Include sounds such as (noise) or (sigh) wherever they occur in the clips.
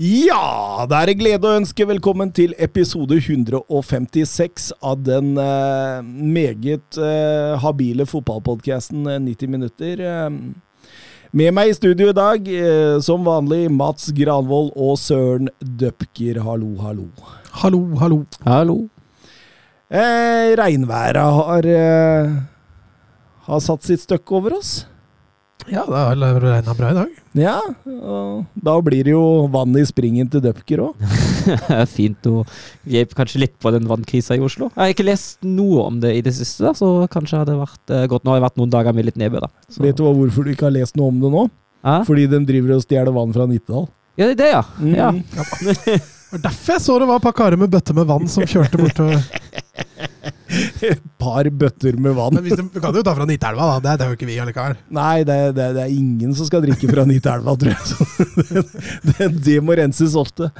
Ja, det er en glede å ønske velkommen til episode 156 av den eh, meget eh, habile fotballpodkasten 90 minutter. Eh, med meg i studio i dag, eh, som vanlig, Mats Granvold og Søren Døpker. Hallo, hallo. Hallo, hallo. Hallo. Eh, regnværet har, eh, har satt sitt støkk over oss. Ja, det har regna bra i dag. Ja, og da blir det jo vann i springen til Døpker òg. (laughs) Fint å hjelpe kanskje litt på den vannkrisa i Oslo. Jeg har ikke lest noe om det i det siste, da, så kanskje hadde det vært eh, godt. Nå har det vært noen dager med litt nedbør, da. Så. Vet du hva, hvorfor du ikke har lest noe om det nå? Hæ? Fordi de driver og stjeler vann fra Nittedal. ja, det er det, ja. Mm. ja. (laughs) Det var derfor jeg så det var et par karer med bøtte med vann som kjørte bortover. Et (laughs) par bøtter med vann. Men hvis de, du kan jo ta fra Nitelva, da. Det, det er jo ikke vi allikevel. Nei, det, det, det er ingen som skal drikke fra Nitelva, tror jeg. Det, (laughs) det, det må renses ofte.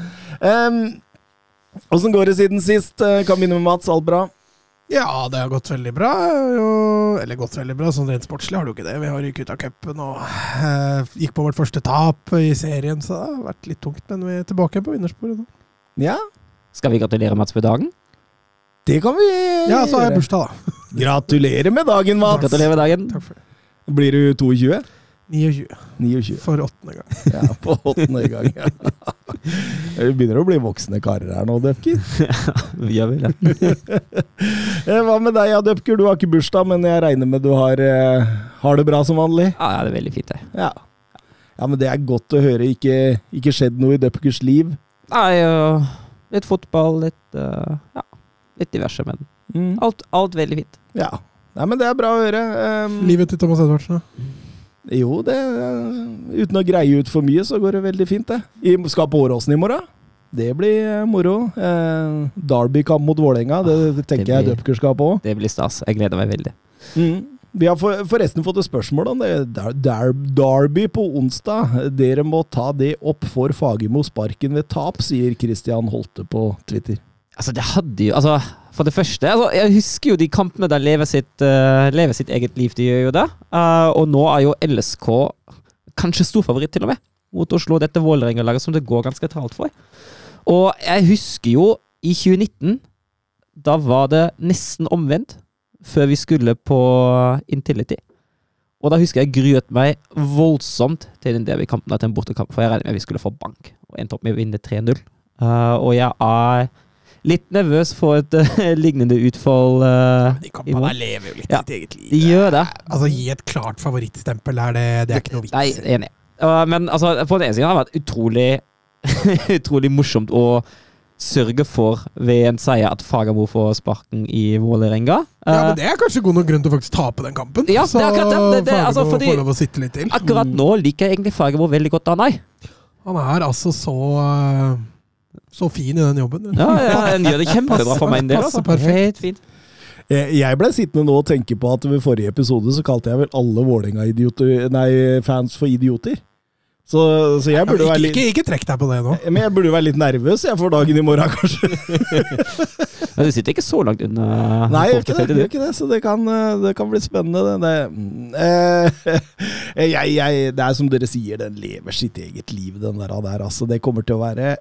Åssen går det siden sist? Eh, Kan begynne med Mats. Alt bra? Ja, det har gått veldig bra. Jo, eller gått veldig bra, sånn rent sportslig har det jo ikke det. Vi har ryket ut av cupen og eh, gikk på vårt første tap i serien, så det har vært litt tungt. Men vi er tilbake på vinnersporet nå. Ja, Skal vi gratulere Mats med dagen? Det kan vi gjøre. Ja, så har jeg bursdag, da. (laughs) Gratulerer med dagen, Mats! Gratulerer med dagen. Takk for det. Blir du 22? 29. 29. For åttende gang. Ja, på åttende gang. Ja. Vi begynner å bli voksne karer her nå, Døpker. (laughs) Ja, Vi gjør vel det. (laughs) Eh, Hva med deg, ja, Døpker? Du har ikke bursdag, men jeg regner med du har, eh, har det bra som vanlig? Ja, ja, det er veldig fint, det. Ja. ja, men det er godt å høre. Ikke, ikke skjedd noe i Døpkers liv. Nei, litt fotball, litt øh, Ja, litt diverse, men Mm. alt, alt veldig fint. Ja. Nei, men det er bra å høre. Um, Livet til Thomas Edvardsen, da. Jo, det eh, Uten å greie ut for mye, så går det veldig fint, det. I, skal på Åråsen i morgen. Det blir eh, moro. Eh, Derby-kamp mot Vålerenga, det, det tenker Det jeg Dupker skal på. Det blir stas. Jeg gleder meg veldig. Mm. Vi har for, forresten fått et spørsmål om det. Der, der, Derby på onsdag. Dere må ta det opp for Fagermo sparken ved tap, sier Christian Holte på Twitter. Altså, det hadde jo Altså, for det første altså, Jeg husker jo de kampene der lever sitt, uh, lever sitt eget liv. De gjør jo det. Uh, og nå er jo LSK kanskje storfavoritt, til og med, mot Oslo. Dette Vålerenga-laget som det går ganske tralt for. Og jeg husker jo i 2019 Da var det nesten omvendt før vi skulle på Intility. Og da husker jeg gruet meg voldsomt til den derbykampen, til en bortekamp, for jeg regnet med vi skulle få bank, og endte opp med å vinne 3-0. Uh, og jeg er litt nervøs for et uh, (laughs) lignende utfall. eh, De i kampene lever jo litt Ja. sitt eget liv. De gjør det. Altså, gi et klart favorittstempel her, det, det er ikke noe vits. Nei, enig. Uh, men altså, på den ene siden har det vært utrolig (laughs) utrolig morsomt å sørge for ved en seier at Fagermo får sparken i Vålerenga. Ja, Uh, men Det er kanskje god nok grunn til å faktisk tape den kampen. Ja, det er akkurat det. Det- det- altså, fordi- får lov å sitte litt til. akkurat nå liker jeg egentlig Fagermo veldig godt, Anai. Han er altså så så fin i den jobben. Ja, ja, den gjør det kjempebra for meg en del. Altså. perfekt. Helt fint. Jeg ble sittende nå og tenke på at ved forrige episode så kalte jeg vel alle Vålerenga-fans for idioter. Så, så jeg burde ikke, være ikke, litt ikke trekk deg på det nå. men jeg burde være litt nervøs jeg for dagen i morgen, kanskje. (laughs) Men du sitter ikke så langt unna Nei, jeg gjør ikke det, ikke det så det kan, eh, det kan bli spennende. Det, det, mm, eh, (laughs) jeg, jeg, det er som dere sier, den lever sitt eget liv, den der. der altså, det kommer til å være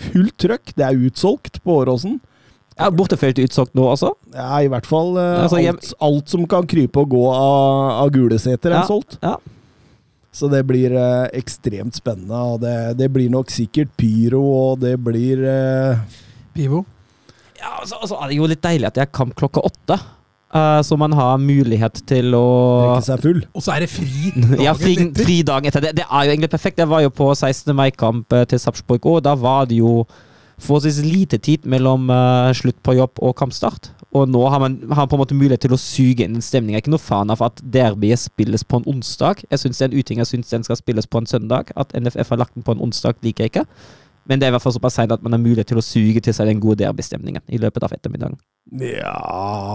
fullt trøkk. Det er utsolgt på Åråsen. Ja, Bortefelt utsolgt nå altså? Ja, i hvert fall Uh, Altså, jeg- alt, alt som kan krype og gå av, av Guleseter, er Ja, solgt. ja. Så det blir uh, ekstremt spennende. Og det, det blir nok sikkert pyro, og det blir uh... Pivo. Ja, altså, altså er det jo litt deilig at det er kamp klokka åtte. Eh, så man har mulighet til å drikke seg full. Og så er det fri (laughs) Ja, dagen fri, etter. fri dagen etter. Det, det er jo egentlig perfekt. Jeg var jo på 16. mai-kamp eh, til Sarpsborg, og da var det jo forholdsvis lite tid mellom uh, slutt på jobb og kampstart. Og nå har man, har på en måte mulighet til å suge inn stemninga. stemning. Jeg er ikke noe fan av at derbyet spilles på en onsdag. Jeg syns det er en uting. Jeg syns den skal spilles på en søndag. At NFF har lagt den på en onsdag, liker jeg ikke. Men det er i hvert fall såpass seint at man har mulighet til å suge til seg den gode derbystemningen i løpet av ettermiddagen. Ja,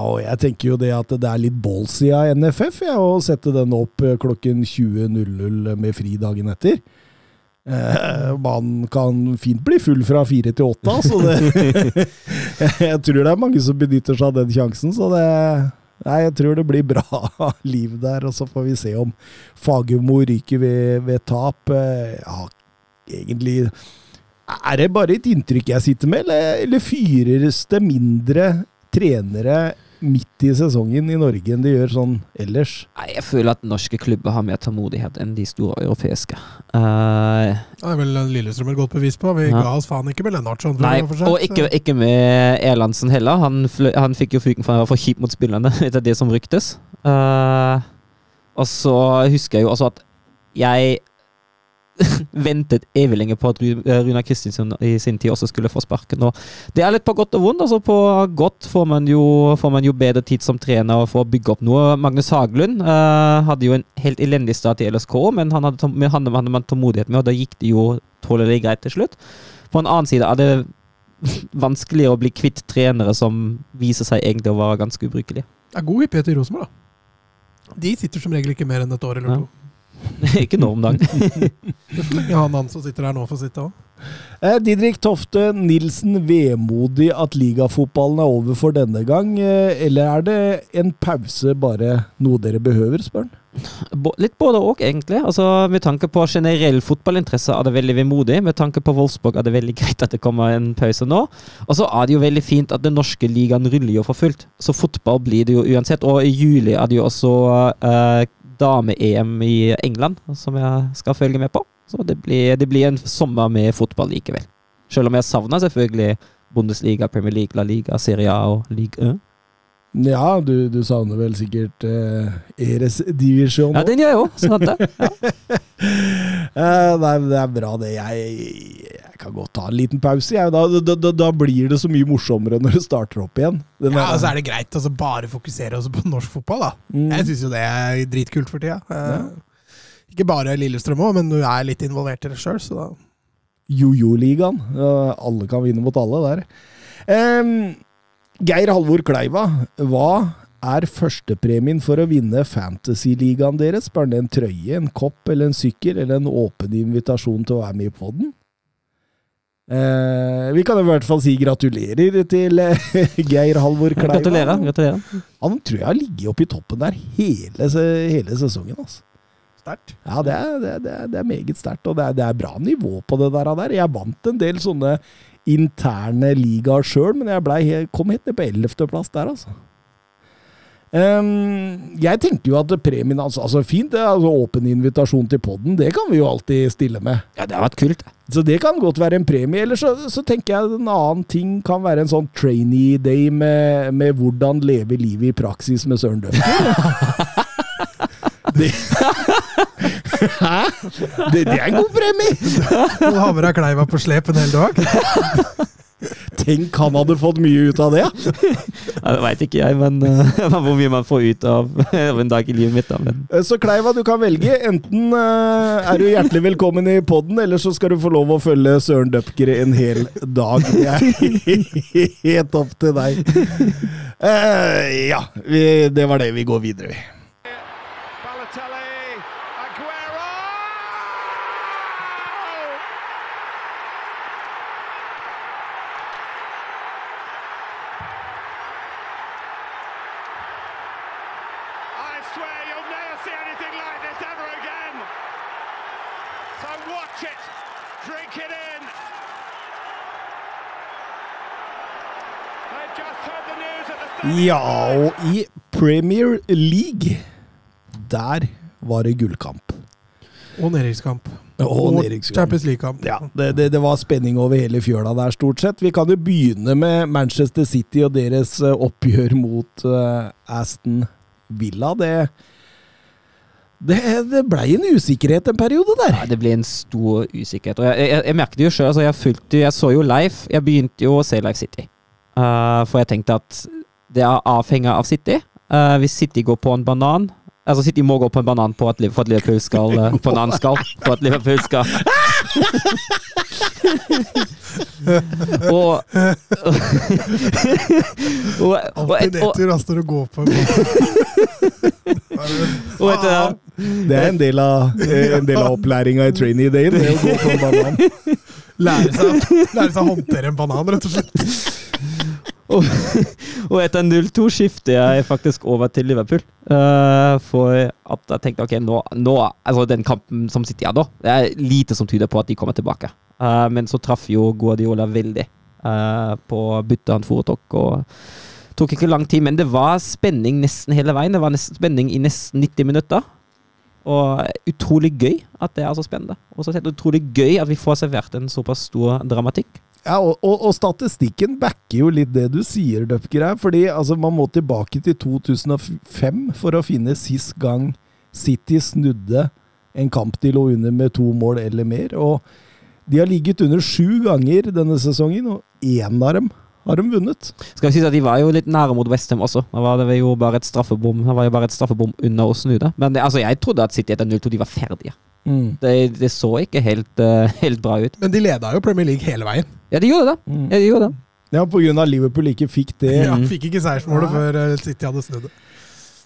og jeg tenker jo det at det er litt ballsy av NFF ja, å sette den opp eh, klokken 20.00 med fri dagen etter. Eh, man kan fint bli full fra fire til åtte, så det (laughs) Jeg tror det er mange som benytter seg av den sjansen, så det Nei, jeg tror det blir bra (laughs) liv der, og så får vi se om Fagermo ryker ved, ved tap. Eh, Ja, egentlig Er det bare et inntrykk jeg sitter med, eller, eller fyres det mindre trenere midt i sesongen i Norge enn de gjør sånn ellers? Nei, Jeg føler at norske klubber har mer tålmodighet enn de store europeiske. Uh, Det er vel Lillestrøm et godt bevis på. Vi Ja. ga oss faen ikke med Lennartson. Nei, seg, og ikke, ikke med Erlandsen heller. Han, han fikk jo fyken for å være for kjip mot spillerne, (laughs) etter det som ryktes. Uh, og så husker jeg jo også at jeg (laughs) ventet evig lenge på at eh, Kristinsson i sin tid også skulle få sparken. Og det er litt på godt og vondt. Altså på godt får man jo, får man jo bedre tid som trener og får bygge opp noe. Magnus Haglund uh, hadde jo en helt elendig start i LSK, men han hadde, han hadde man tålmodighet med, og da gikk det jo tålelig greit til slutt. På en annen side er det (laughs) vanskeligere å bli kvitt trenere som viser seg egentlig å være ganske ubrukelige. Det er god hyppighet i Rosenborg, da. De sitter som regel ikke mer enn et år eller Ja. (laughs) ikke nå om dagen. (laughs) Ja, han, han som sitter her nå, får sitte òg. Eh, Didrik Tofte Nilsen vemodig at ligafotballen er over for denne gang, eh, eller er det en pause bare noe dere behøver, spør han? Litt både og, egentlig. Altså, med tanke på generell fotballinteresse er det veldig vemodig. Med tanke på Wolfsburg er det veldig (laughs) greit at det kommer en pause nå. Og så er det jo veldig fint at den norske ligaen ruller jo for fullt. Så fotball blir det jo uansett. Og i juli er det jo også eh, dame-EM i England som jeg skal følge med på. Så det blir, det blir en sommer med fotball likevel. Selv om jeg savner selvfølgelig Bundesliga, Premier League, La Liga, Serie A og Ligue 1. Ja, du, du savner vel sikkert eh, Eres divisjon Ja, den gjør jeg òg. Sånn at det. Ja. (laughs) Eh, nei, men det er bra, det. Jeg, jeg kan godt ta en liten pause. Jeg. Da, da, da, da blir det så mye morsommere når det starter opp igjen. Den Ja, så altså er det greit å bare fokusere også på norsk fotball, da. Mm. Jeg syns jo det er dritkult for tida. Eh, Ikke bare Lillestrøm òg, men du er litt involvert i det sjøl, så da Jojo-ligaen. Alle kan vinne mot alle der. Em, Geir Halvor Kleiva, hva er førstepremien for å vinne Fantasy-ligaen deres? Spør han en trøye, en kopp eller en sykkel, eller en åpen invitasjon til å være med i poden? Eh, vi kan i hvert fall si gratulerer til eh, (laughs) Geir Halvor Kleiva. Gratulerer. gratulerer. Han tror jeg har ligget oppe i toppen der hele, hele sesongen. altså. sterkt. Ja, det er, det, er- det er, meget sterkt, og det er, det er bra nivå på det der. der. Jeg vant en del sånne interne ligaer sjøl, men jeg ble, kom helt ned på ellevteplass der, altså. Um, jeg tenker jo at premien altså, altså Fint, det er altså åpen invitasjon til podden, det kan vi jo alltid stille med. Ja, det har vært kult. Så det kan godt være en premie. Eller så, så tenker jeg en annen ting kan være en sånn trainee day med, med hvordan leve livet i praksis med Søren Døfker. (laughs) det, (laughs) (laughs) Hæ? Det, det er en god premie! Nå har med deg Kleiva på slep en hel dag. Tenk han hadde fått mye ut av det. Det veit ikke jeg, men (laughs) uh, hvor mye man får ut av, (laughs) av en dag i livet mitt. da, men Så Kleiva, du kan velge. Enten uh, er du hjertelig velkommen i podden, eller så skal du få lov å følge Søren Døpker en hel dag. Det er (laughs) helt opp til deg. Uh, ja, vi, det var det. Vi går videre, vi. Ja, og i Premier League, der var det gullkamp. Og nedrykkskamp. Og. Champions League-kamp. Ja, det, det, det var spenning over hele fjøla der, stort sett. Vi kan jo begynne med Manchester City og deres eh, oppgjør mot uh, Aston Villa. Det, det, det blei en usikkerhet en periode der. ja, det ble en stor usikkerhet. Og jeg, jeg, jeg merket det jo sjøl. Altså, jeg, jeg så jo Leif. Jeg begynte jo å se Leif City. Uh, for jeg tenkte at det er avhengig av City. Uh, hvis City går på en banan Altså City må gå på en banan på at, for at Liverpool skal uh, På en annen skal. For at Liverpool skal (laughs) og, og, (laughs) og, og, Alltid nedtur altså, når du går på en (laughs) og etter, Det er en del av, en del av opplæringa i trainee-dayen. Det å gå på en banan. Lære seg, lære seg å håndtere en banan, rett og slett. Og, (laughs) og etter 0-2 skifter jeg faktisk over til Liverpool. Uh, for at jeg tenkte ok, nå, nå Altså, den kampen som sitter jeg da, det er lite som tyder på at de kommer tilbake. Uh, men så traff jo Guardiola veldig uh, på byttet han foretok. og tok ikke lang tid, men det var spenning nesten hele veien. Det var nesten spenning i nesten 90 minutter. Og utrolig gøy at det er så spennende. Og så utrolig gøy at vi får servert en såpass stor dramatikk. Ja, og, og, og statistikken backer jo litt det du sier, Døpker her. Fordi altså, man må tilbake til 2005 for å finne sist gang City snudde en kamp de lå under med to mål eller mer. Og de har ligget under sju ganger denne sesongen, og én av dem har de vunnet. Skal vi si at De var jo litt nære mot Westham også. Da var det jo bare et straffebom Det var jo bare et straffebom under å snu det. Men det, altså, jeg trodde at City etter 0-2 de var ferdige. Det, det så ikke helt, uh, (laughs) helt bra ut. Men de leda jo Premier League hele veien. Ja, de gjorde det. Mm. Ja, de gjorde det. Ja, på grunn av Liverpool ikke fikk det. Ja, fikk ikke seiersmålet før eh, City hadde snudd det.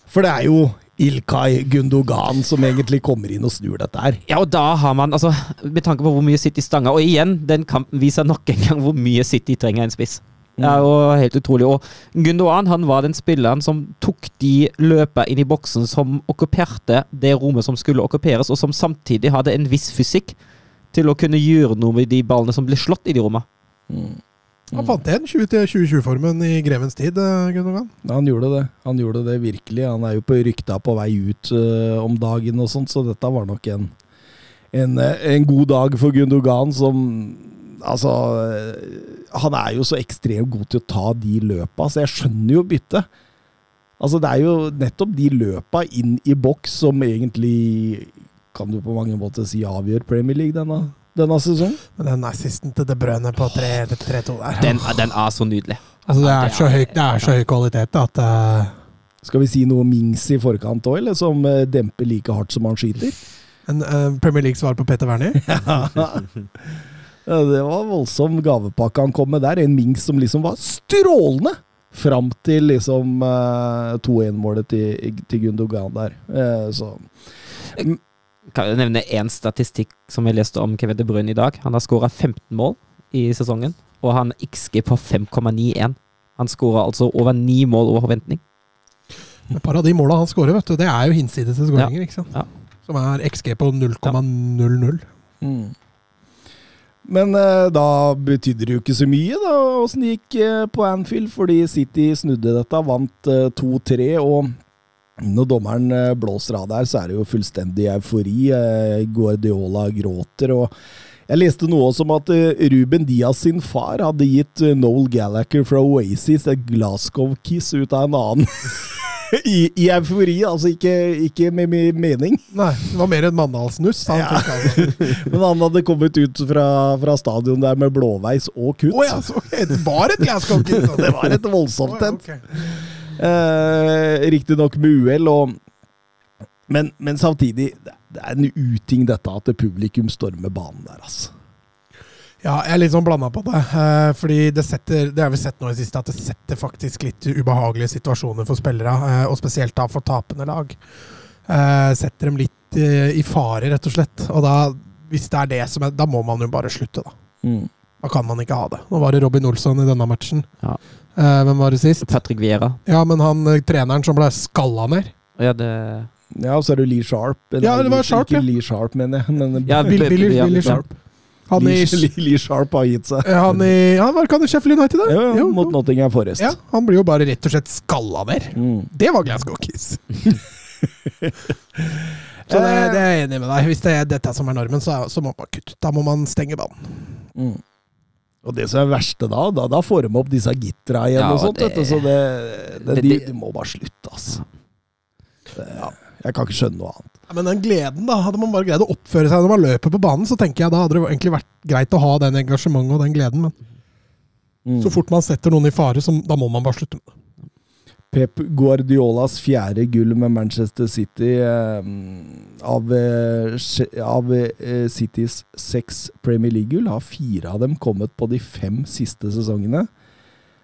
For det er jo Ilkay Gundogan som egentlig kommer inn og snur dette her. Ja, og da har man altså Med tanke på hvor mye City stanger Og igjen, den kampen viser nok en gang hvor mye City trenger en spiss. Det er jo helt utrolig. Og Gundogan han var den spilleren som tok de løpa inn i boksen som okkuperte det rommet som skulle okkuperes, og som samtidig hadde en viss fysikk til å kunne gjøre noe med de ballene som ble slått i de rommene. Han fant igjen 2020-formen i grevens tid, eh, Ja, Han gjorde det. Han gjorde det virkelig. Han er jo på rykta på vei ut uh, om dagen og sånt, så dette var nok en, en, eh, en god dag for Gundogan som Altså Han er jo så ekstremt god til å ta de løpa, så jeg skjønner jo byttet. Altså, det er jo nettopp de løpa inn i boks som egentlig kan du på mange måter si avgjør Premier League denne, denne sesongen. Men den assisten til De Brønne på 3-2 der Den, den er så nydelig. Altså, det er så høy, det er så høy kvalitet at uh... Skal vi si noe Mings i forkant òg, eller som eh, demper like hardt som han skyter? en uh, Premier League-svar på Petter Wernie. (laughs) Ja, det var voldsom gavepakke han kom med der. En Mings som liksom var strålende! Fram til liksom eh, 2-1-målet til, til Gundogan der. Eh, så Kan jeg nevne én statistikk som jeg leste om Kevin De Bruyne i dag? Han har skåra 15 mål i sesongen, og han XG på 5,91. Han skåra altså over ni mål over forventning. Et par av de måla han skårer, vet du, det er jo hinsides skåringer. ikke sant? Ja. Som er XG på 0,00. mm. Men eh, da betydde det jo ikke så mye, da, åssen det gikk eh, på Anfield, fordi City snudde dette, vant eh, 2-3. og når dommeren eh, blåser av der, så er det jo fullstendig eufori. Eh, Guardiola gråter. og Jeg leste noe også om at eh, Ruben Diaz sin far hadde gitt Noel Gallagher fra Oasis et Glasgow-kiss ut av en annen. (laughs) I, I eufori, altså ikke, ikke med med, mening. Nei, det var mer en Mandalsnuss. Han Ja. (laughs) Men han hadde kommet ut fra, fra stadion der med blåveis og kutt. Oh, ja, så det var et Glasgow-kiss! altså. (laughs) Det var et voldsomt oh, ja, et. Eh, Riktignok med uhell, men, men samtidig, det det er en uting dette at publikum stormer banen der, altså. Ja, jeg er litt sånn blanda på det. eh, fordi det setter Det har vi sett nå i siste, at det setter faktisk litt ubehagelige situasjoner for spillere. eh, og spesielt da for tapende lag. Eh, setter dem litt eh, i fare, rett og slett. Og da, hvis det er det som er Da må man jo bare slutte, da. Da kan man ikke ha det. Nå var det Robin Olsson i denne matchen. Ja. Eh, hvem var det sist? Patrick Vieira. Ja, men han eh, treneren som ble skalla ned. Ja, det Ja, og så er det Lee Sharp. Ja, det var Sharp, ikke ja. Lee Sharp, mener jeg. Men Ja, Billy, Billy, Billy, Billy Sharp. Han Lee, Lee, Lee Sharp har gitt seg. eh, han i ja, Var ikke han i Sheffield United, da? Ja, ja, Jo, mot. Nottingham Forest. Ja, han blir jo bare rett og slett skalla ned. Mm. Det var Glasgow Kiss. (laughs) Så det, det er jeg enig med deg. Hvis det er dette som er normen, så, så må man kutte. Da må man stenge banen. Mm. Og det som er verste da, da, da får de opp disse gittera igjen Ja, og sånt, det- vet du, så det, det, det- de, de må bare slutte, altså. Ja, jeg kan ikke skjønne noe annet. Ja, men den gleden, da. Hadde man bare greid å oppføre seg når man løper på banen, så tenker jeg da hadde det egentlig vært greit å ha den engasjementet og den gleden. Men Mm. så fort man setter noen i fare, så da må man bare slutte med det. Pep Guardiolas fjerde gull med Manchester City. Eh, av, eh, av eh, Citys seks Premier League-gull har fire av dem kommet på de fem siste sesongene.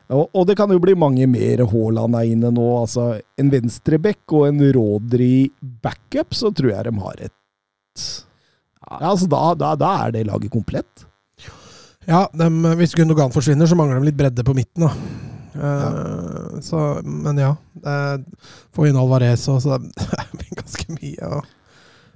Og, og det kan jo bli mange mer. Haaland er inne nå. altså En venstreback og en Rodri backup, så tror jeg de har et ja, altså da, da, da er det laget komplett. Ja, de, hvis Gundogan forsvinner, så mangler de litt bredde på midten. da. Eh, så, men ja. det- Få inn Alvarez òg, så det (laughs) blir ganske mye å,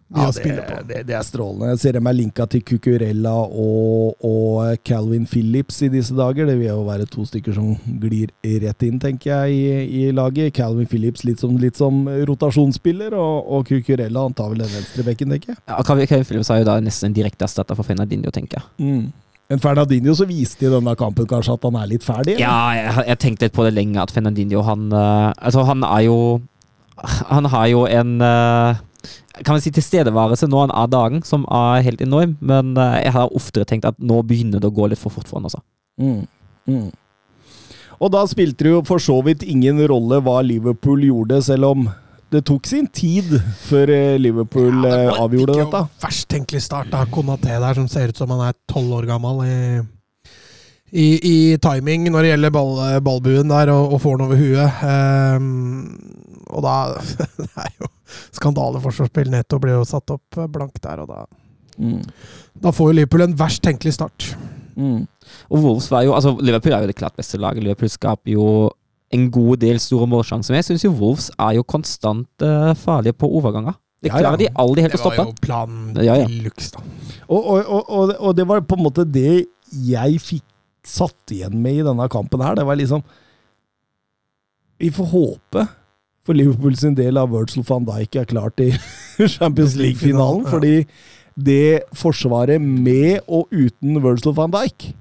mye å spille på. Det, det er strålende. Jeg ser dem er linka til Cucurella og, og Calvin Phillips i disse dager. Det vil jo være to stykker som glir rett inn, tenker jeg, i, i laget. Calvin Phillips litt som, litt som rotasjonsspiller, og, og Cucurella han tar vel den venstrebekken, tenker jeg. Ja, Kevin Phillips er jo da nesten en direkte erstatter for Fernandinho, tenker jeg. Mm. Men Fernandinho så viste i denne kampen kanskje at han er litt ferdig? eller? Ja, jeg, jeg tenkte litt på det lenge, at Fernandinho han eh, Altså, han er jo Han har jo en eh, kan man si tilstedeværelse nå han av dagen som er helt enorm, men eh, jeg har oftere tenkt at nå begynner det å gå litt for fort for han, også. Mm. Mm. Og da spilte det jo for så vidt ingen rolle hva Liverpool gjorde, selv om det tok sin tid før eh, Liverpool Ja, eh, det avgjorde fikk jo dette. Verst tenkelig start av Konaté der, som ser ut som han er tolv år gammel i, i, i timing når det gjelder ball, ballbuen der, og, og får den over huet. Um, og da (laughs) Det er jo skandaleforsvarsspill. Netto ble jo satt opp blank der, og da Mm. Da får jo Liverpool en verst tenkelig start. Mm. Og Wolves var jo Altså, Liverpool er jo det klart beste laget. Liverpool skaper jo en god del store målsjanser. Men jeg syns jo Wolves er jo konstant uh, farlige på overganger. Det Ja, ja. klarer de aldri helt Det å var jo planen Ja, ja. de luxe, da. Og, og, og, og, og det var på en måte det jeg fikk satt igjen med i denne kampen her. Det var liksom Vi får håpe for Liverpool sin del av Virgil van Dijk er klar til (laughs) Champions League-finalen. Ja. Fordi det forsvaret med og uten Virgil van Dijk,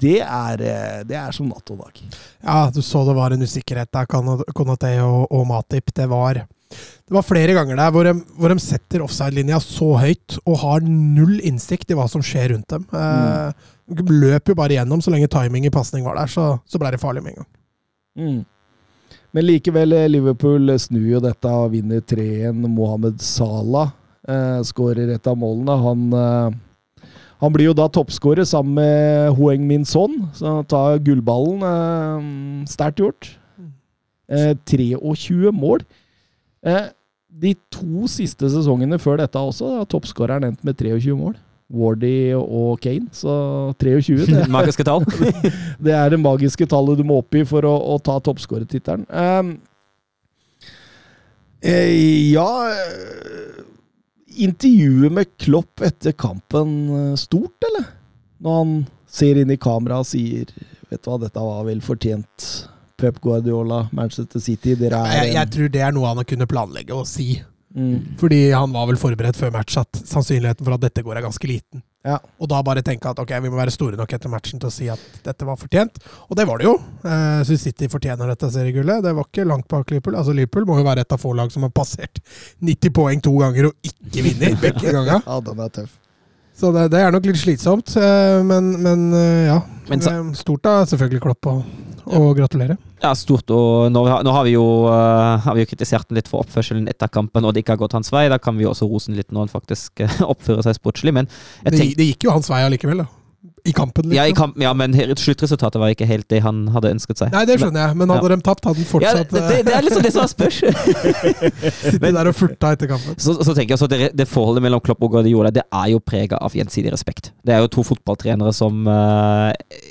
det er, eh, det er som natt og dag. Ja, du så det var en usikkerhet der, Kon- Konaté og, og Matip. Det var, det var flere ganger der hvor de, hvor de setter offside-linja så høyt og har null innsikt i hva som skjer rundt dem. Eh, de løp jo bare gjennom så lenge timing i pasning var der, så, så ble det farlig med en gang. Mm. Men likevel, eh, Liverpool snur jo dette og vinner 3-1. Mohammed Salah eh, skårer et av målene. Han, eh, han blir jo da toppskårer sammen med Hoeng Min Son, så han tar gullballen. Eh, Sterkt gjort. Eh, 23 mål. Eh, de to siste sesongene før dette også, har toppskåreren endt med 23 mål. Wardy og Kane, så 23. Det, (laughs) Magiske tall. (laughs) det er det magiske tallet du må opp i for å, å ta toppskårertittelen. Um, eh, ja eh, Intervjuet med Klopp etter kampen eh, stort, eller? Når han ser inn i kameraet og sier Vet du hva, dette var vel fortjent. Pep Guardiola, Manchester City, dere er Jeg, jeg tror det er noe han har kunnet planlegge å si. mm, Fordi han var vel forberedt før match at sannsynligheten for at dette går er ganske liten. Ja. Og da bare tenke at ok, vi må være store nok etter matchen til å si at dette var fortjent. Og det var det jo. Eh, så City fortjener dette seriegullet. Det var ikke langt bak Liverpool. Altså Liverpool må jo være et av få lag som har passert 90 poeng to ganger og ikke vinner begge (laughs) ganger. ja, den er tøff. Så det, det er nok litt slitsomt. eh, men, men eh, ja. Men så- Eh, Stort da, selvfølgelig Klopp, og, og gratulerer. Ja, stort. Og nå, nå har vi jo uh, har vi jo kritisert den litt for oppførselen etter kampen, og det ikke har gått hans vei. Da kan vi jo også rose den litt når han faktisk eh, (laughs) oppfører seg sportslig. Men Det, det gikk jo hans vei allikevel, da. I kampen, liksom. ja, i kamp, ja, men sluttresultatet var ikke helt det han hadde ønsket seg. Nei, det skjønner jeg, men hadde de tapt, hadde han fortsatt det, det, det er liksom det som er spørs. (laughs) Sitte der og furta etter kampen. Så, så tenker jeg at det, det forholdet mellom Klopp og Guardiola det er jo prega av gjensidig respekt. Det er jo to fotballtrenere som uh,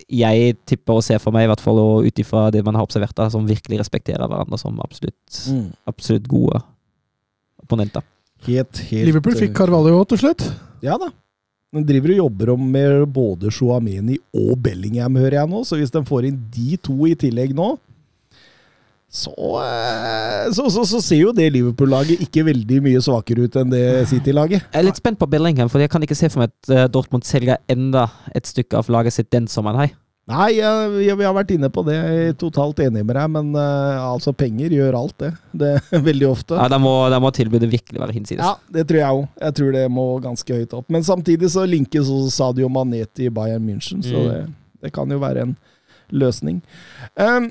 jeg tipper og ser for meg, i hvert fall ut ifra det man har observert, da, som virkelig respekterer hverandre som absolutt, Mm. absolutt gode opponenter. Helt, helt Liverpool fikk Carvalho til slutt. Ja da. Den driver og jobber med både Chouameni og Bellingham, hører jeg nå. Så hvis de får inn de to i tillegg nå, så, eh, så, så, så ser jo det Liverpool-laget ikke veldig mye svakere ut enn det City-laget. Jeg er litt spent på Bellingham, for jeg kan ikke se for meg at eh, Dortmund selger enda et stykke av laget sitt den sommeren. Hei. Nei, jeg, jeg, vi har vært inne på det. Jeg er totalt enig med deg, men uh, altså, penger gjør alt, det. det (laughs) veldig ofte. Ja, da må, må tilbudet virkelig være hinsides. Ja, det tror jeg òg. Jeg tror det må ganske høyt opp. Men samtidig så linkes også Sadio Mané til Bayern München, så Mm. det, det kan jo være en løsning. Um,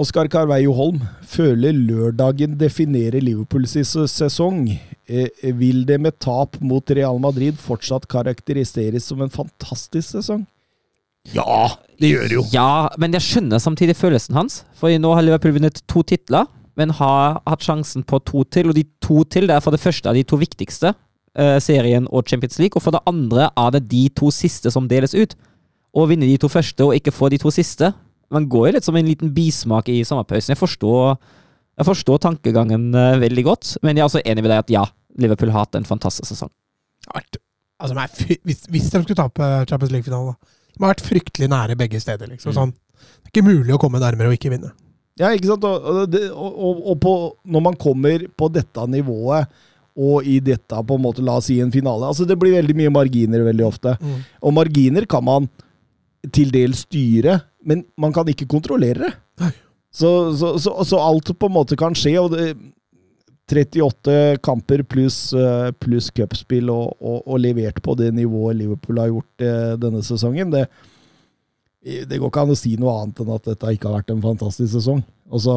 Oskar Carveio Holm føler lørdagen definerer Liverpools sesong. Eh, vil det med tap mot Real Madrid fortsatt karakteriseres som en fantastisk sesong? Ja, det gjør det jo. Ja, men jeg skjønner samtidig følelsen hans. For nå har Liverpool vunnet to titler, men har hatt sjansen på to til. Og de to til det er for det første av de to viktigste, eh, serien og Champions League. Og for det andre er det de to siste som deles ut. Å vinne de to første og ikke få de to siste. Man går jo litt som en liten bismak i sommerpausen. Jeg forstår, jeg forstår tankegangen eh, veldig godt, men jeg er også enig med deg at ja, Liverpool har hatt en fantastisk sesong. Altså, hvis, hvis de skulle tape Champions League-finalen, da. Vært fryktelig nære begge steder. liksom. Mm. Sånn. Det er ikke mulig å komme nærmere og ikke vinne. Ja, ikke sant? Og, og, og på, når man kommer på dette nivået, og i dette på en måte, la oss si en finale altså Det blir veldig mye marginer veldig ofte. Mm. Og marginer kan man til dels styre, men man kan ikke kontrollere det. Så, så, så, så alt på en måte kan skje. og det, 38 kamper pluss plus cupspill og, og, og levert på det nivået Liverpool har gjort eh, denne sesongen. Det, det går ikke an å si noe annet enn at dette ikke har vært en fantastisk sesong. Og så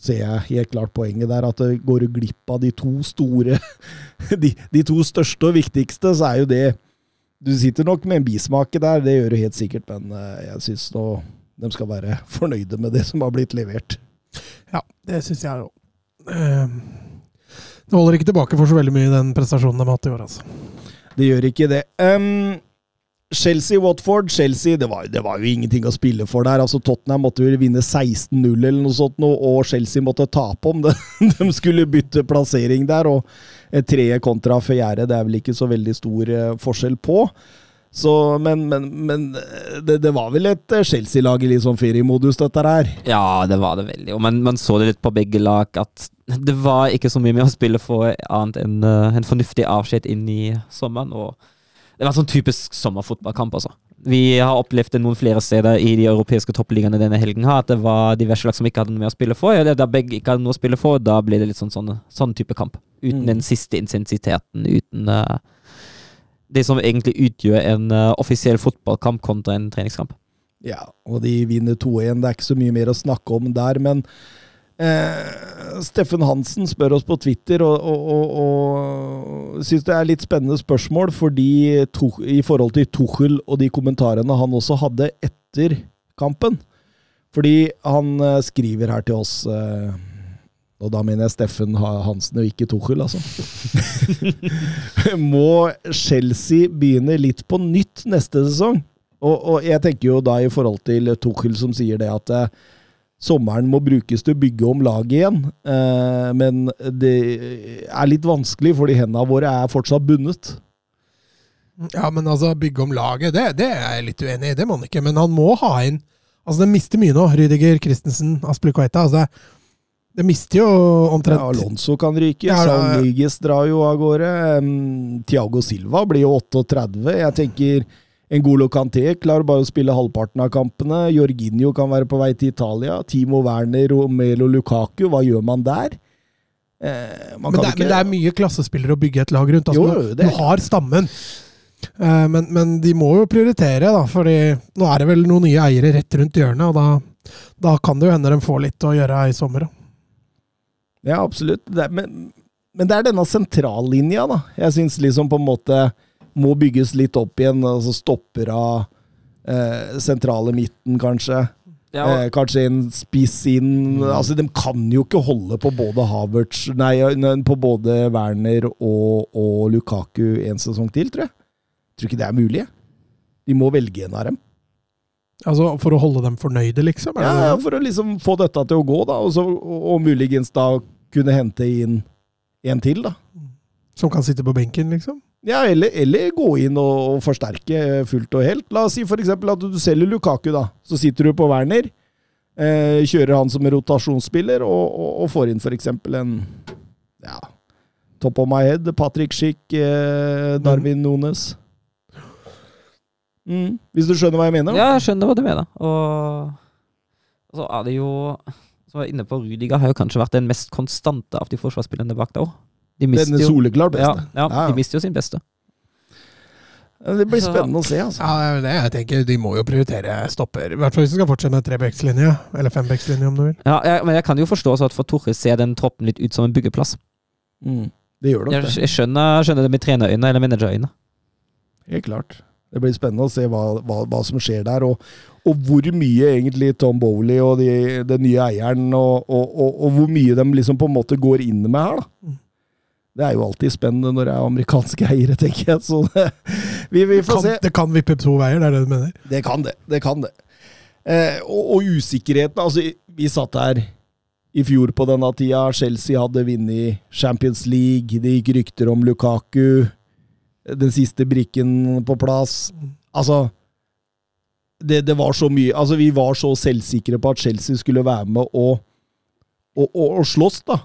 ser jeg helt klart poenget der, at det går du glipp av de to store (laughs) de, de to største og viktigste, så er jo det Du sitter nok med en bismake der, det gjør du helt sikkert, men eh, jeg syns nå de skal være fornøyde med det som har blitt levert. Ja, det syns jeg òg. Det holder ikke tilbake for så veldig mye, i den prestasjonen de har hatt i år. altså. Det gjør ikke det. Um, Chelsea-Watford Chelsea, det var, det var jo ingenting å spille for der. altså Tottenham måtte jo vinne 16-0 eller noe sånt, og Chelsea måtte tape om det. (laughs) De skulle bytte plassering der, og treet kontra fjerde, det er vel ikke så veldig stor eh, forskjell på. Så, men men, men eh, det, det var vel et eh, Chelsea-lag i litt sånn feriemodus, dette her. Ja, det var det veldig. Men man, så det litt på begge lag, at det var ikke så mye med å spille for annet enn eh, en fornuftig avskjed inn i sommeren. og Det var sånn typisk sommerfotballkamp, altså. Vi har opplevd det noen flere steder i de europeiske toppligaene denne helgen, her, at det var diverse lag som ikke hadde noe mer å spille for. Og da begge ikke hadde noe å spille for, da ble det litt sånn, sånn, sånn type kamp. Uten Mm. den siste intensiteten, uten eh, det som egentlig utgjør en eh, offisiell fotballkamp kontra en treningskamp. Ja, og de vinner 2-1. Det er ikke så mye mer å snakke om der, men eh, Steffen Hansen spør oss på Twitter, og, og, og, og syns det er litt spennende spørsmål, fordi to, i forhold til Tuchel og de kommentarene han også hadde etter kampen. Fordi han eh, skriver her til oss eh, og da mener jeg Steffen Hansen og ikke Tuchel, altså. (laughs) Må Chelsea begynne litt på nytt neste sesong? Og, og jeg tenker jo da i forhold til Tuchel som sier det at eh, sommeren må brukes til å bygge om laget igjen. Eh, men det er litt vanskelig, fordi hendene våre er fortsatt bundet. Ja, men altså, bygge om laget, det, det er jeg litt uenig i. Det må han ikke. Men han må ha inn Altså, de mister mye nå. Rydiger, Christensen, Aspelikueta. Altså, de mister jo omtrent Ja, Alonso kan ryke. Ja. Salmiges drar jo av gårde. Um, Thiago Silva blir jo 38. Jeg tenker Ngolo Canté klarer bare å spille halvparten av kampene. Jorginho kan være på vei til Italia. Timo Werner, Romelo Lukaku, hva gjør man der? Eh, man men, kan det, ikke men det er mye klassespillere å bygge et lag rundt. Altså, Jo, du- det du har stammen. Eh, men, men de må jo prioritere, da. Fordi nå er det vel noen nye eiere rett rundt hjørnet, og da, da kan det jo hende de får litt å gjøre i sommer. Da. Ja, absolutt. Det er, men, men det er denne sentrallinja, da. Jeg syns liksom på en måte må bygges litt opp igjen. Altså stopper av eh, sentrale midten, kanskje. Eh, kanskje en spiss inn Altså, De kan jo ikke holde på både Havertz nei, på både Werner og, og Lukaku en sesong til, tror jeg. Tror ikke det er mulig. De må velge en av dem. Altså For å holde dem fornøyde, liksom? Ja, ja. For å liksom få dette til å gå, da. Og, så, og, og muligens da kunne hente inn en til, da. Som kan sitte på benken, liksom? Ja, eller, eller gå inn og, og forsterke fullt og helt. La oss si f.eks. at du selger Lukaku, da. Så sitter du på Werner, eh, kjører han som rotasjonsspiller, og, og, får inn f.eks. en ja, top of my head, Patrick Schick, eh, Darwin Nunes. Mm, hvis du skjønner hva jeg mener? da. Ja, jeg skjønner hva du mener. Og så er det jo Som jeg var inne på Rudiger, har jo kanskje vært den mest konstante av de forsvarsspillerne bak der òg. De mister Den jo soleklart beste. ja, Ja, ja. de mister jo sin beste. Det blir spennende å se, altså. Ja, det er det jeg tenker. De må jo prioritere stopper. I hvert fall hvis de skal fortsette med trebekslinje. Eller fembekslinje, om du vil. Ja, jeg, men jeg kan jo forstå at for Torre ser den troppen litt ut som en byggeplass. Mm. Det gjør det. Jeg, jeg skjønner, skjønner det med trenerøyne eller managerøyne. Helt klart. Det blir spennende å se hva, hva, hva som skjer der, og, og hvor mye egentlig Tom Bowley og de, den nye eieren, og, og, og, hvor mye de liksom på en måte går inn med her, da. Det er jo alltid spennende når det er amerikanske eiere, tenker jeg. Så det, vi, vi får Kan, se. det kan vippe to veier, det er det du mener? Det kan det. Det kan det. Eh, og, og usikkerheten Altså, vi satt her i fjor på denne tida. Chelsea hadde vunnet Champions League. Det gikk rykter om Lukaku. Den siste brikken på plass. Altså det, det var så mye Altså, vi var så selvsikre på at Chelsea skulle være med og, og, og, og slåss, da.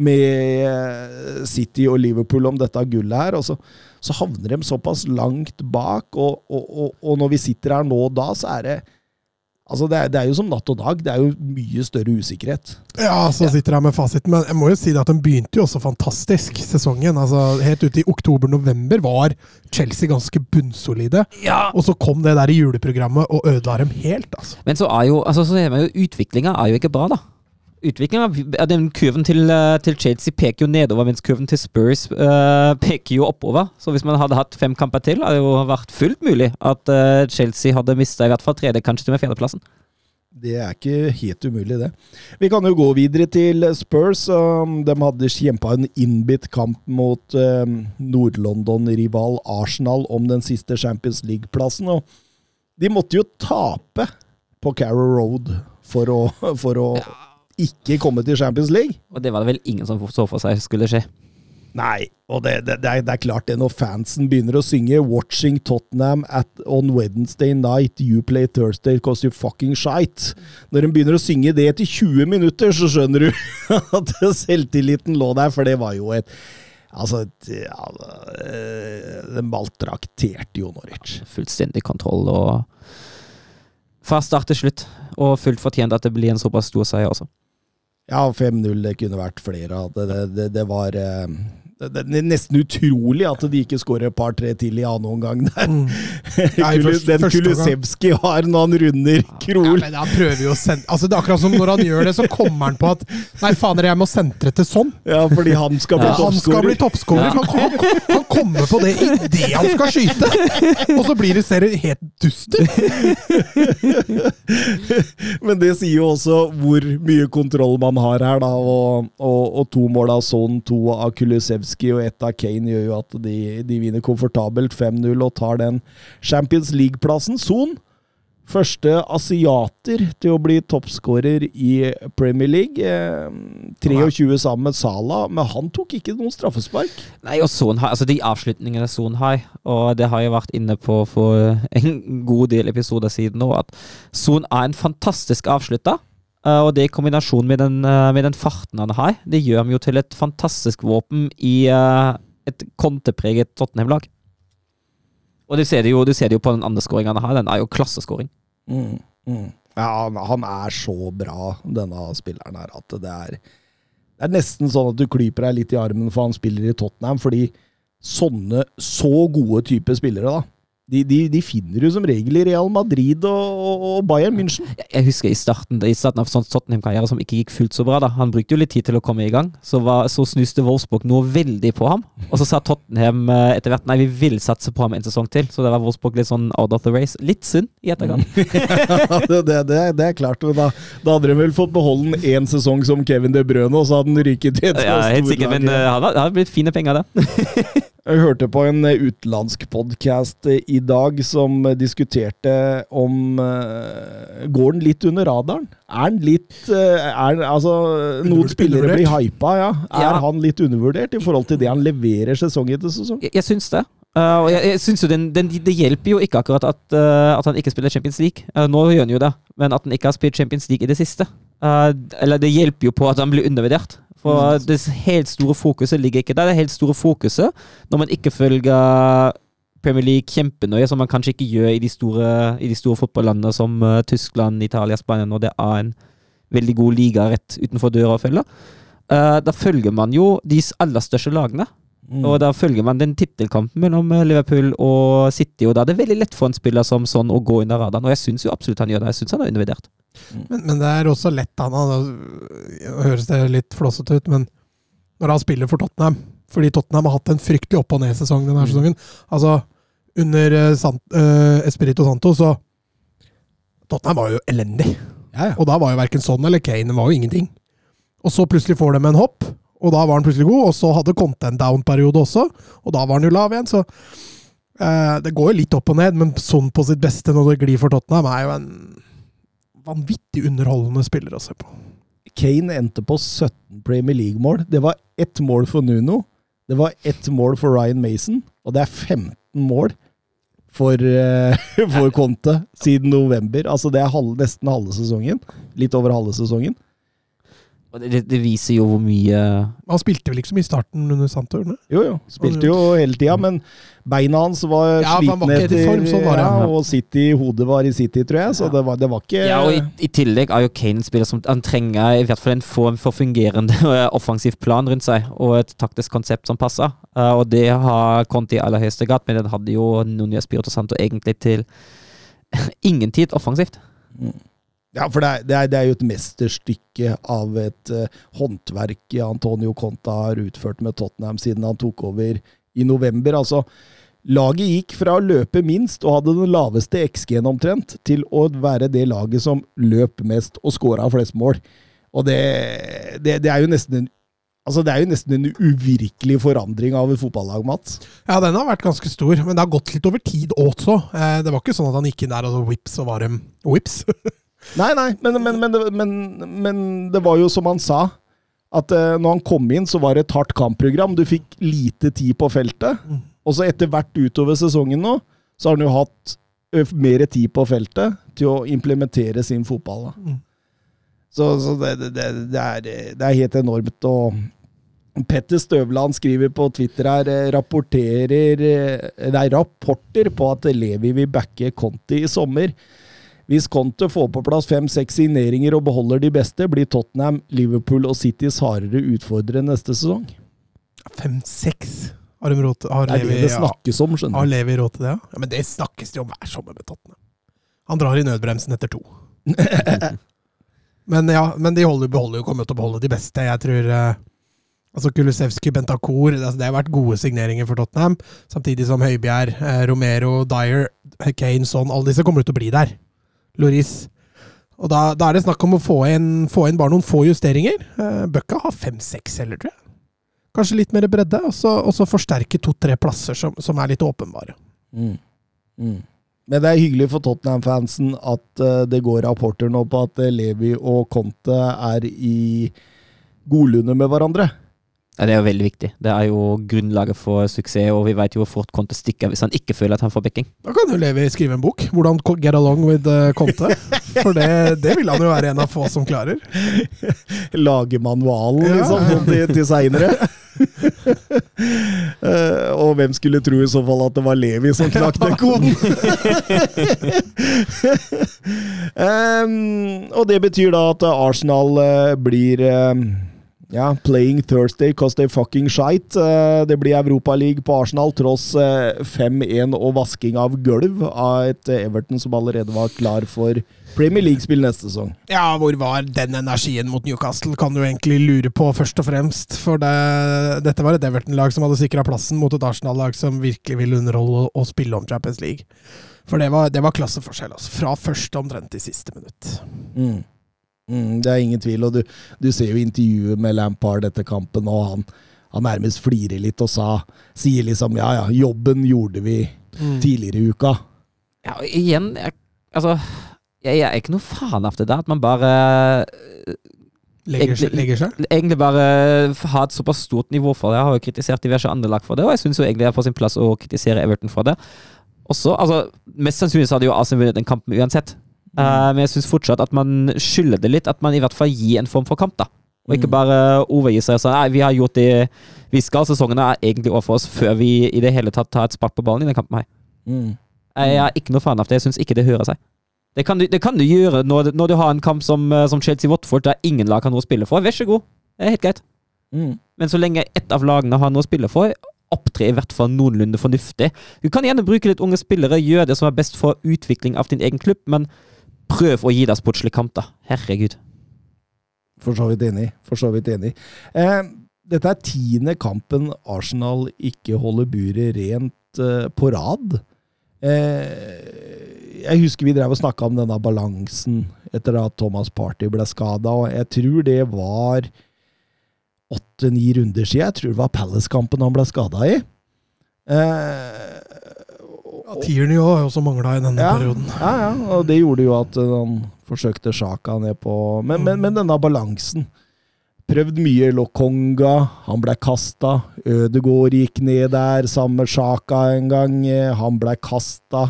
Med eh, City og Liverpool om dette gullet her. Og så, så havner de såpass langt bak, og, og, når vi sitter her nå da, så er det Altså, det er, det er jo som natt og dag. Det er jo mye større usikkerhet. Ja, så sitter jeg med fasiten. Men jeg må jo si det at den begynte jo også fantastisk, sesongen. Altså, Helt ute i oktober-november var Chelsea ganske bunnsolide. Og så kom det der i juleprogrammet og ødela dem helt, altså. Men så er jo, altså, så er man jo utviklinga jo ikke bra, da. Utviklinga ja, Den kurven til, eh, til Chelsea peker jo nedover, mens kurven til Spurs uh, peker jo oppover. Så hvis man hadde hatt fem kamper til, hadde det jo vært fullt mulig at uh, Chelsea hadde mista i hvert fall tredje, kanskje til og med fjerdeplassen. Det er ikke helt umulig, det. Vi kan jo gå videre til Spurs. Um, de hadde kjempa en innbitt kamp mot um, Nord-London-rival Arsenal om den siste Champions League-plassen. Og de måtte jo tape på Carrow Road for å, (laughs) for å ikke komme til Champions League. Og det var det vel ingen som så for seg skulle skje. Nei, og det, det, det, er, det er klart det når fansen begynner å synge 'Watching Tottenham at, on Wednesday night, you play Thursday cause you fucking shite'. Når de begynner å synge det etter 20 minutter, så skjønner du (laughs) at selvtilliten lå der, for det var jo et Altså, ja, eh, de maltrakterte jo Norwich. Fullstendig kontroll og fra start til slutt. Og fullt fortjent at det blir en såpass stor seier også. Ja, 5-0, det kunne vært flere. Det, det, det, det var eh, det, er nesten utrolig at de ikke skårer et par-tre til i annen omgang der. Mm. (laughs) Nei, første- Den. Kulusevski har når han runder Ja, Krol. men han prøver jo å sende Altså Det er akkurat som når han gjør det, så kommer han på at Nei, fader, jeg må sentre til sånn. Ja, fordi han skal bli Ja, toppskårer. toppskårer. Han, han, han kommer på det idet han skal skyte! Og så blir det serien helt duster! (laughs) Men det sier jo også hvor mye kontroll man har her, da. Og, og, og to mål av Son, to av Kulusevski og ett av Kane gjør jo at de, de vinner komfortabelt 5-0 og tar den Champions League-plassen. Son, første asiater til å bli toppskårer i Premier League. Eh, 23 sammen med Salah, men han tok ikke noen straffespark. Nei, og Son har, altså De avslutningene Son har, og det har jeg vært inne på for en god del episoder siden nå, at Son er en fantastisk avslutter. Eh, Og det i kombinasjon med den, eh, med den farten han har, det gjør ham jo til et fantastisk våpen i eh, et kontepreget Tottenham-lag. Og du ser det jo, ser det jo på den andre skåringa han har, den er jo klasseskåring. Mm, mm. Ja, han, han er så bra, denne spilleren her, at det er Det er nesten sånn at du klyper deg litt i armen for han spiller i Tottenham, fordi sånne så gode typer spillere, da, de, de, de finner du som regel i Real Madrid og, og, Bayern München. Jeg, husker i starten, i starten av sånn Tottenham-karriere som ikke gikk fullt så bra. da. Han brukte jo litt tid til å komme i gang. Så, var, så snuste Wolfsburg noe veldig på ham. Og så sa Tottenham eh, etter hvert nei, vi vil satse på ham en sesong til. Så det var Wolfsburg litt sånn out of the race. Litt synd i etterkant. (laughs) det, det, det, det er klart, men da, da hadde de vel fått beholde den én sesong som Kevin De Brøne, og så hadde han ryket i et Ja, helt sikkert, men uh, han har- det blitt fine penger der. (laughs) Jeg hørte på en eh, utenlandsk podkast i dag som eh, diskuterte om eh, Går den litt under radaren? Er den litt eh, er, Altså, noen spillere blir hypa, ja. Er Ja. han litt undervurdert i forhold til det han leverer sesong etter sesong? Jeg, jeg syns det. Uh, og jeg, jeg synes jo den, den, Det hjelper jo ikke akkurat at, uh, at han ikke spiller Champions League. Uh, nå gjør han jo det, men at han ikke har spilt Champions League i det siste. Uh, eller det hjelper jo på at han blir undervurdert. For det helt store fokuset ligger ikke der. Det helt store fokuset, når man ikke følger Premier League kjempenøye, som man kanskje ikke gjør i de store, i de store fotballandene som uh, Tyskland, Italia, Spania, når det er en veldig god liga rett utenfor døra å følge. Uh, da følger man jo de aller største lagene. Mm. Og da følger man den tittelkampen mellom eh, Liverpool og City, og da er det veldig lett for en spiller som sånn å gå under radaren. Og jeg syns jo absolutt han gjør det. Jeg syns han er undervurdert. Men, men det er også lett, han. han høres det litt flåsete ut, men når han spiller for Tottenham Fordi Tottenham har hatt en fryktelig opp- og ned-sesong denne Mm. sesongen. Altså, under eh, Sant, uh, Espirito Santo, så Tottenham var jo elendig. Ja, ja. Og da var jo verken Son eller Kane var jo ingenting. Og så plutselig får de en hopp, og da var han plutselig god. Og så hadde Conte en down-periode også, og da var han jo lav igjen. Så eh, det går jo litt opp og ned, men sånn på sitt beste når det glir for Tottenham, er jo en vanvittig underholdende spiller å se på. Kane endte på 17 Premier League-mål. Det var ett mål for Nuno. Det var ett mål for Ryan Mason, og det er 15 mål for, uh, (laughs) for Conte siden november. Altså det er halv, nesten halve sesongen. Litt over halve sesongen. Det, det viser jo hvor mye Han spilte vel ikke så mye i starten under Santo? gjorde han det? Jo, jo. Spilte jo hele tida, men beina hans var Ja, var slitne ikke form, sånn var det, ja, ja. og City, hodet var i City, tror jeg, så det var, det var ikke Ja, og i, i tillegg er jo Kane en spiller som han trenger i hvert fall en form for fungerende (laughs) eh, offensiv plan rundt seg, og et taktisk konsept som passer. Eh, og det har Conti i aller høyeste grad, men den hadde jo Nunia Spirito Santo egentlig til (laughs) ingen tid offensivt. Ja, for det er, det er, det er jo et mesterstykke av et uh, håndverk Antonio Conta har utført med Tottenham siden han tok over i november. Altså, laget gikk fra å løpe minst og hadde den laveste XG-en omtrent, til å være det laget som løp mest og skåra flest mål. Og det, det, er jo nesten en Altså, Det er jo nesten en uvirkelig forandring av et fotballag, Mats. Ja, den har vært ganske stor, men det har gått litt over tid også. Eh, Det var ikke sånn at han gikk inn der og så whips, og var dem whips. (laughs) Nei, nei, men, men, men, men, men det var jo som han sa, at eh, når han kom inn, så var det et hardt kampprogram. Du fikk lite tid på feltet. Mm. Og så etter hvert utover sesongen nå, så har han jo hatt ø, mer tid på feltet til å implementere sin fotball. Da. Mm. Så, så det, det, det, er, det er helt enormt. Og Petter Støvland skriver på Twitter her eh, rapporterer Det Nei, rapporter på at Levi vil backe Conti i sommer. Hvis Conte får på plass fem-seks signeringer og beholder de beste, blir Tottenham, Liverpool og Citys hardere utfordrere neste sesong. Fem-seks har de råd til. Har Det er Levi, det snakkes om, skjønner du. Levi råd til det, ja? ja? Men det snakkes det om hver sommer med Tottenham. Han drar i nødbremsen etter to. (laughs) Men ja, men de holder, beholder jo, kommer til å beholde de beste. Jeg tror eh, altså Kulusevski, Bentakor altså Det har vært gode signeringer for Tottenham. Samtidig som Høibjerg, eh, Romero, Dyer, Kane, Son Alle disse kommer ut til å bli der. Loris. Og da, da er det snakk om å få inn, få inn bare noen få justeringer. Uh, Bøkka har fem-seks heller, tror jeg. Kanskje litt mer bredde, og så, forsterke to-tre plasser som, som er litt åpenbare. Mm. Mm. Men det er hyggelig for Tottenham-fansen at uh, det går rapporter nå på at eh, Levi og Conte er i godlunde med hverandre. Ja, det er jo veldig viktig. Det er jo grunnlaget for suksess, og vi vet jo hvor fort Conte stikker hvis han ikke føler at han får backing. Da kan jo Levi skrive en bok. Hvordan get along with eh, Conte. (laughs) For det, det vil han jo være en av få som klarer. (laughs) Lage manualen, Ja. liksom, sånn til, til seinere. uh, (laughs) og hvem skulle tro i så fall at det var Levi som knakk den koden? um, og det betyr da at Arsenal uh, blir em, ja, playing Thursday cause they fucking shite. Eh, det blir Europaliga på Arsenal tross eh, 5-1 og vasking av gulv av et eh, Everton som allerede var klar for Premier League-spill neste sesong. Ja, hvor var den energien mot Newcastle, kan du egentlig lure på, først og fremst. For det, dette var et Everton-lag som hadde sikra plassen mot et Arsenal-lag som virkelig ville underholde og spille om Champions League. For det var, det var klasseforskjell, altså. Fra første omtrent til siste minutt. Mm. Mm, det er ingen tvil, og du, du ser jo intervjuet med Lampard etter kampen, og han, han nærmest flirer litt og sa, sier liksom ja ja, jobben gjorde vi tidligere i uka. Ja, og igjen, jeg, altså jeg, jeg er ikke noe faen av det der, at man bare Legger, seg- legger seg? egentlig bare ha et såpass stort nivå for det. Jeg har jo kritisert diverse andre lag for det, og jeg syns egentlig det er på sin plass å kritisere Everton for det. Også, altså, Mest sannsynlig så hadde jo Arsenal vunnet den kampen uansett, Eh, men jeg syns fortsatt at man skylder det litt, at man i hvert fall gir en form for kamp, da. Og ikke Mm. bare overgi seg og si nei, vi har gjort det vi skal, sesongen er egentlig over for oss før vi i det hele tatt tar et spark på ballen i den kampen her. Mm. Jeg er ikke noe fan av det. Jeg syns ikke det hører seg. Det kan du, det kan du gjøre når, når du har en kamp som, eh, som Chelsea-Watford, der ingen lag har noe å spille for. Vær så god. Det er helt greit. Mm. Men så lenge ett av lagene har noe å spille for, opptre i hvert fall noenlunde fornuftig. Du kan gjerne bruke litt unge spillere, gjøre det som er best for utvikling av din egen klubb, men prøv å gi deg sportslig kamp, da. Herregud. For så vidt enig. For så vidt enig. Eh, dette er tiende kampen Arsenal ikke holder buret rent eh, på rad. Eh, jeg husker vi drev og snakka om denne balansen etter at Thomas Party ble skada, og jeg tror det var åtte-ni runder siden. Jeg tror det var Palace-kampen han ble skada i. Eh, Ja, Tierney òg har jo også mangla i denne ja, perioden. Ja, ja, og det gjorde jo at eh, han forsøkte Sjaka ned på men, men, men denne balansen Prøvd mye Lokonga, han ble kasta. Ødegård gikk ned der sammen med Sjaka en gang. Han ble kasta.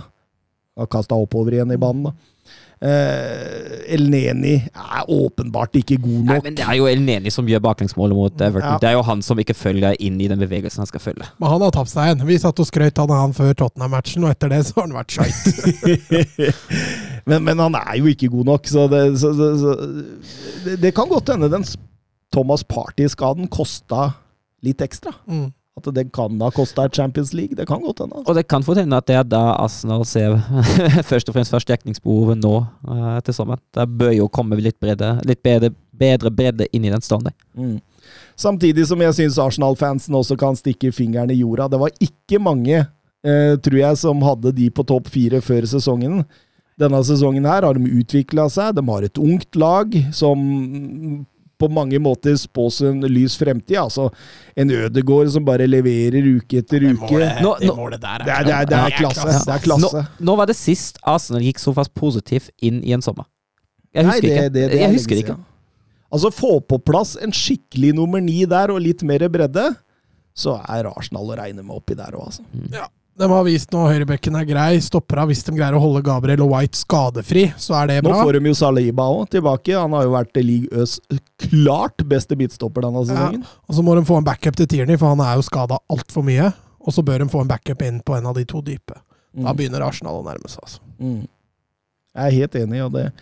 Kasta oppover igjen i banen, da. Eh, Elneni er åpenbart ikke god nok. Nei, men Det er jo Elneni som gjør baklengsmålet mot Everton. Ja. Det er jo han som ikke følger inn i den bevegelsen han skal følge. Men han har tapt seg en. Vi satt og skrøt av han før Tottenham-matchen, og etter det så har han vært shite. (laughs) men, men han er jo ikke god nok, så det, så, så, så, det, det kan godt hende den Thomas Party-skaden kosta litt ekstra. Mm. At det kan ha kosta Champions League. Det kan godt hende. Og det kan fort hende at det er da Arsenal ser (laughs) først og fremst forsterkningsbehovet nå uh, til sommeren. Det bør jo komme litt, bredde, litt bedre, bedre bredde inn i den standen. Mm. Samtidig som jeg syns Arsenal-fansen også kan stikke fingeren i jorda. Det var ikke mange, uh, tror jeg, som hadde de på topp fire før sesongen. Denne sesongen her har de utvikla seg. De har et ungt lag som på mange måter spås en lys fremtid. Altså en Ødegård som bare leverer uke etter Det uke. målet, Nå- det målet der er, det er, det er klasse. Det er klasse. Nå, nå var det sist Arsenal gikk såpass positivt inn i en sommer. Jeg husker Nei, det- ikke. det- det jeg husker ikke. Altså, få på plass en skikkelig nummer ni der, og litt mer bredde, så er Arsenal å regne med oppi der òg, altså. De har vist nå høyrebekken er grei. Stopper av hvis de greier å holde Gabriel og White skadefri, så er det bra. Nå får de jo Saliba òg tilbake. Han har jo vært League klart beste midtstopper denne sesongen. Og så må de få en backup til Tierney, for han er jo skada altfor mye. Og så bør de få en backup inn på en av de to dype. Da Mm. begynner Arsenal å nærme seg. Altså. Mm. Jeg er helt enig, og det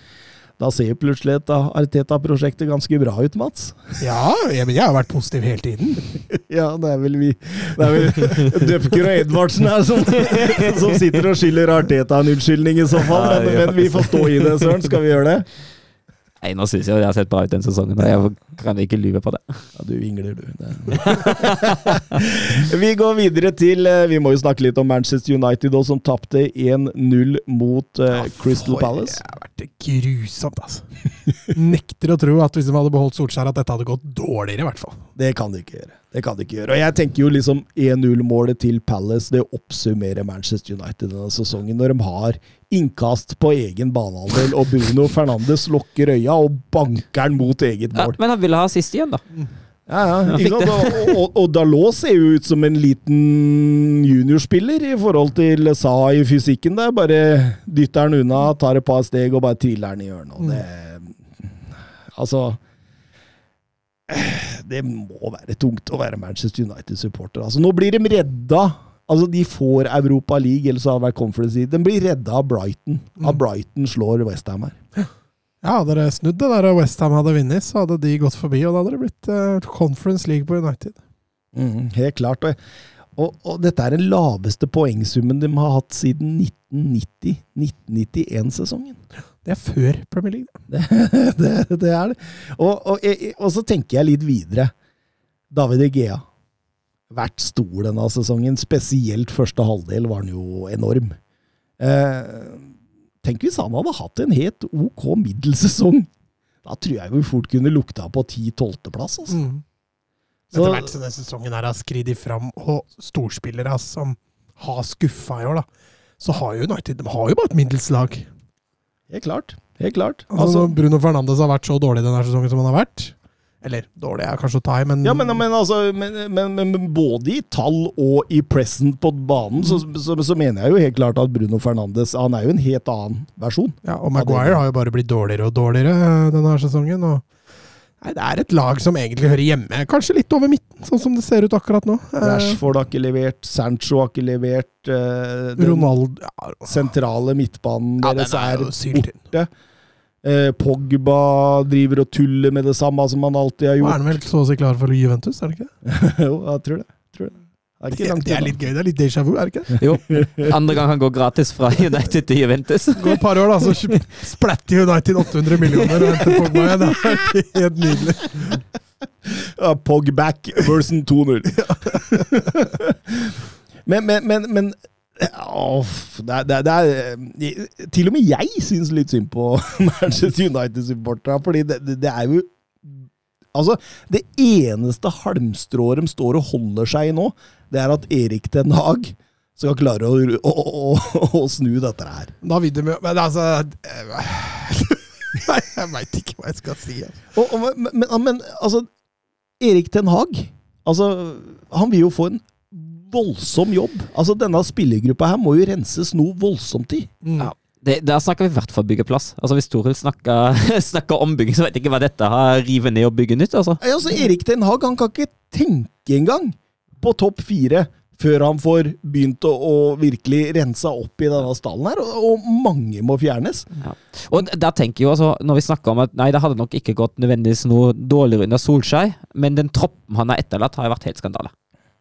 da ser plutselig et Arteta-prosjektet ganske bra ut, Mats. Ja, jeg, men jeg har vært positiv hele tiden. (laughs) Ja, det er vel vi Det er vel (laughs) Dupker og Edvardsen her som, som sitter og skylder Arteta en unnskyldning, i så fall. Men, men vi får stå i det, Søren. Skal vi gjøre det? Nei, nå syns jeg det har sett bra ut den sesongen. og Jeg kan ikke lyve på det. Ja, du vingler, du. (laughs) Vi går videre til eh, Vi må jo snakke litt om Manchester United, også, som tapte 1-0 mot eh, Crystal Palace. Det har vært grusomt, altså. (laughs) Nekter å tro at hvis de hadde beholdt Solskjær, at dette hadde gått dårligere, i hvert fall. Det kan de ikke gjøre. Det kan de ikke gjøre. Og jeg tenker jo liksom 1-0-målet til Palace det oppsummerer Manchester United denne sesongen, når de har innkast på egen banehalvdel, og Bruno Fernandes lukker øya og banker den mot eget Ja, men han ville ha sist igjen, da. Ja, ja, ikke sant? Og, og, og Dalot ser jo ut som en liten juniorspiller i forhold til Sa i fysikken der. Bare dytter han unna, tar et par steg og bare triller han i hjørnet. Og det Altså Det må være tungt å være Manchester United-supporter. Altså, nå blir de redda. Altså, De får Europa League, eller så har det vært Conference League. De blir redda av Brighton. Av Brighton slår Westham her. Ja, hadde det snudd det der og Westham hadde vunnet, så hadde de gått forbi, og da hadde det blitt uh, Conference League på United. Mm, helt klart. Og, og, og dette er den laveste poengsummen de har hatt siden 1990-1991-sesongen. Det er før Premier League. Det, (laughs) det, det er det. Og, og, og så tenker jeg litt videre. David Egea. Vært stor denne sesongen. Spesielt første halvdel var han jo enorm. Eh, tenk hvis han hadde hatt en helt ok middelsesong. Da tror jeg vi fort kunne lukta på 10-12.-plass. Altså. Mm. Så- Etter hvert som denne sesongen her har skredet fram, og storspillere som har skuffa i år, da, så har jo United de har jo bare et middels lag. Helt klart. Helt klart. Altså, Altså, Bruno Fernandes har vært så dårlig denne sesongen som han har vært Eller dårlig er kanskje å ta i, men, Ja, men, men, altså, men, men, både i tall og i present på banen, så, så, så mener jeg jo helt klart at Bruno Fernandes Han er jo en helt annen versjon. ja, Og Maguire har jo bare blitt dårligere og dårligere eh, denne sesongen. Og, nei, det er et lag som egentlig hører hjemme, kanskje litt over midten, sånn som det ser ut akkurat nå. Eh, Rashford har ikke levert, Sancho har ikke levert. eh, den Ronaldo ja, sentrale midtbanen ja, deres er er borte. Eh, Pogba driver og tuller med det samme som han alltid har Nå er han vel så å si klar for Juventus, er det ikke? (laughs) jo, jeg tror det. Tror det. Er Det, det er litt gøy. Det er litt déjà vu, er det ikke? Jo. Andre gang han går gratis fra United til Juventus. (laughs) Går et par år, da, så splatter United 800 millioner og henter Pogba igjen. Det er helt nydelig. Ja, Pogback version 2-0. (laughs) men, men, men, men Oh, det, er, det, er, det er Til og med jeg syns litt synd på (laughs) Manchester United-supporterne, fordi det, det, det er jo Altså, det eneste halmstrået de står og holder seg i nå, det er at Erik Den Haag skal klare å, å, å, å snu dette her. Da vil de jo Men altså eh, Nei, (laughs) jeg veit ikke hva jeg skal si. altså. Og, og, men, men, men altså Erik Ten Hag altså, Han vil jo få en voldsom jobb. Altså Denne spillergruppa her må jo renses noe voldsomt i. Mm. Ja. Det, der snakker vi i hvert fall byggeplass. Altså Hvis Toril snakker, (laughs) snakker ombygging, så vet jeg ikke hva dette har. Rive ned og bygge nytt, altså. Altså Erik Ten Hag han kan ikke tenke engang på topp fire før han får begynt å, å virkelig rense opp i denne stallen her, og, og mange må fjernes. Ja. Og der tenker jeg jo altså, Når vi snakker om at nei, det hadde nok ikke gått nødvendigvis noe dårligere under Solskjær, men den troppen han har etterlatt, har jo vært helt skandale.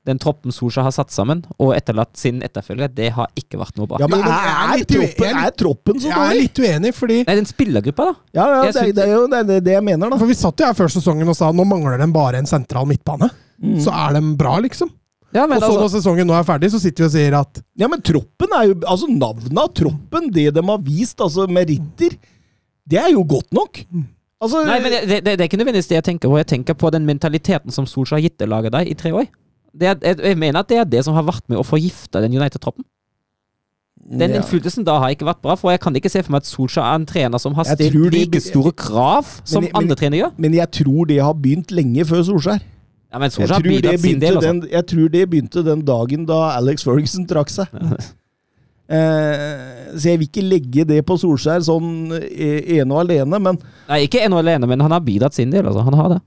Den troppen Solskjær har satt sammen og etterlatt sin etterfølger, det har ikke vært noe bra. Ja, men er, er er, troppen, er troppen så Jeg er litt uenig, fordi Nei, den spillergruppa, da. Ja, ja det, synes- det er jo det, det, det jeg mener, da. For Vi satt jo her før sesongen og sa nå mangler den bare en sentral midtbane. Mm. Så er de bra, liksom. Ja, men Og så altså, når sesongen nå er ferdig, så sitter vi og sier at Ja, men troppen er jo Altså, navnet av troppen, det de har vist, altså meritter, det er jo godt nok. Altså Nei, men det, det, det er ikke nødvendigvis det jeg tenker på. Jeg tenker på den mentaliteten som Solskjær har gitt det laget deg i tre år. Det jeg, jeg mener at det er det som har vært med å forgifte den United-troppen. Den ja. innflytelsen da har ikke vært bra, for jeg kan ikke se for meg at Solskjær er en trener som har stilt like store krav som Men- men- andre trenere gjør. Men jeg tror det har begynt lenge før Solskjær. Ja, men Solskjær har tror, det bidratt sin del, altså. den, jeg tror det begynte den dagen da Alex Ferguson trakk seg. (laughs) Eh, så jeg vil ikke legge det på Solskjær sånn eh, ene og alene, men Nei, ikke ene og alene, men han har bidratt sin del, altså. Han har det.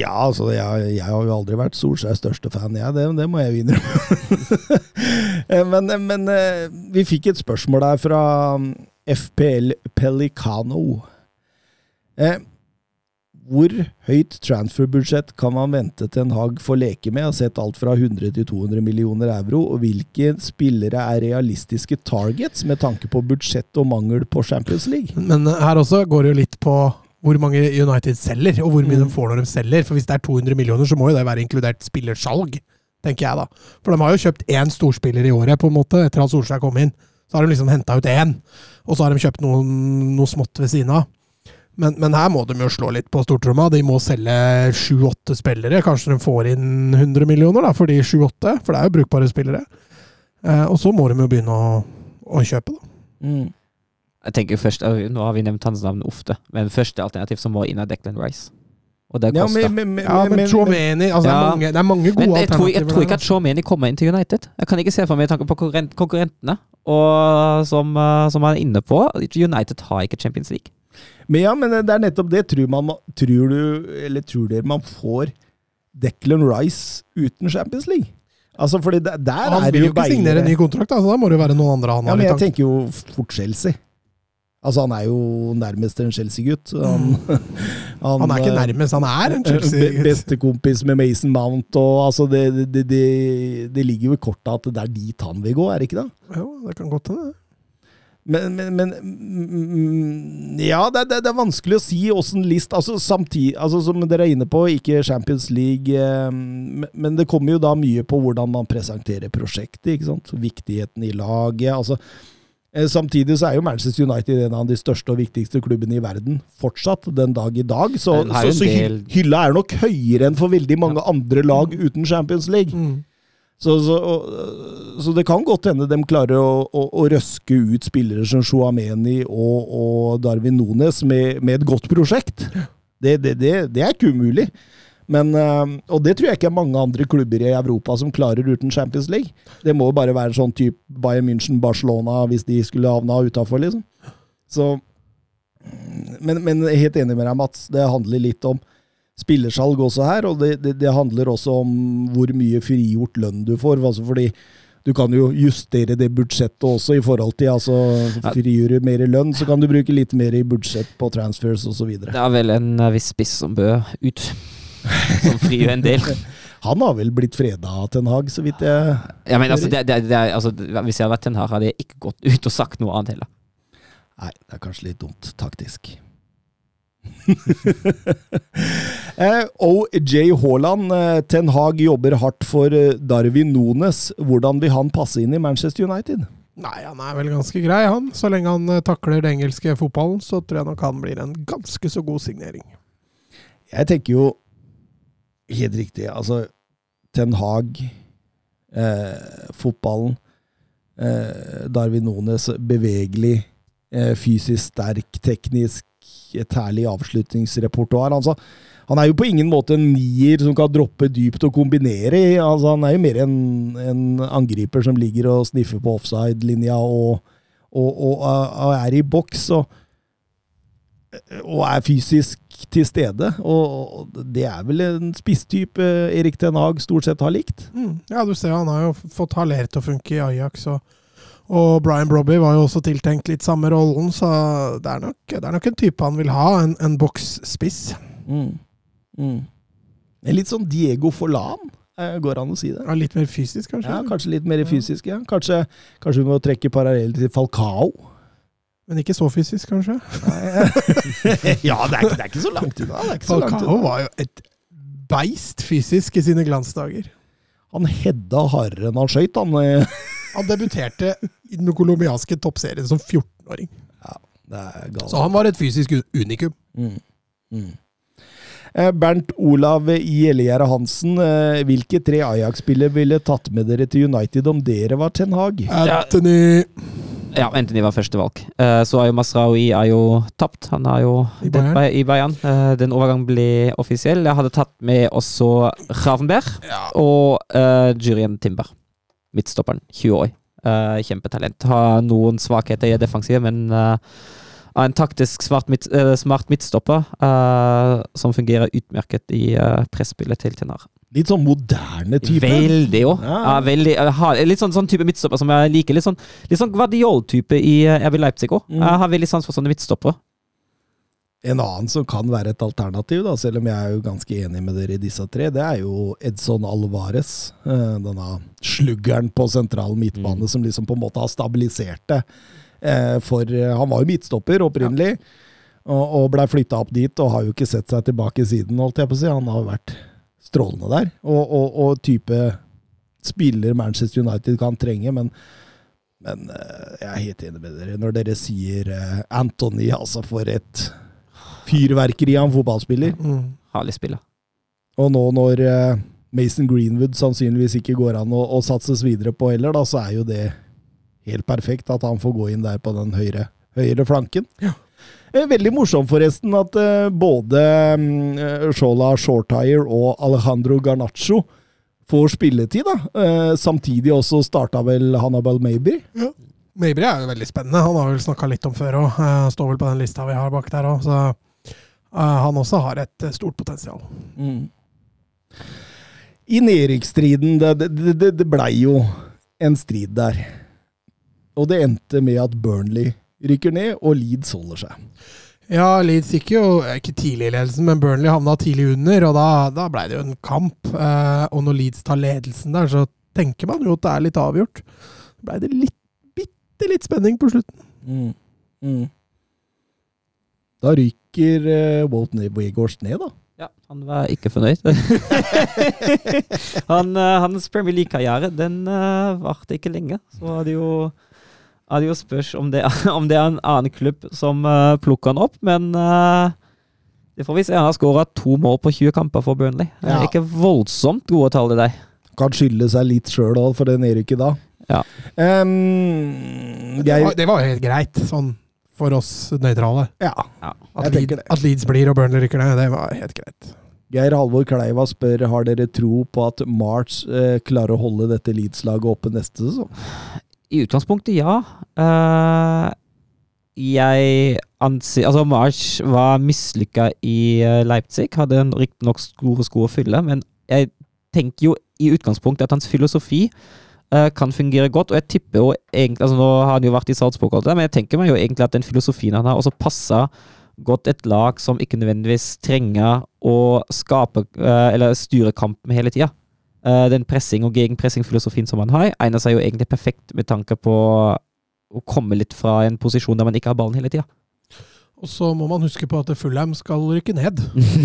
ja, altså, jeg, jeg har jo aldri vært Solskjærs største fan, jeg. Det, det må jeg jo innrømme. (laughs) Eh, men men eh, vi fikk et spørsmål der fra um, FPL Pelicano. Eh, hvor høyt transferbudsjett kan man vente til en Hag får leke med? Jeg har sett alt fra 100 til 200 millioner euro. Og hvilke spillere er realistiske targets med tanke på budsjett og mangel på Champions League? Men her også går det jo litt på hvor mange United selger, og hvor mye Mm. de får når de selger. For hvis det er 200 millioner, så må jo det være inkludert spillersalg, tenker jeg da. For de har jo kjøpt én storspiller i året, på en måte, etter at Solskjær kom inn. Så har de liksom henta ut én, og så har de kjøpt noe, noe smått ved siden av. Men, men her må de jo slå litt på stortromma. De må selge sju-åtte spillere. Kanskje de får inn 100 millioner da, for de sju-åtte, for det er jo brukbare spillere. Eh, og så må de jo begynne å, å kjøpe, da. Mm. Jeg tenker først, øh, Nå har vi nevnt hans navn ofte, men første alternativ som må inn, er Declan Rice. Og det Ja, koster. men, men, men, Ja, men Chomeni altså, det, er Ja. mange, det er mange gode Men jeg tror, jeg tror ikke at Chomeni kommer inn til United. Jeg kan ikke se for meg tanken tanke på konkurrentene. Og som, eh, som han er inne på, United har ikke Champions League. Men ja, men det er nettopp det. Tror, man, tror du, eller tror dere man får Declan Rice uten Champions League? Altså, fordi der, der Han er vil jo ikke ikke signere ny kontrakt, da, da må det jo være noen andre han Ja, har men i jeg tank. tenker jo fort Chelsea. Altså, han er jo nærmest en Chelsea-gutt. Han, (laughs) Han er ikke eh, nærmest, han er en Chelsea-gutt. Bestekompis med Mason Mount, og altså, det, det, det, det ligger jo i kortet at det er dit han vil gå, er det ikke det? Jo, det kan godt hende. Men, men, men mm, Ja, det, det, det er vanskelig å si åssen list altså, samtidig, altså Som dere er inne på, ikke Champions League. Eh, men- det kommer jo da mye på hvordan man presenterer prosjektet. ikke sant? Viktigheten i laget. altså eh, Samtidig så er jo Manchester United en av de største og viktigste klubbene i verden fortsatt, den dag i dag. Så, så, så hy- hylla er nok høyere enn for veldig mange andre lag uten Champions League. Mm. Så, så, og, så det kan godt hende de klarer å, å, å røske ut spillere som Shuameni og, og Darwin Nones med, med et godt prosjekt. Det, det, det, det er ikke umulig. Men, eh, og det tror jeg ikke er mange andre klubber i Europa som klarer uten Champions League. Det må jo bare være sånn type Bayern München, Barcelona, hvis de skulle havna utafor, liksom. Så men, men er helt enig med deg, Mats. Det handler litt om spillersalg også her, og det, det, det handler også om hvor mye frigjort lønn du får. Altså fordi du kan jo justere det budsjettet også i forhold til altså Frigjør du mer lønn, så kan du bruke litt mer i budsjett på transfers osv. Det er vel en eh, viss spiss som bør ut. Som frigjør en del. (laughs) Han har vel blitt freda av Ten Hag, så vidt jeg Ja, men altså, det, det, det, altså, Hvis jeg hadde vært Ten Hag, hadde jeg ikke gått ut og sagt noe annet heller. Nei, det er kanskje litt dumt taktisk. (laughs) eh, OJ Haaland, eh, Ten Hag jobber hardt for eh, Darwin Nones. Hvordan vil han passe inn i Manchester United? Nei, han er vel ganske grei, han. Så lenge han takler den engelske fotballen, så tror jeg nok han blir en ganske så god signering. Jeg tenker jo helt riktig, altså Ten Hag, eh, fotballen, eh, Darwin Nones, bevegelig, eh, fysisk sterk, teknisk, et herlig avslutningsrepertoar. Altså, han er jo på ingen måte en nier som kan droppe dypt og kombinere. Altså, han er jo mer en, en angriper som ligger og sniffer på offside-linja og, og, og, og er i boks. Og, og er fysisk til stede. Og det er vel en spisstype Erik Ten Hag stort sett har likt. Mm. Ja, du ser han har jo fått Haller til å funke i Ajax, og, og Brian Brobby var jo også tiltenkt litt samme rollen, så det er nok, det er nok en type han vil ha, en, en boksspiss. Mm. Mm. Litt sånn Diego Forlan, eh, går an å si det. Ja, litt mer fysisk, kanskje? Ja, Kanskje litt mer fysisk, ja. Kanskje, kanskje vi må trekke parallell til Falcao. Men ikke så fysisk, kanskje? (laughs) ja, det er, ikke, det er ikke så langt unna. Falcao var jo et beist fysisk i sine glansdager. Han hedda hardere enn han skøyt, han. Eh. Han debuterte i den colombianske toppserien som 14-åring. Det er galt. Så han var et fysisk unikum. Mm. Mm. Eh, Bernt Olav Gjellegjerde Hansen, eh, hvilke tre Ajax-spillere ville tatt med dere til United om dere var Ten Hag? Anthony Ja, Anthony var førstevalg. Uh, så er jo Masraoui er jo tapt. Han er jo I Bayern. det- i Bayern. Eh, den overgangen ble offisiell. Jeg hadde tatt med også Ravenberg og uh, Jurien Timber. Midtstopperen. 20 år. Uh, kjempetalent. Har noen svakheter i defensivet, men uh, en taktisk smart, midt, uh, smart midtstopper som fungerer utmerket i uh, presspillet til Tenar. Litt sånn moderne type. Veldig jo. Ja. Ja, veldig. Litt sånn, sånn type midtstopper som jeg liker. Litt sånn, litt sånn Guardiol-type i RB Leipzig òg. Mm. Jeg har veldig sans for sånne midtstoppere. En annen som kan være et alternativ, da, selv om jeg er jo ganske enig med dere i disse tre, det er jo Edson Alvarez. eh, Denne sluggeren på sentral midtbane Mm. som liksom på en måte har stabilisert det. Eh, For eh, han var jo midtstopper opprinnelig, og, og blei flytta opp dit, og har jo ikke sett seg tilbake siden, holdt jeg på å si. Han har vært strålende der. Og, og, og type spiller Manchester United kan trenge, men men jeg er helt enig med dere når dere sier Anthony, altså for et fyrverkeri av en fotballspiller. mm. Herlig spiller. Og nå når eh, Mason Greenwood sannsynligvis ikke går an å, å satses videre på heller, da, så er jo det helt perfekt at han får gå inn der på den høyre, høyre flanken. Ja. Eh, Veldig morsomt forresten at eh, både mm, Shola Shortire og Alejandro Garnaccio får spilletid. da. Samtidig også starta vel Hannibal Ja. Mabry er jo veldig spennende. Han har vel snakka litt om før òg. Står vel på den lista vi har bak der òg. Eh, han også har et eh, stort potensial. Mm. I nedrykksstriden, det, det, det, det blei jo en strid der. Og det endte med at Burnley rykker ned, og Leeds holder seg. Ja, Leeds gikk jo eh, ikke tidlig i ledelsen, men Burnley havna tidlig under, og da, da blei det jo en kamp. Eh, og når Leeds tar ledelsen der, så tenker man jo at det er litt avgjort. Så blei det litt, bitte litt spenning på slutten. Mm. Mm. Da ryker uh, Walt Weghorst ned, da. Ja, han var ikke fornøyd. (laughs) han, uh, hans Premier League-karriere den uh, varte ikke lenge. Så er det jo, er det jo spørs om det, (laughs) om det er en annen klubb som uh, plukker han opp, men uh, det får vi se. Han har skåra to mål på 20 kamper for Burnley. Det er Ja. Ikke voldsomt gode tall, i deg. Kan skylde seg litt sjøl òg, for det nedrykket da. Ja. Um, Det var, det var jo helt greit, sånn for oss nøytrale. ja, Ja. At, Leeds, at Leeds blir og Burnley rykker ned, det var helt greit. Geir Halvor Kleiva spør har dere tro på at March eh, klarer å holde dette Leeds-laget oppe neste sesong. I utgangspunktet, ja. Uh, jeg anser Altså, March var mislykka i eh, Leipzig. Hadde riktignok store sko å fylle, men jeg tenker jo i utgangspunktet at hans filosofi kan fungere godt, og jeg tipper jo egentlig altså Nå har han jo vært i Salzburg, alt det, men jeg tenker meg jo egentlig at den filosofien han har, også passer godt et lag som ikke nødvendigvis trenger å skape eh, eller styre kampen hele tida. Eh, den pressing- og gegenpressing-filosofien som han har, egner seg jo egentlig perfekt med tanke på å komme litt fra en posisjon der man ikke har ballen hele tida. Og så må man huske på at Fulham skal rykke ned.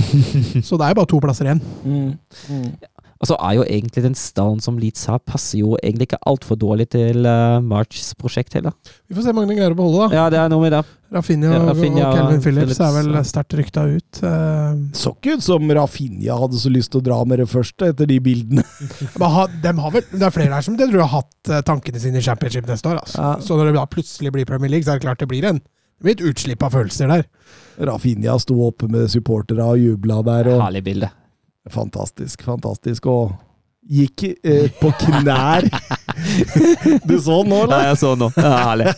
(laughs) Så det er jo bare to plasser igjen. Mm. Mm. Og så er jo egentlig den stallen som Leeds har, passer jo egentlig ikke altfor dårlig til uh, Marchs prosjekt heller. Vi får se hvor mange de greier å beholde, da. Ja, det er noe med det. Rafinha Ja, Rafinha og Kelvin Phillips, Phillips, er vel sterkt rykta ut. Uh, Så ikke ut som Rafinha hadde så lyst til å dra med det første, etter de bildene. (laughs) men ha, dem har vel, det er flere her som jeg tror har hatt eh, tankene sine i championship neste år. Altså. Ja. Så når det da plutselig blir Premier League, så er det klart det blir en det blir et utslipp av følelser der. Rafinha sto oppe med supportere og jubla der. og Herlig bilde. Fantastisk, fantastisk. Og gikk eh, på knær. (laughs) du så den nå, Ja, eller? jeg så nå. Ja, herlig.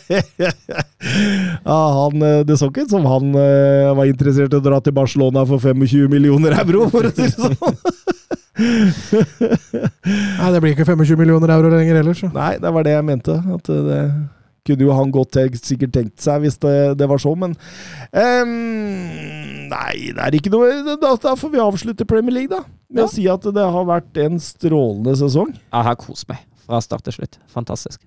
(laughs) ja, han, eh, det så ikke ut som han eh, var interessert i å dra til Barcelona for 25 millioner euro, for å si det sånn. Nei, Det blir ikke 25 millioner euro lenger heller, så. Nei, det var det jeg mente. At eh, det kunne jo han godt sikkert tenkt seg hvis det, det var så, men um, Nei, det er ikke noe Da, da får vi avslutte Premier League, da. Med Ja. å si at det har vært en strålende sesong. Jeg har kost meg fra start til slutt. Fantastisk.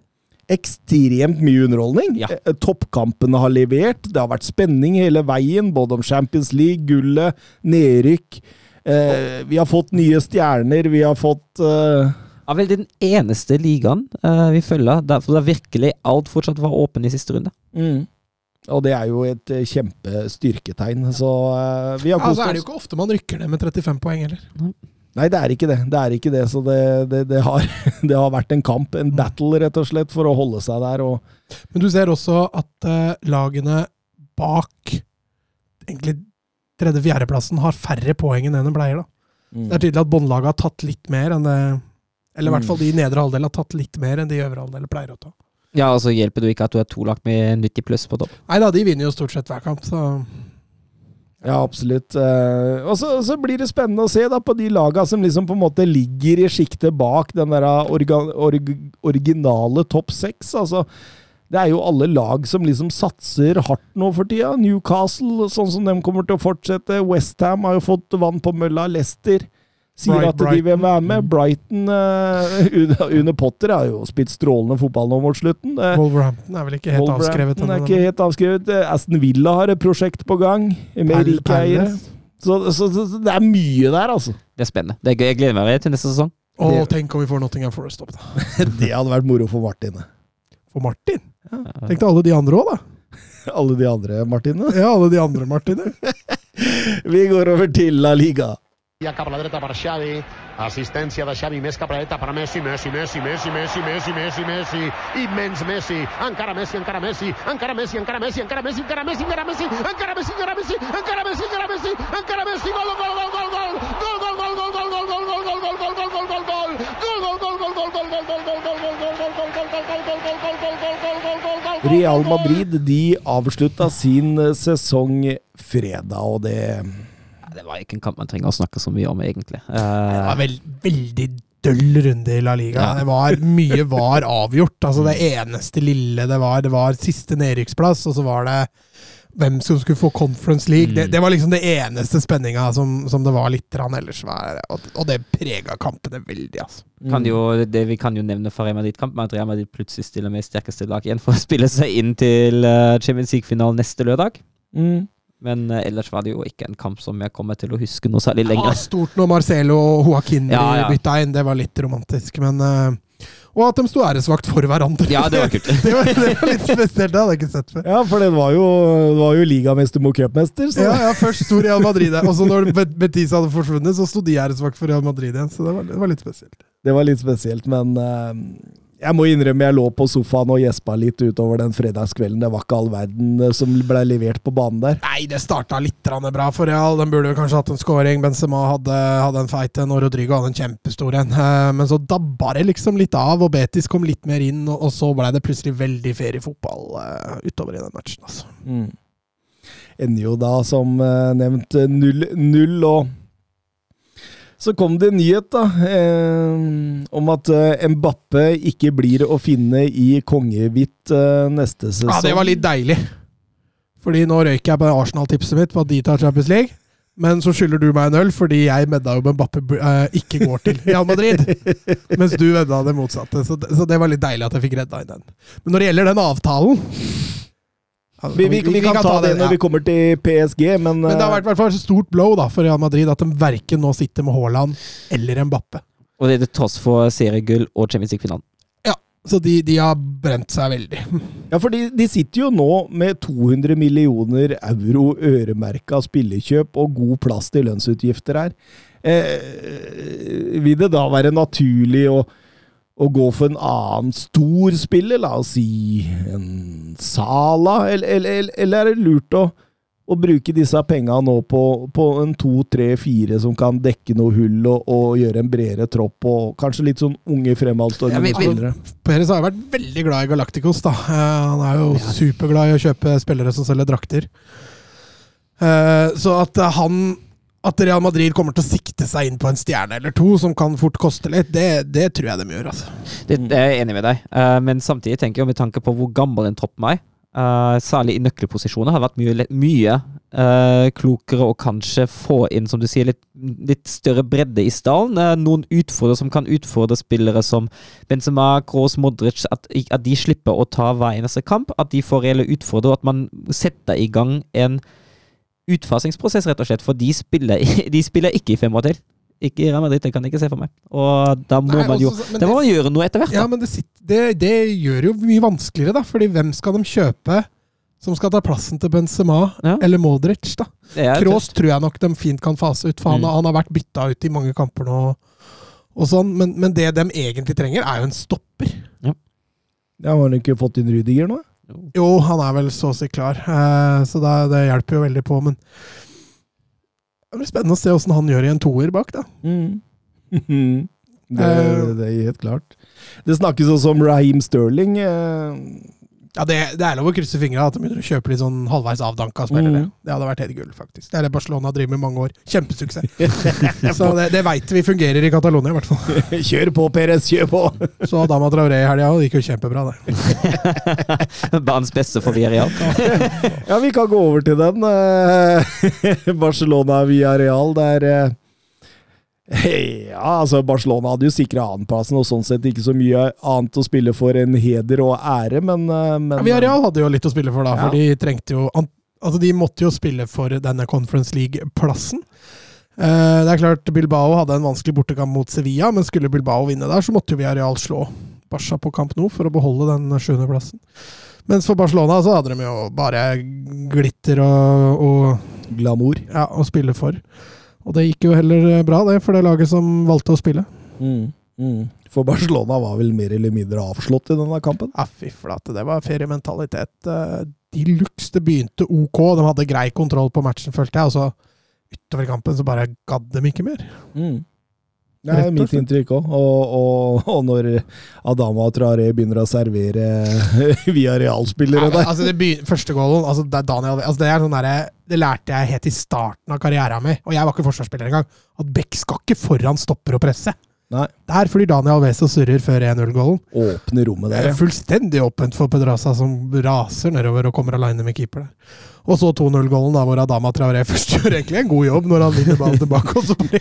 ekstremt mye underholdning. Ja. Eh, Toppkampene har levert. Det har vært spenning hele veien, både om Champions League, gullet, nedrykk. Eh, vi har fått nye stjerner, vi har fått eh, Ja, vel den eneste ligaen uh, vi følger der, for da virkelig alt fortsatt var åpen i siste runde. mm. Og det er jo et eh, kjempestyrketegn, så uh, vi har Ja, kost så er det jo ikke ofte man rykker ned med 35 poeng heller. Nei, det er ikke det. Det er ikke det, så det, det, det, har, (laughs) det har vært en kamp, en battle, rett og slett, for å holde seg der. Og Men du ser også at uh, lagene bak egentlig tredje-fjerdeplassen har færre poeng enn de pleier. da. Mm. Det er tydelig at båndlaget har tatt litt mer enn det Eller i hvert Mm. fall de i nedre halvdel har tatt litt mer enn de i øvre halvdel pleier å ta. Ja, altså så hjelper det jo ikke at du er to lag med 90 pluss på topp. Nei da, de vinner jo stort sett hver kamp, så Ja, absolutt. Eh, og så, så blir det spennende å se da på de laga som liksom på en måte ligger i sjiktet bak den der orga, org, originale topp seks. Altså, det er jo alle lag som liksom satser hardt nå for tida. Newcastle, sånn som de kommer til å fortsette. Westham har jo fått vann på mølla. Leicester sier Bright- at de vil være med. Brighton (laughs) uh, under- Potter har jo spilt strålende fotball nå mot slutten. Uh, Wolverhampton er vel ikke helt avskrevet. Er ikke helt avskrevet. Eh, Aston Villa har et prosjekt på gang, med rike eiere. Så, så, så, så det er mye der, altså. Det er spennende. Det er gøy. Jeg gleder meg til neste sesong. Og Det- tenk om vi får Nottingham Forest opp, da. (laughs) Det hadde vært moro for Martin. For Martin. Tenk deg alle de andre òg, da. (laughs) Alle de andre Martine. Ja, alle de andre Martine. Vi går over til La Liga. Ja cap a la dreta per Xavi, assistència de Xavi més cap a la dreta per Messi, Messi, Messi, Messi, Messi, Messi, Messi, Messi, immens Messi, encara Messi, encara Messi, encara Messi, encara Messi, encara Messi, encara Messi, encara Messi, encara Messi, encara Messi, encara Messi, encara Messi, encara Messi, gol, gol, gol, gol, gol, gol, gol, gol, gol, gol, gol, gol, gol, gol, gol, gol, gol, gol, Real Madrid de avslutta sin eh, sesong fredag, og det Det var ikke en kamp man trenger å snakke så mye om, egentlig. Det Eh, var vel, veldig døll runde i La Liga. Ja. Det var, mye var avgjort. Altså Det eneste lille det var, det var siste nedrykksplass, og så var det hvem som skulle få Conference League. Det, Mm. det var liksom det eneste spenninga som, som det var litt grann ellers. Var, og, og det prega kampene veldig, altså. kan jo, det vi kan jo nevne for Real Madrid-kampen, at Real Madrid plutselig stiller med sterkeste lag igjen for å (laughs) spille seg inn til eh, Champions League-finalen neste lørdag. mm. Men eh, ellers var det jo ikke en kamp som jeg kommer til å huske noe særlig lenger. Ja, stort når Marcelo og Joaquin Ja, ja. bytta inn. Det var litt romantisk, men uh, Og at de sto æresvakt for hverandre. Ja, det var kult. (laughs) det, var, det var litt spesielt. Det hadde jeg ikke sett før. Ja, for det var jo, det var jo ligamester mot cupmester, Ja, ja, først sto Real Madrid der, og så når Bet- Betis hadde forsvunnet, så sto de æresvakt for Real Madrid igjen. Så det var, det var litt spesielt. det var litt spesielt. Men eh, jeg må innrømme jeg lå på sofaen og gjespa litt utover den fredagskvelden. Det var ikke all verden eh, som ble levert på banen der. Nei, det starta litt bra for Real. Den burde kanskje hatt en scoring. Benzema hadde, hadde en feit en, og Rodrigo hadde en kjempestor en. Eh, Men så dabba det liksom litt av, og Betis kom litt mer inn, og så ble det plutselig veldig feriefotball utover i den matchen. altså. Mm. Ender jo da, som eh, nevnt, 0-0, og så kom det en nyhet da, eh, om at eh, Mbappe ikke blir å finne i kongehvitt eh, neste sesong. Ja, det var litt deilig. Fordi nå røyker jeg på Arsenal-tipset mitt på at de tar Champions League. Men så skylder du meg en øl fordi jeg vedda jo med Mbappe eh, ikke går til Real Madrid. (laughs) mens du vedda det motsatte. Så det, så det var litt deilig at jeg fikk redda inn den. Men når det gjelder den avtalen Ja, Vi, vi, vi, kan ta det når ja. vi kommer til PSG, men, Men det har vært i hvert fall et stort blow da, for Real Madrid at de verken nå sitter med Haaland eller Mbappe. Og det er til tross for seriegull og Champions League-finalen. Så de, de har brent seg veldig. Ja, for de, de sitter jo nå med 200 millioner euro øremerka spillekjøp og god plass til lønnsutgifter her. Eh, vil det da være naturlig å, å gå for en annen stor spiller, la oss si en Sala, eller, eller, eller er det lurt å, å bruke disse penga nå på, på en to, tre, fire som kan dekke noe hull og, og gjøre en bredere tropp, og kanskje litt sånn unge Ja, fremadstormende vi- spillere? Perez har vært veldig glad i Galacticos. da. Eh, han er jo superglad i å kjøpe spillere som selger drakter. Eh, så at han at Real Madrid kommer til å sikte seg inn på en stjerne eller to, som kan fort koste litt, det, det tror jeg de gjør. altså. Det, det er jeg enig med deg, Eh, men samtidig tenker jeg med tanke på hvor gammel en troppen er, uh, særlig i nøkkelposisjoner, har vært mye, mye uh, klokere å kanskje få inn, som du sier, litt, litt større bredde i stallen. Noen utfordrere som kan utfordre spillere som Benzema, Kroos, Modric, at, at de slipper å ta hver eneste kamp. At de får reelle utfordrere, og at man setter i gang en utfasingsprosess, rett og slett. For de spiller, (laughs) de spiller ikke i fem år til. Ikke i Real Madrid, det kan jeg ikke se for meg. Og da må Nei, man jo også- men Da må det- man gjøre noe etter hvert. Ja, men det, det, det gjør jo mye vanskeligere, da. fordi hvem skal de kjøpe som skal ta plassen til Benzema Ja. eller Modric? da? Det Kroos tror jeg nok de fint kan fase ut, for han, Mm. han har vært bytta ut i mange kamper nå. Og sånn, men, men det de egentlig trenger, er jo en stopper. Ja, Har han ikke fått inn Rydiger nå? Jo, han er vel så å si klar, eh, så det, det hjelper jo veldig på, men det blir spennende å se åssen han gjør i en toer bak, da. Mm. (laughs) det, Eh. det er helt klart. Det snakkes også om Raheem Sterling. eh, Ja, det, det er lov å krysse fingra at de begynner å kjøpe litt sånn halvveis avdanka spillere. Mm. Det hadde vært helt gull, faktisk. Det er det Barcelona driver med i mange år. Kjempesuksess. (laughs) så det, det veit vi fungerer i Catalonia, i hvert fall. (laughs) Kjør på, Perez, kjør på! (laughs) Så Adama Traoré i helga, det gikk jo kjempebra, det. Banens beste for Villarreal. Ja, vi kan gå over til den. eh, Barcelona via Real, der eh, (laughs) Ja, altså Barcelona hadde jo sikra annenplassen, og sånn sett ikke så mye annet å spille for enn heder og ære, men, eh, men Ja, Villarreal hadde jo litt å spille for, da. Ja. For de trengte jo Altså, de måtte jo spille for denne Conference League-plassen. Eh, det er klart Bilbao hadde en vanskelig bortekamp mot Sevilla, men skulle Bilbao vinne der, så måtte jo Villarreal slå Barca på kamp nå for å beholde den sjuendeplassen. Mens for Barcelona så hadde de jo bare glitter og, og Glamour. ja, å spille for. Og det gikk jo heller bra, det, for det laget som valgte å spille. Mm, mm. For Barcelona var vel mer eller mindre avslått i denne kampen? Ja, fy flate, det var feriementalitet uh, de luxe. Det begynte ok, de hadde grei kontroll på matchen, følte jeg. Og så utover kampen så bare gadd de ikke mer. Mm. Det er mitt inntrykk òg. Og, og, og når Adama Traoré begynner å servere (laughs) via realspillere der altså, det første goalen altså, det, Daniel, altså, det, er sånn der, det lærte jeg helt i starten av karrieren min, og jeg var ikke forsvarsspiller engang, at Beck skal ikke foran stopper og presse. Nei. Der flyr Daniel Alves og surrer før 1-0-goalen. Åpne rommet Det der, er fullstendig åpent for Pedraza, som raser nedover og kommer aleine med keeper der. Og så 2-0-goalen, da, hvor Adama Traoré (laughs) først gjør egentlig en god jobb når han vinner ballen tilbake, og så bare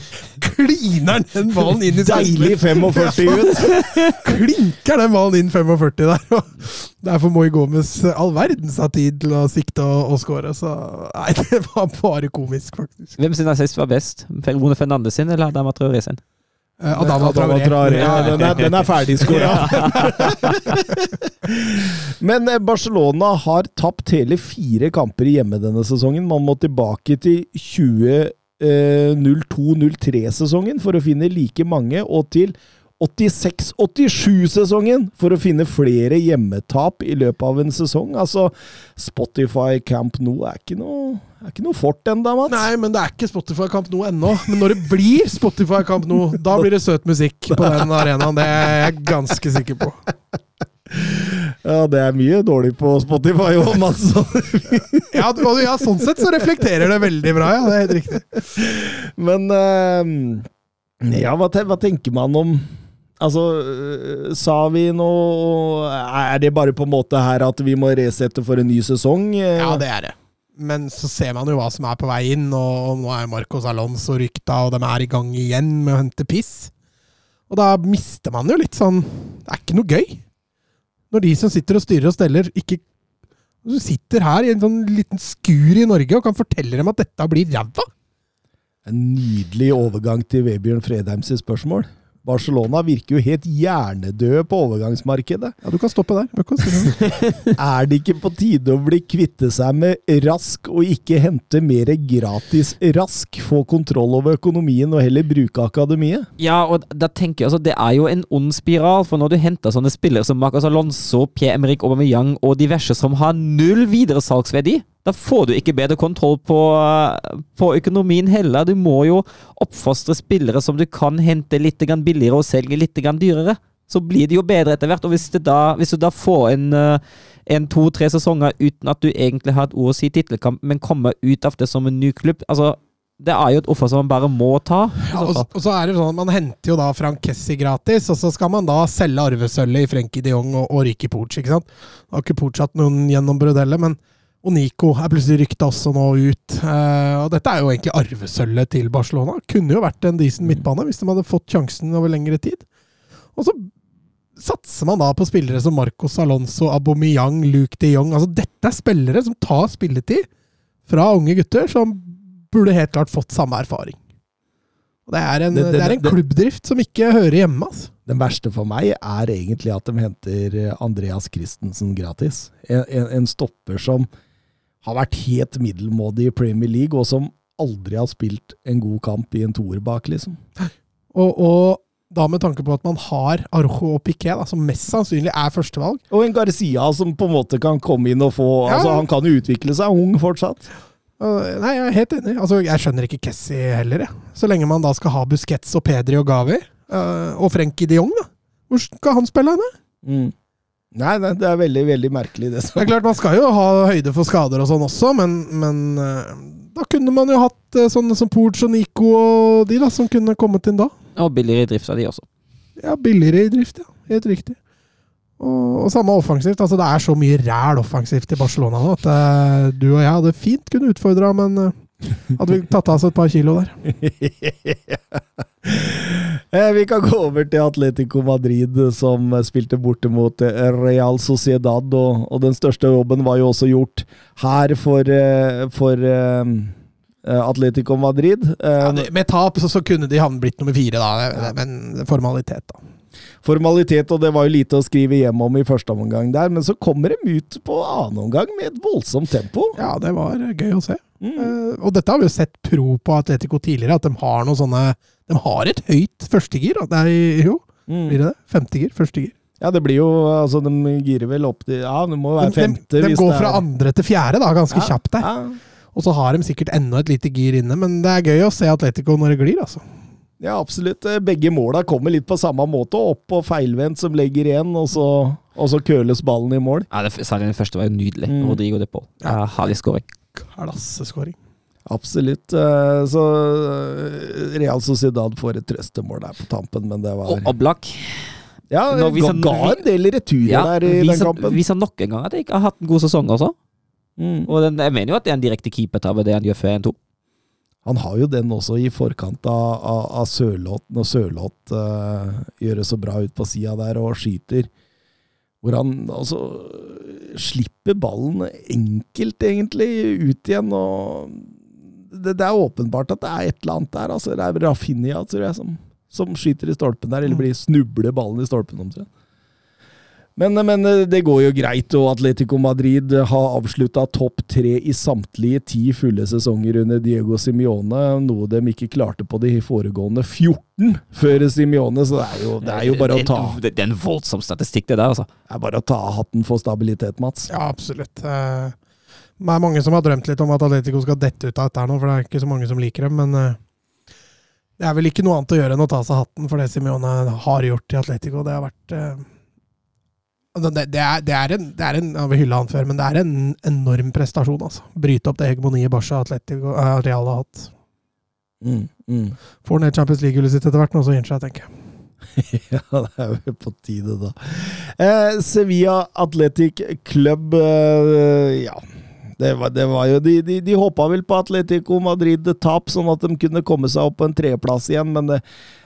kliner han den ballen inn i Deilig 45 (laughs) ut! (laughs) Klinker den ballen inn 45 der. Og derfor må Gomez all verdens ha tid til å sikte og, og score. Så nei, det var bare komisk, faktisk. Hvem sin assist var best? Rune Fernandes sin eller Adama Traoré sin? Eh, Adama Traoré. Ja. Den er, (laughs) den er ferdigskåra. (laughs) Men eh, Barcelona har tapt hele fire kamper hjemme denne sesongen. Man må tilbake til 2002-03-sesongen for å finne like mange, og til 86-87-sesongen for å finne flere hjemmetap i løpet av en sesong. Altså, Spotify Camp Nou er ikke noe, er ikke noe fort ennå, Mats. Nei, men det er ikke Spotify Camp nå ennå. Men når det blir Spotify Camp nå, da blir det søt musikk på den arenaen. Det er jeg ganske sikker på. Ja, det er mye dårlig på Spotify òg, Mats. Ja, ja, sånn sett så reflekterer det veldig bra, ja. Det er helt riktig. Men uh, Ja, hva tenker man om Altså, eh, sa vi noe, Er det bare på en måte her at vi må resette for en ny sesong? Ja, det er det. men så ser man jo hva som er på vei inn, og, og nå er Marcos Alonso rykta, og de er i gang igjen med å hente piss. Og da mister man jo litt sånn Det er ikke noe gøy. Når de som sitter og styrer og steller, ikke Du sitter her i en sånn liten skur i Norge og kan fortelle dem at dette blir ræva. En nydelig overgang til Vebjørn Fredheims spørsmål. Barcelona virker jo helt hjernedøde på overgangsmarkedet. Ja, du kan stoppe der. (laughs) Er det ikke på tide å bli kvitte seg med Rask, og ikke hente mer gratis Rask? Få kontroll over økonomien og heller bruke akademiet? Ja, og da tenker jeg altså, det er jo en ond spiral, for når du henter sånne spillere som Marcos Alonso, Pierre-Emerick Aubameyang og diverse som har null videresalgsverdi, da får du ikke bedre kontroll på, på økonomien heller. Du må jo oppfostre spillere som du kan hente litt grann billigere og selger litt dyrere. Så blir det jo bedre etter hvert. Og hvis, da, hvis du da får en, eh, en to-tre sesonger uten at du egentlig har et ord å si i tittelkamp, men kommer ut av det som en ny klubb altså det er jo et offer som man bare må ta. Ja, og, og så er det sånn at Man henter jo da Frank Kessi gratis, og så skal man da selge arvesølvet i Frenkie de Jong og, og Ricky Pooch. ikke sant? Har ikke Pooch hatt noen gjennombrudd heller, men og Nico er plutselig rykta også nå ut. Eh, og Dette er jo egentlig arvesølvet til Barcelona. Kunne jo vært en decent midtbane hvis de hadde fått sjansen over lengre tid. Og så satser man da på spillere som Marcos Alonso, Aubameyang, Luke de Jong. Altså, dette er spillere som tar spilletid fra unge gutter som burde helt klart fått samme erfaring. Og det er en, Det- det, det- er en klubbdrift som ikke hører hjemme. Altså. Den verste for meg er egentlig at de henter Andreas Christensen gratis. En, en, en stopper som har vært helt middelmådig i Premier League, og som aldri har spilt en god kamp i en toer bak, liksom. Og, og da med tanke på at man har Arjo og Piquet, da, som mest sannsynlig er førstevalg. Og en Garcia som på en måte kan komme inn og få Ja. Altså, han kan jo utvikle seg, ung fortsatt. Uh, Nei, jeg er helt enig. Altså, jeg skjønner ikke Kessi heller, jeg. Så lenge man da skal ha Busquets og Pedri og Gavi, uh, og Frenkie de Jong, da. Hvor skal han spille henne? Mm. Nei, nei, det er veldig, veldig merkelig, det Det er klart, man skal jo ha høyde for skader og sånn også, men, men øh, da kunne man jo hatt øh, sånne som Porch og Nico og de da, som kunne kommet inn da. Og billigere i drift av de også. Ja, billigere i drift, ja. Helt riktig. Og, og samme offensivt. altså Det er så mye ræl offensivt i Barcelona nå at uh, du og jeg hadde fint kunne utfordra, men uh, hadde vi tatt av oss et par kilo der. (laughs) (laughs) Eh, Vi kan gå over til Atletico Madrid, som spilte borte mot eh, Real Sociedad. Og, og den største jobben var jo også gjort her for, eh, for eh, eh, Atletico Madrid. Eh, Ja, med tap så, så kunne de havne blitt nummer fire, da. Men formalitet, da. Formalitet, og det var jo lite å skrive hjem om i første omgang der, men så kommer de ut på annen omgang med et voldsomt tempo. Ja, det var eh, gøy å se. Mm. Eh, og dette har vi jo sett pro på Atletico tidligere, at de har noen sånne De har et høyt førstegir. er jo, Mm. blir det det? Femtegir? Førstegir. Ja, det blir jo Altså, de girer vel opp til Ja, det må De, være de, femte. de hvis går det er- fra andre til fjerde, da, ganske Ja, kjapt der. Ja. Og så har de sikkert enda et lite gir inne, men det er gøy å se Atletico når det glir, altså. Ja, absolutt. Eh, Begge måla kommer litt på samme måte. Opp og feilvendt som legger igjen, og så, og så køles ballen i mål. Ja, det, særlig den første var jo nydelig. Mm. Rodrigo de Paul. Ja, herlig skåring. Klasseskåring. Absolutt. Eh, Så eh, Real Sociedad får et trøstemål der på tampen, men det var Og Oblak. Ja, Nå ga, ga en del returer Ja, der i den kampen. viser nok en gang at jeg ikke har hatt en god sesong også. Mm. Og den, jeg mener jo at det er en direkte keepertabbe, det han gjør før 1-2. Han har jo den også i forkant av, av, av Sørloth, når Sørloth uh, gjør det så bra ut på sida der og skyter. Hvor han altså slipper ballen enkelt, egentlig, ut igjen. og Det, det er åpenbart at det er et eller annet der. altså Det er Rafinha tror jeg, som, som skyter i stolpen der, eller blir snubler ballen i stolpen omtrent. Men, men det går jo greit, og Atletico Madrid har avslutta topp tre i samtlige ti fulle sesonger under Diego Simione, noe de ikke klarte på de foregående 14 før Simione, så det er jo, det er jo bare, å ta, Det, det er en voldsom statistikk, det der, altså. det er bare å ta hatten for stabilitet, Mats. Ja, absolutt. Eh, Det er mange som har drømt litt om at Atletico skal dette ut av dette nå, for det er ikke så mange som liker dem, men eh, det er vel ikke noe annet å gjøre enn å ta seg hatten for det Simione har gjort i Atletico. Det har vært eh, altså, det, det, er, det er en, det er en Jeg vil hylle han før, men det er en enorm prestasjon, altså. Bryte opp det hegemoniet Barca Atletico eh, Real har hatt. Mm, mm. Får ned Champions League-gullet sitt etter hvert, nå så gir jeg, tenker jeg. (laughs) Ja, det er jo på tide, da. Eh, Sevilla Athletic Club, eh, ja det var, det var jo, De, de, de håpa vel på Atletico Madrid-tap, sånn at de kunne komme seg opp på en tredjeplass igjen, men,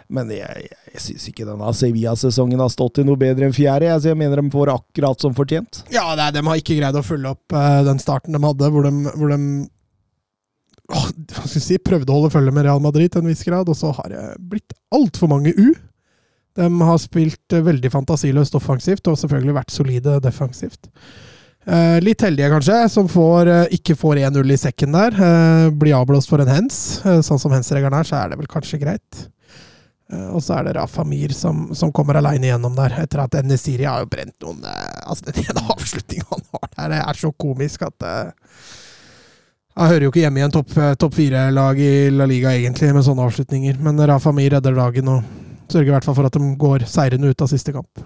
men jeg, jeg, syns ikke denne Sevilla-sesongen har stått i noe bedre enn fjerde. Jeg, jeg mener de får akkurat som fortjent. Ja, nei, de har ikke greid å følge opp uh, den starten de hadde, hvor de, hvor de åh, hva skal jeg si, prøvde å holde følge med Real Madrid til en viss grad, og så har det blitt altfor mange U. De har spilt eh, veldig fantasiløst offensivt, og selvfølgelig vært solide defensivt. Eh, litt heldige, kanskje, som får, eh, ikke får 1-0 i sekken der. Eh, blir avblåst for en hens. Sånn som hens-regelen er, så er det vel kanskje greit. Og så er det Rafa Mir som, som kommer aleine gjennom der, etter at Nesiri har jo brent noen Altså, den ene (laughs) avslutninga han har der, det er så komisk at Jeg hører jo ikke hjemme i en topp top fire-lag i La Liga, egentlig, med sånne avslutninger. Men Rafa Mir redder dagen og sørger i hvert fall for at de går seirende ut av siste kamp.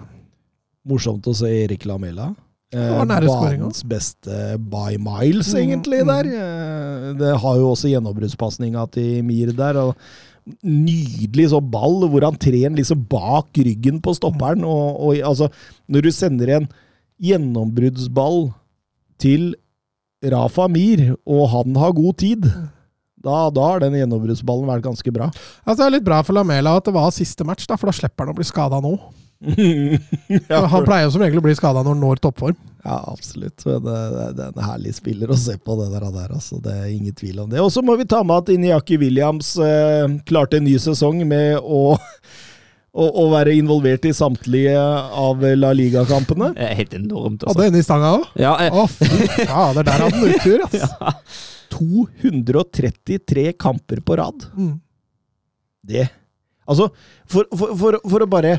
Morsomt å se Erik Lamela. Eh, banens beste by miles, Mm, egentlig, mm. der. Eh, det har jo også gjennombruddspasninga til Mir der. og Nydelig sånn ball, hvor han trer liksom bak ryggen på stopperen. Og, og altså, når du sender en gjennombruddsball til Rafa Mir, og han har god tid, da, da har den gjennombruddsballen vært ganske bra. Altså, det er litt bra for Lamela at det var siste match, da, for da slipper han å bli skada nå. (laughs) ja, han pleier som regel å bli skada når han når toppform. Ja, absolutt. Men Det, det, det er en herlig spiller å se på det der. der altså. Det er ingen tvil om det. Og så må vi ta med at Inyaki Williams eh, klarte en ny sesong med å, å, være involvert i samtlige av La Liga-kampene. Helt enormt, Hadde altså. en i stanga òg. Ja, eh, Å, fy fader, der hadde han uttur, ass. (laughs) ja. 233 kamper på rad. Mm. Det Altså, for, for, for, for å bare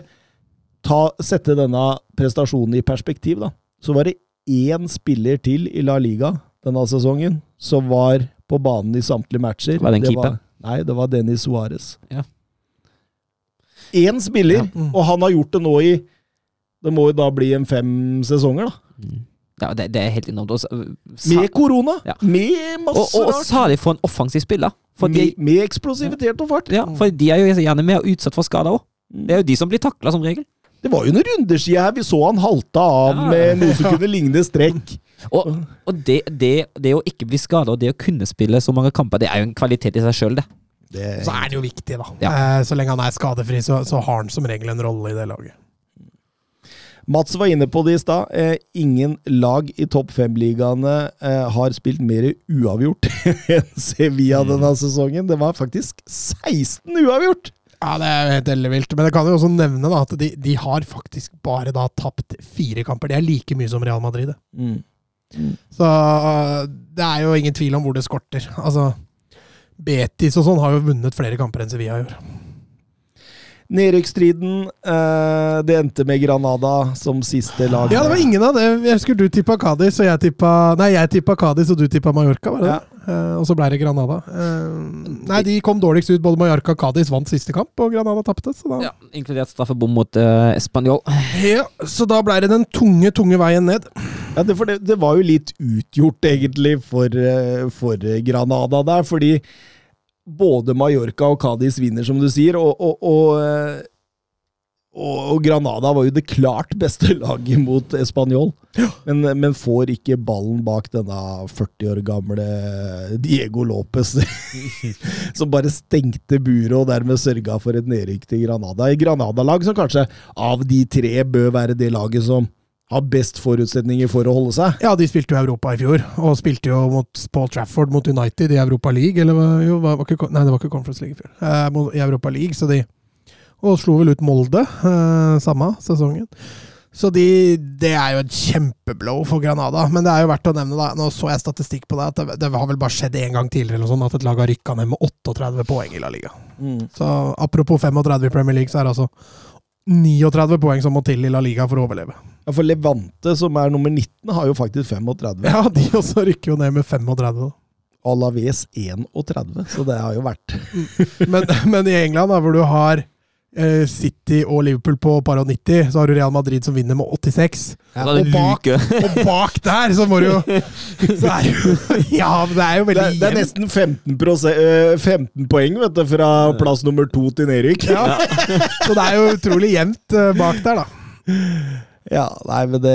ta, sette denne prestasjonen i perspektiv, da, så var det én spiller til i La Liga denne sesongen som var på banen i samtlige matcher. Var det en keeper? nei, det var Dennis Suárez. Ja. Én spiller, Ja, mm. og han har gjort det nå i Det må jo da bli en fem sesonger, da. Mm. ja det, det er helt enormt. Også, sa, Med korona! Ja. Med masse og, og, og rart! for en offensiv spiller. Med, med eksplosivitet og fart. ja, for de er jo gjerne mer utsatt for skader òg. Det er jo de som blir takla, som regel. Det var jo noen runder siden her vi så han halta av Ja. med noe som kunne ligne strekk. (laughs) Og, og det, det, det å ikke bli skada og det å kunne spille så mange kamper, det er jo en kvalitet i seg sjøl, det. Det, Så er det jo viktig, da. Ja. Eh, så lenge han er skadefri, så, så har han som regel en rolle i det laget. Mats var inne på det i stad. Eh, ingen lag i topp fem-ligaene eh, har spilt mer uavgjort (laughs) enn Sevilla denne sesongen. Det var faktisk 16 uavgjort! Ja, det er jo helt ellevilt. Men jeg kan jo også nevne da, at de, de har faktisk bare da tapt fire kamper. Det er like mye som Real Madrid. Mm. Så øh, det er jo ingen tvil om hvor det skorter. Altså, Betis og sånn har jo vunnet flere kamper enn Sevilla gjør. Nedrykksstriden, eh, det endte med Granada som siste lag. Ja, det var ingen av det. Jeg husker du tippa Cádiz, og jeg tippa Nei, jeg tippa Cádiz, og du tippa Mallorca, var det det? Eh, og så ble det Granada. Eh, nei, de kom dårligst ut. Både Mallorca og Cádiz vant siste kamp, og Granada tapte. Ja, inkludert straffebom mot uh, Español. Ja, så da ble det den tunge, tunge veien ned. Ja, det, for det, det var jo litt utgjort, egentlig, for, eh, for Granada der. Fordi både Mallorca og Cádiz vinner, som du sier. Og, og, og, eh, og, Granada var jo det klart beste (laughs) laget mot Español. Men, men får ikke ballen bak denne 40 år gamle Diego Lopez, (laughs) som bare stengte buret og dermed sørga for et nedrykk til Granada. Et Granada-lag som kanskje av de tre bør være det laget som har best forutsetninger for å holde seg. Ja, de spilte jo Europa i fjor, og spilte jo mot Paul Trafford mot United i Europa League. Eller jo, var, var ikke, nei, det var ikke Conference League i fjor. Eh, I Europa League, så de Og slo vel ut Molde eh, samme sesongen. Så de, det er jo et kjempeblow for Granada. Men det er jo verdt å nevne, da. Nå så jeg statistikk på det, at det, det har vel bare skjedd én gang tidligere eller sånn, at et lag har rykka ned med 38 poeng i La Liga. Så apropos 35 i Premier League, så er det altså 39 poeng som må til i La Liga for å overleve. Ja, For Levante, som er nummer 19, har jo faktisk 35. Ja, de også rykker jo ned med 35. da. Alaves 31, så det har jo vært Men, men i England, da, hvor du har City og Liverpool på par og 90, så har du Real Madrid som vinner med 86. Så er og bak- (laughs) Og bak der så må du jo Så er det jo (laughs) Ja, men det er jo veldig er- det er nesten 15, prosent, eh, 15 poeng vet du, fra plass nummer to til nedrykk. Ja. (laughs) Så det er jo utrolig jevnt eh, bak der, da. Ja, nei, men det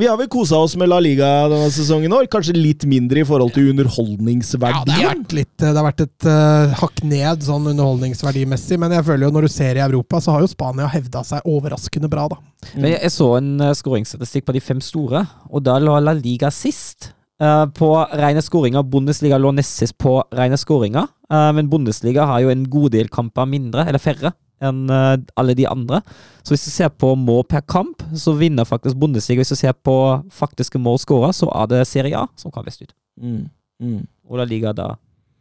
Vi har vel kosa oss med La Liga denne sesongen år. Kanskje litt mindre i forhold til Ja, det har underholdningsverdien. vært, litt, det har vært et uh, hakk ned sånn underholdningsverdimessig, men jeg føler jo når du ser i Europa, så har jo Spania hevda seg overraskende bra, da. Men jeg, jeg så en uh, skåringsstatistikk på de fem store, og da lå La Liga sist. Uh, på rene skåringer. Bundesliga lå nest sist på rene skåringer, Uh, men Bundesliga har jo en god del kamper mindre, eller færre, enn eh, alle de andre. Så hvis du ser på mål per kamp, så vinner faktisk Bundesliga. Hvis du ser på faktiske mål skåra, så er det Serie A som kan best ut. Mm, mm. Og da ligger da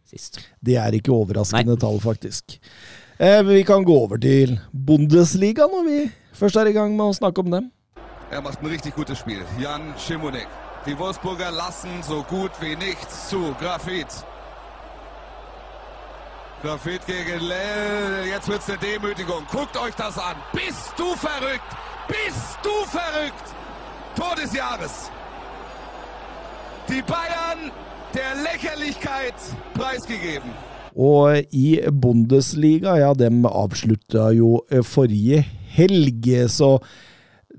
sist. Det er ikke overraskende tall, faktisk. Eh, vi kan gå over til Bundesliga når vi først er i gang med å snakke om dem. Er macht ein richtig gutes Spiel. Jan Schimonek. Die Wolfsburger lassen so gut wie nichts zu. Grafit. Grafit gegen Lell. Jetzt wird's eine Demütigung. Guckt euch das an. Bist du verrückt? Bist du verrückt? Tor des Jahres. Die Bayern der Lächerlichkeit preisgegeben. Og i Bundesliga, ja, dem avslutta jo eh, forrige helg, så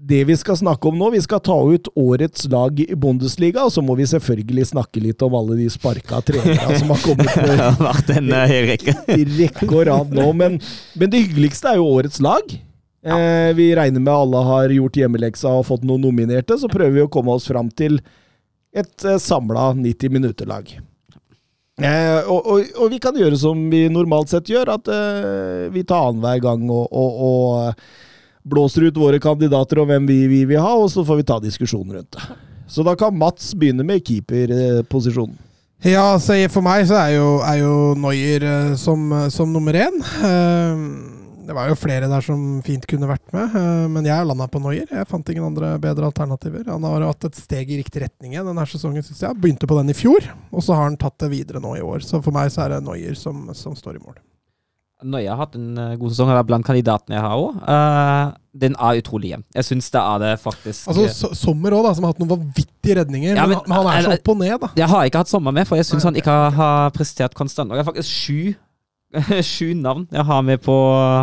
det vi skal snakke om nå, vi skal ta ut årets lag i Bundesliga, og så må vi selvfølgelig snakke litt om alle de sparka trenerne som har kommet (laughs) på Det har vært en hel rekke. i rekke og rad nå. Men, men det hyggeligste er jo årets lag. Eh, vi regner med alle har gjort hjemmeleksa og fått noen nominerte, så prøver vi å komme oss fram til et eh, samla 90 minutter-lag. Eh, og, og, og vi kan gjøre som vi normalt sett gjør, at eh, vi tar annenhver gang og, og, eh, blåser ut våre kandidater og hvem vi, vi vil ha, og så får vi ta diskusjonen rundt det. Så da kan Mats begynne med keeperposisjonen. Ja, så for meg så er jo, er jo Neuer eh, som, som nummer én. Eh, det var jo flere der som fint kunne vært med, eh, men jeg landa på Neuer. Jeg fant ingen andre bedre alternativer. Han har hatt et steg i riktig retning denne sesongen, syns jeg. Begynte på den i fjor, og så har han tatt det videre nå i år. Så for meg så er det Neuer som, som står i mål. Nøye har hatt en eh, god sesong, og det er blant kandidatene jeg har òg. den er utrolig jevn. Jeg syns det er det faktisk. Altså so Sommer òg, da, som har hatt noen vanvittige redninger. Ja, men, men- han er så opp og ned, da. Jeg har ikke hatt sommer med, for jeg syns han ikke har prestert konstant. Og jeg har faktisk sju, (laughs) sju navn jeg har med på,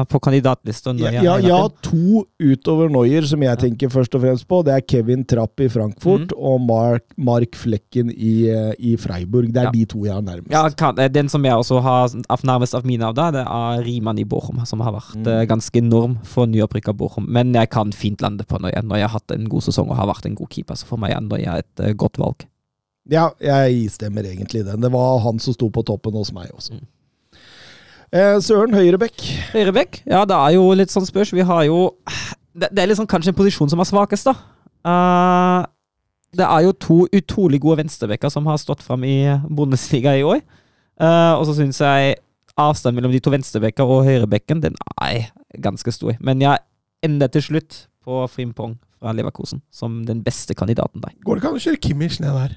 på kandidatlista. Ja, jeg jeg har to utover Noyer som jeg tenker først og fremst på. Det er Kevin Trapp i Frankfurt og Mark, Mark Flekken i, eh, i Freiburg. Det er Ja. de to jeg har nærmest. Ja, eh, Den som jeg også har av nærmest av mine av da, det er Riemann i Bochum, som har vært mm. ganske enorm for nyopprykka Bochum. Men jeg kan fint lande på Noyer når jeg har hatt en god sesong og har vært en god keeper. Så for meg er Noyer et eh, godt valg. Ja, jeg stemmer egentlig den. Det var han som sto på toppen hos meg også. Mm. Eh, Søren Høyrebekk. Høyrebekk, ja, det er jo litt sånn spørs. Vi har jo Det, det er liksom kanskje en posisjon som er svakest, da. Uh, det er jo to utrolig gode venstrebekker som har stått fram i Bundesliga i år. Uh, og så syns jeg avstanden mellom de to venstrebekkene og høyrebekken den er ganske stor. Men jeg ender til slutt på Frimpong fra Leverkosen som den beste kandidaten der. Går det ikke an å kjøre Kimmich ned der?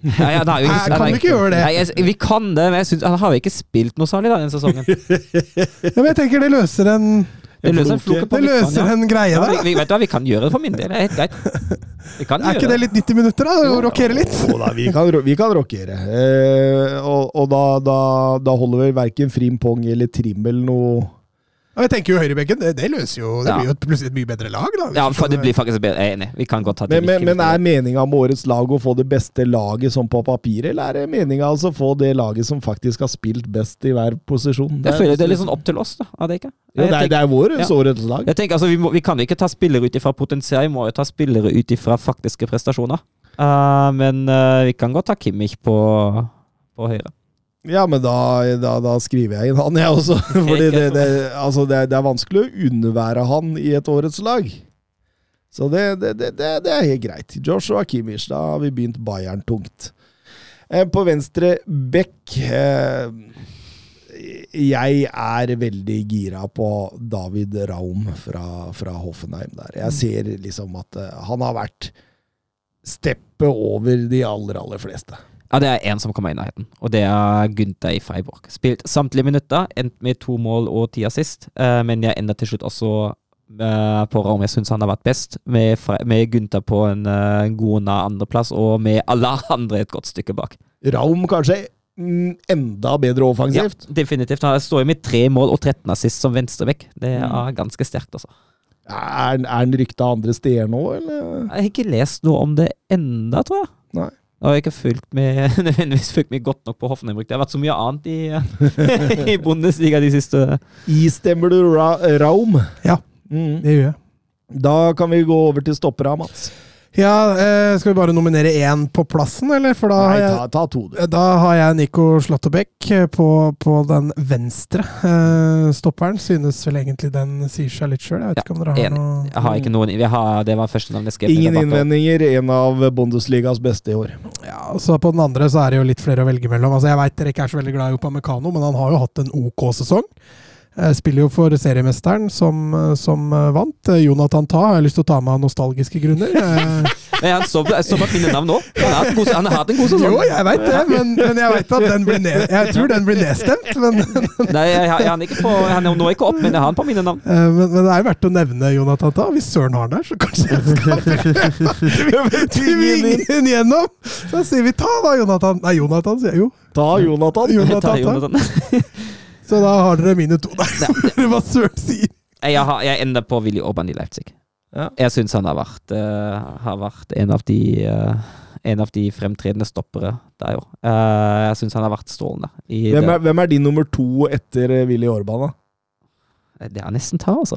Ja, ja, det er jo Nei, kan vi ikke gjøre det? Nei, jeg, vi kan det, men jeg synes, han har jo ikke spilt noe særlig da, den sesongen. (laughs) Ja, men jeg tenker det løser en Det løser en Det løser en greie Ja, der. vi, da. vi, vet du hva, vi kan gjøre det for min del. Det er helt greit. (laughs) Er ikke det litt 90 minutter, da? Å rokere litt? Jo da, vi kan, vi kan rockere. Eh, og og da, da, da holder vel verken Frimpong eller Trimmel noe Ja, jeg tenker jo høyrebenken, det, det løser jo Det Ja. blir jo plutselig et mye bedre lag, da. Ja, for det blir faktisk bedre. Jeg er enig. Vi kan godt ta det Men, men, men er meninga med årets lag å få det beste laget som på papiret, eller er det meninga altså å få det laget som faktisk har spilt best i hver posisjon? Jeg føler det er litt sånn opp til oss, da. Er det ikke? Jo, det, er, det er vårets Ja. årets lag. Jeg tenker, altså, vi, må, vi kan ikke ta spillere ut ifra potensial, vi må jo ta spillere ut ifra faktiske prestasjoner. Uh, men uh, vi kan godt ta Kimmich på, på høyre. Ja, men da, da, da skriver jeg inn han, jeg også. (laughs) (laughs) Fordi det, det, altså det, det er vanskelig å undervære han i et årets lag. Så det, det, det, det, det er helt greit. Joshua Kimmich, da har vi begynt Bayern tungt. Eh, På venstre bekk eh, Jeg er veldig gira på David Raum fra, fra Hoffenheim der. Jeg ser liksom at eh, han har vært steppet over de aller, aller fleste. Ja, det er én som kommer i nærheten, og det er Gunther i Freiburg. Spilt samtlige minutter, endt med to mål og ti assist, eh, men jeg ender til slutt også eh, på Raum. Jeg syns han har vært best, med, med Gunther på en eh, god nær andreplass, og med alle (laughs) andre et godt stykke bak. Raum kanskje mm, enda bedre offensivt. Ja, definitivt. Han står jo med tre mål og 13 assist som venstrebekk. Det er Mm. ganske sterkt, altså. Er, er han rykta andre steder nå, eller? Jeg har ikke lest noe om det enda, tror jeg. Nei. Jeg har ikke fulgt med, (laughs) nødvendigvis fulgt med godt nok på Hoffenheim. Det har vært så mye annet i, (laughs) i Bundesliga de siste Istemmer du Ra Raum? Ja. Mm. Det gjør jeg. Da kan vi gå over til stoppera, Mats. Ja, eh, skal vi bare nominere én på plassen, eller? For da har Nei, jeg ta, ta to, du. Da har jeg Nico Slåttebekk eh, på, på den venstre eh, stopperen. Synes vel egentlig den sier seg litt sjøl. Jeg vet Ja, ikke om dere har en, noe Jeg har ikke noen vi har, Det var første navn jeg skrev. Ingen innvendinger. En av Bundesligas beste i år. Ja, så På den andre så er det jo litt flere å velge mellom. Altså Jeg veit dere ikke er så veldig glad i Opamecano, men han har jo hatt en OK sesong. Eh, Spiller jo for seriemesteren, som, eh, som eh, vant. Jonathan Ta har jeg lyst til å ta med av nostalgiske grunner. Men Nei, han så, bak mine navn nå. Han har hatt en god, han hatt en god sesong. Jo, jeg veit det, men, men jeg vet at den blir ned, Jeg tror den blir nedstemt, men, (laughs) Nei, jeg, jeg, han, er ikke på, han er nå ikke opp, men jeg har han på mine navn. men, men det er verdt å nevne Jonathan Ta. Hvis Søren har den der, så kanskje jeg skal (laughs) tvinge den gjennom! Så sier vi ta da, Jonathan. Nei, Jonathan sier jeg jo. Ta Jonathan. Jonathan Ta Ta. Jonathan. (laughs) Så da har dere mine to der. Hva Søren sier. Jeg, har, jeg ender på Willy Orban i Leipzig. Ja. Jeg syns han har vært, uh, har vært en av de uh, en av de fremtredende stoppere der, jo. Uh, jeg syns han har vært strålende. I Hvem er, hvem er din nummer to etter eh, Willy Orban, da? det er nesten ta, altså.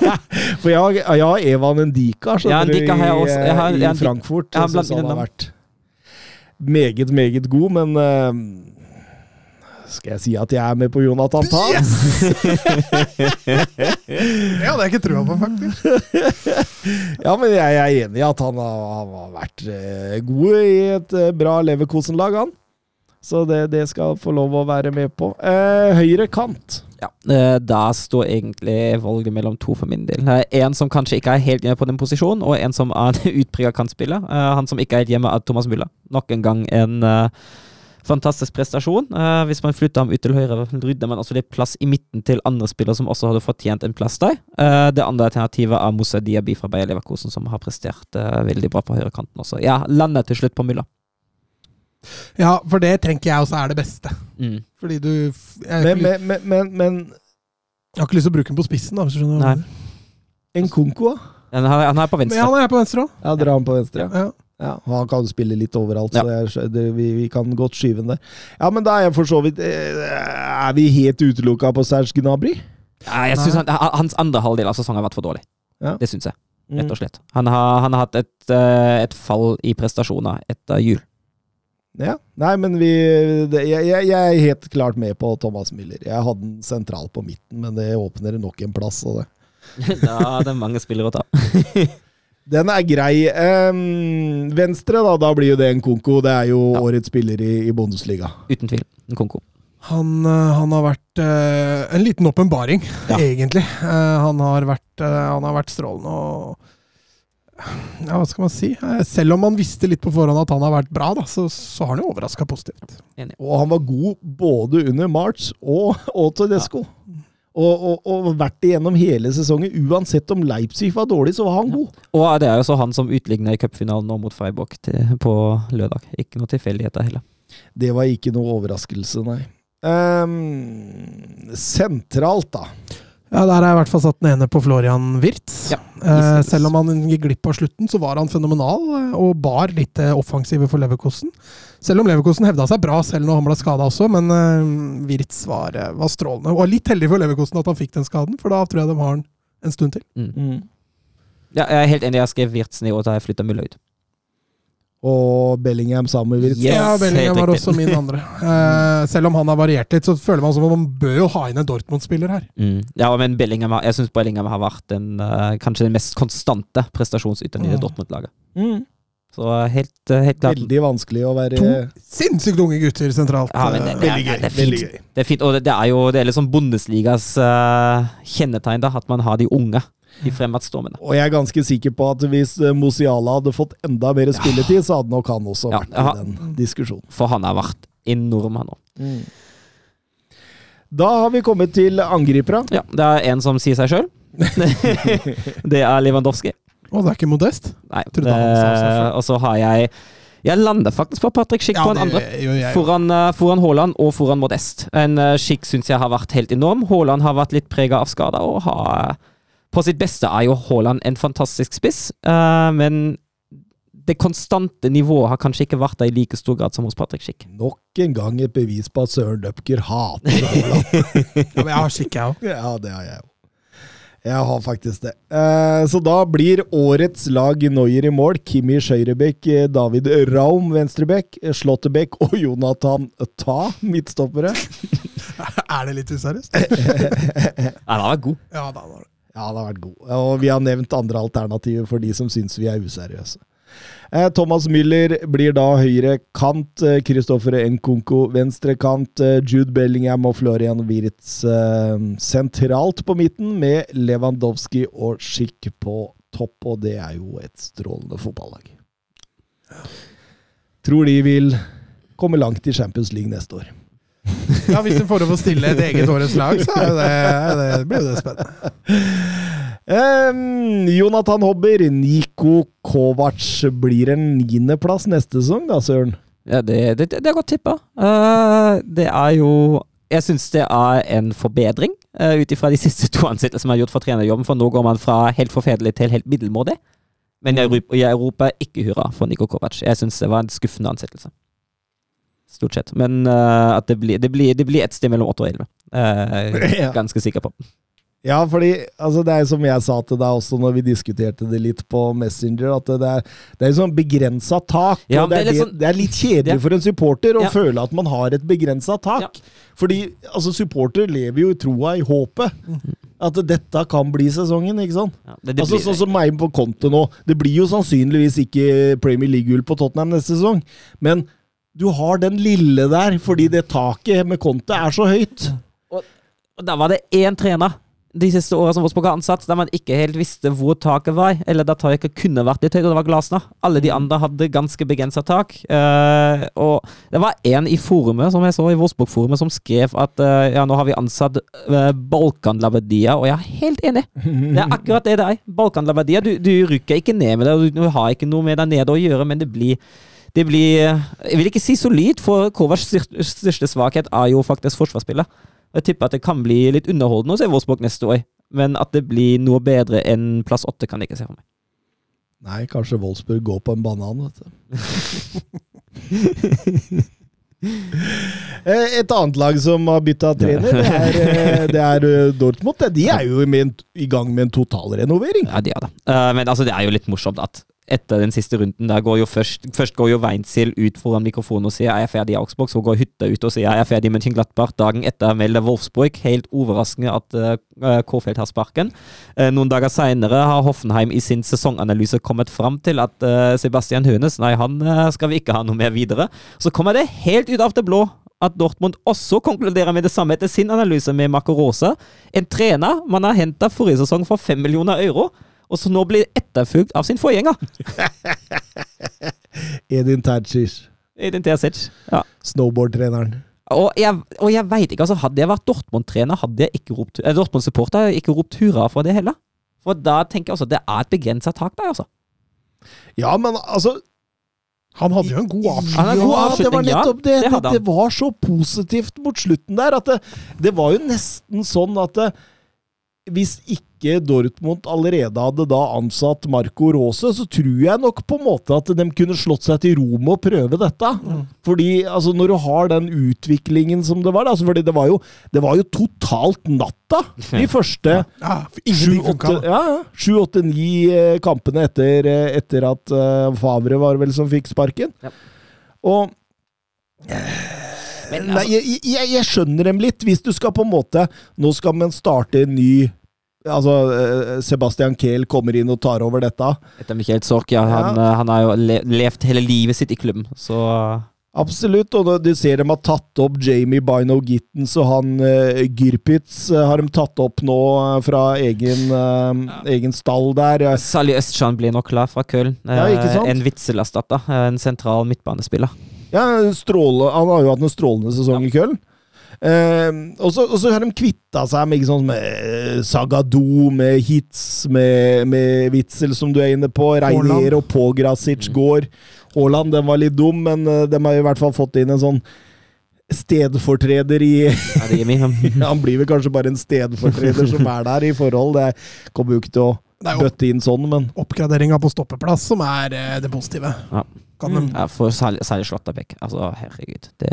(laughs) For jeg, har- jeg har Evan Ndika, Ja, Ndika har jeg også. Jeg har- i jeg Frankfurt. jeg har Jeg synes han har vært meget, meget god, men eh, skal jeg si at jeg er med på Jonathan Ta? (laughs) Det hadde jeg ikke trua på, faktisk. (laughs) Ja, men jeg er enig i at han har, han har vært eh, god i et eh, bra Leverkosen-lag, han. Så det, det skal få lov å være med på. Eh, høyre kant. Ja, eh, Da står egentlig valget mellom to for min del. Eh, En som kanskje ikke er helt hjemme på den posisjonen, og en som er (laughs) en utprega kantspiller. Eh, Han som ikke er helt hjemme, er Thomas Müller. Nok en gang en eh, fantastisk prestasjon. Uh, Hvis man flytter ham ut til høyre, rydder man også litt plass i midten til andre spillere som også hadde fortjent en plass der. Uh, Det andre alternativet er Moussa Diaby fra Bayer Leverkosen, som har prestert uh, veldig bra på høyrekanten også. Ja, landet til slutt på mylla. Ja, for det tenker jeg også er det beste. Mm. Fordi du Jeg, Men, men, men, men, men jeg har ikke lyst til å bruke den på spissen, da, hvis du skjønner. Nei. En konko, da? Han er, han er på Men venstre. han er på venstre òg. Ja, dra han på venstre. Ja. Ja. Ja, og han kan spille litt overalt, Ja. så det er, det, vi, vi kan godt skyve den der. Ja, men da er jeg for så vidt eh, Er vi helt utelukka på Serge Gnabry? Ja, jeg synes han, Hans andre halvdel av sesongen har vært for dårlig. Ja. Det syns jeg, Mm. rett og slett. Han har, han har hatt et, eh, et fall i prestasjoner etter jul. Ja. Nei, men vi det, jeg, jeg, jeg er helt klart med på Thomas Müller. Jeg hadde den sentralt på midten, men det åpner nok en plass. Og det. (laughs) da er det mange spillere å ta. (laughs) Den er grei. Um, venstre, da. Da blir jo det en konko. Det er jo Ja. årets spiller i, i Bundesliga. Uten tvil. Nkonko. Han, eh, han har vært uh, en liten åpenbaring, Ja. egentlig. Uh, han, har vært, uh, han har vært strålende og Ja, hva skal man si? Selv om man visste litt på forhånd at han har vært bra, da, så, så har han jo overraska positivt. Og han var god både under March og, og Tedesco. Og, og, og vært igjennom hele sesongen. Uansett om Leipzig var dårlig, så var han god. Og det er jo så han som utligner i cupfinalen nå mot Freiburg til, på lørdag. Ikke noe tilfeldigheter heller. Det var ikke noe overraskelse, nei. Um, sentralt, da. Ja, Der har jeg i hvert fall satt den ene på Florian Wirtz. Ja, Eh, selv om han gikk glipp av slutten, så var han fenomenal eh, og bar litt eh, offensive for Leverkosten. Selv om Leverkosten hevda seg bra selv når han ble skada også, men eh, Wirtz var, eh, var strålende. Og litt heldig for Leverkosten at han fikk den skaden, for da tror jeg de har han en stund til. Ja, jeg er helt enig. Jeg skrev Wirtz ned, og da har jeg flytta Mulla ut. Og Bellingham sammen med Wirtz. Yes, ja, Bellingham var også min andre. Uh, (laughs) selv om han har variert litt, så føler man som om man bør jo ha inn en Dortmund-spiller her. Mm. Ja, men Bellingham, jeg syns Bellingham har vært den, uh, kanskje den mest konstante prestasjonsyteren i Mm. Dortmund-laget. Mm. Så helt, eh, helt klart Veldig vanskelig å være To sinnssykt unge gutter sentralt. Ja, men det, det, er, det, er fint. Det er fint, og det, det er jo det er liksom Bundesligas uh, kjennetegn, da, at man har de unge, de fremadstormene. Og jeg er ganske sikker på at hvis Mosiala hadde fått enda mer spilletid, så hadde nok han også Ja, vært ja. i den diskusjonen. For han har vært enorm, han òg. Da har vi kommet til angripere. Ja, det er en som sier seg sjøl. (laughs) det er Lewandowski. Å, det er ikke Modest? Nei, det, og så har jeg Jeg lander faktisk på Patrick Schick på en andre. Jo, jeg jo. Foran, eh, foran Haaland og foran Modest. En uh, Schick syns jeg har vært helt enorm. Haaland har vært litt prega av skader og har eh, På sitt beste er jo Haaland en fantastisk spiss, uh, men det konstante nivået har kanskje ikke vært der i like stor grad som hos Patrick Schick. Nok en gang et bevis på at Søren Dupker hater Haaland. (laughs) Ja, men jeg har Schick, jeg òg. ja, det har jeg òg. Jeg har faktisk det. Eh, så da blir årets lag Noyer i mål. Kimi Skjøyrebekk, eh, David Raum venstrebekk, Slåttebekk og Jonathan Ta midtstoppere. (laughs) Er det litt useriøst? (laughs) Ja, han var god. Ja, da var det. Ja, han har vært god. Og vi har nevnt andre alternativer for de som syns vi er useriøse. Eh, Thomas Müller blir da høyre kant. Kristoffer Nkunko venstre kant. eh, Jude Bellingham og Florian Wirtz eh, sentralt på midten, med Lewandowski og Schick på topp. Og det er jo et strålende fotballag. Tror de vil komme langt i Champions League neste år. Ja, Hvis de får lov å stille et eget årets lag, så er det, det, blir jo det spennende. Um, Jonathan Hobber, Niko Kovac blir en niendeplass neste sesong, da, Søren? Ja, det, det, det er godt tippa. Uh, det er jo Jeg syns det er en forbedring, uh, ut ifra de siste to ansettelsene som er gjort for trenerjobben. For nå går man fra helt forferdelig til helt middelmådig. Men jeg, jeg roper ikke hurra for Niko Kovac. Jeg syns det var en skuffende ansettelse. Stort sett. Men uh, at det blir, det, blir, det blir et sted mellom 8 og 11. Uh, (laughs) Ja. Ganske sikker på. Ja, fordi altså, det er som jeg sa til deg også når vi diskuterte det litt på Messenger, at det er, det er sånn begrensa tak. Ja, det, er det er sånn- det er litt kjedelig Ja. for en supporter å Ja. føle at man har et begrensa tak. Fordi altså, supporter lever jo i troa i håpet. At dette kan bli sesongen, ikke sant? Ja, altså, sånn som meg på konto nå. Det blir jo sannsynligvis ikke Premier League-gull på Tottenham neste sesong, men du har den lille der fordi det taket med kontet er så høyt. Og da var det én trener de siste åra som Wolfsburg har ansatt, der man ikke helt visste hvor taket var, eller der taket kunne vært litt høyt, og det var Glasner. Alle de andre hadde ganske begrensa tak. Uh, og det var én i forumet, som jeg så i Wolfsburg-forumet, som skrev at uh, ja, nå har vi ansatt uh, Balkan Labadia, og jeg er helt enig. (laughs) Det er akkurat det det er. Balkan Labadia. Du, du rykker ikke ned med det, og du har ikke noe med deg nede å gjøre, men det blir det blir Jeg vil ikke si solid, for Kovacs største svakhet er jo faktisk forsvarsspillet. Jeg tipper at det kan bli litt underholdende å se Wolfsburg neste år, men at det blir noe bedre enn plass åtte, kan jeg ikke se for meg. Nei, kanskje Wolfsburg går på en banan, vet du. (laughs) Eh, Et annet lag som har bytta trener, det er, eh, det er eh, Dortmund. De er jo i gang med en totalrenovering. Ja, de er det. Men altså, det er jo litt morsomt at etter den siste runden, der går jo først Først går jo Weinziel ut foran mikrofonen og sier jeg er ferdig i Augsburg, så går Hytta ut og sier jeg er ferdig i Mönchengladbach. Dagen etter melder Wolfsburg, helt overraskende at uh, Kofeld har sparken. Uh, noen dager seinere har Hoffenheim i sin sesonganalyse kommet fram til at uh, Sebastian Hønes nei, han skal vi ikke ha noe mer videre. Så kommer det helt ut av det blå at Dortmund også konkluderer med det samme etter sin analyse med Marco Rosa. En trener man har henta forrige sesong for fem millioner euro, og så nå blir etterfulgt av sin forgjenger. (laughs) Edin Terzic, Edin Terzic. Ja. snowboardtreneren. Og jeg, og jeg veit ikke, altså hadde jeg vært Dortmund-trener, hadde jeg ikke ropt eh, Dortmund-supporter, hadde jeg ikke ropt hurra for det heller. For da tenker jeg også at det er et begrensa tak der, altså. Ja, men altså Han hadde jo en god avslutning. Har god ja, det var ja. nettopp det. Ja, Det, det var så positivt mot slutten der at det, det var jo nesten sånn at det, hvis ikke Dortmund allerede hadde da ansatt Marco Rose, så tror jeg nok på en måte at de kunne slått seg til ro med å prøve dette. Fordi altså, når du har den utviklingen som det var, da, altså, fordi det var jo, det var jo totalt natta (laughs) de første Ja, for sju, ingenting åtte, funka. ja, eh, kampene etter, eh, etter at uh, Favre var vel som fikk sparken. Ja. Og Men, Nei, altså, jeg, jeg, jeg skjønner dem litt. Hvis du skal på en måte Nå skal man starte en ny Altså, eh, Sebastian Kehl kommer inn og tar over dette. etter Michael Zorc, ja, han, ja. han har jo le levd hele livet sitt i klubben, så Absolutt, og du ser de har tatt opp Jamie Bino Gittens og han uh, Gyrpitz eh, har de tatt opp nå uh, fra egen, eh, egen stall der. Eh, Sally Østjan blir nok klar fra Köln. Ja, Eh? En Witzel-erstatter. eh, En sentral midtbanespiller. Ja, stråle, Han har jo hatt en strålende sesong i Köln. Eh, og, så, og så har de kvitta seg med, ikke sånn, med eh, Sagado, med Hitz, med, med Witzel, som du er inne på. Reinier og Pograsic går. Haaland den var litt dum, men eh, de har i hvert fall fått inn en sånn stedfortreder i. (laughs) Han blir vel kanskje bare en stedfortreder som er der i forhold. Det kommer jo ikke til å bøtte inn sånn, men oppgraderinga på stoppeplass som er eh, det positive. Ja. Kan de, Ja, for særlig, særlig. Altså, herregud. Det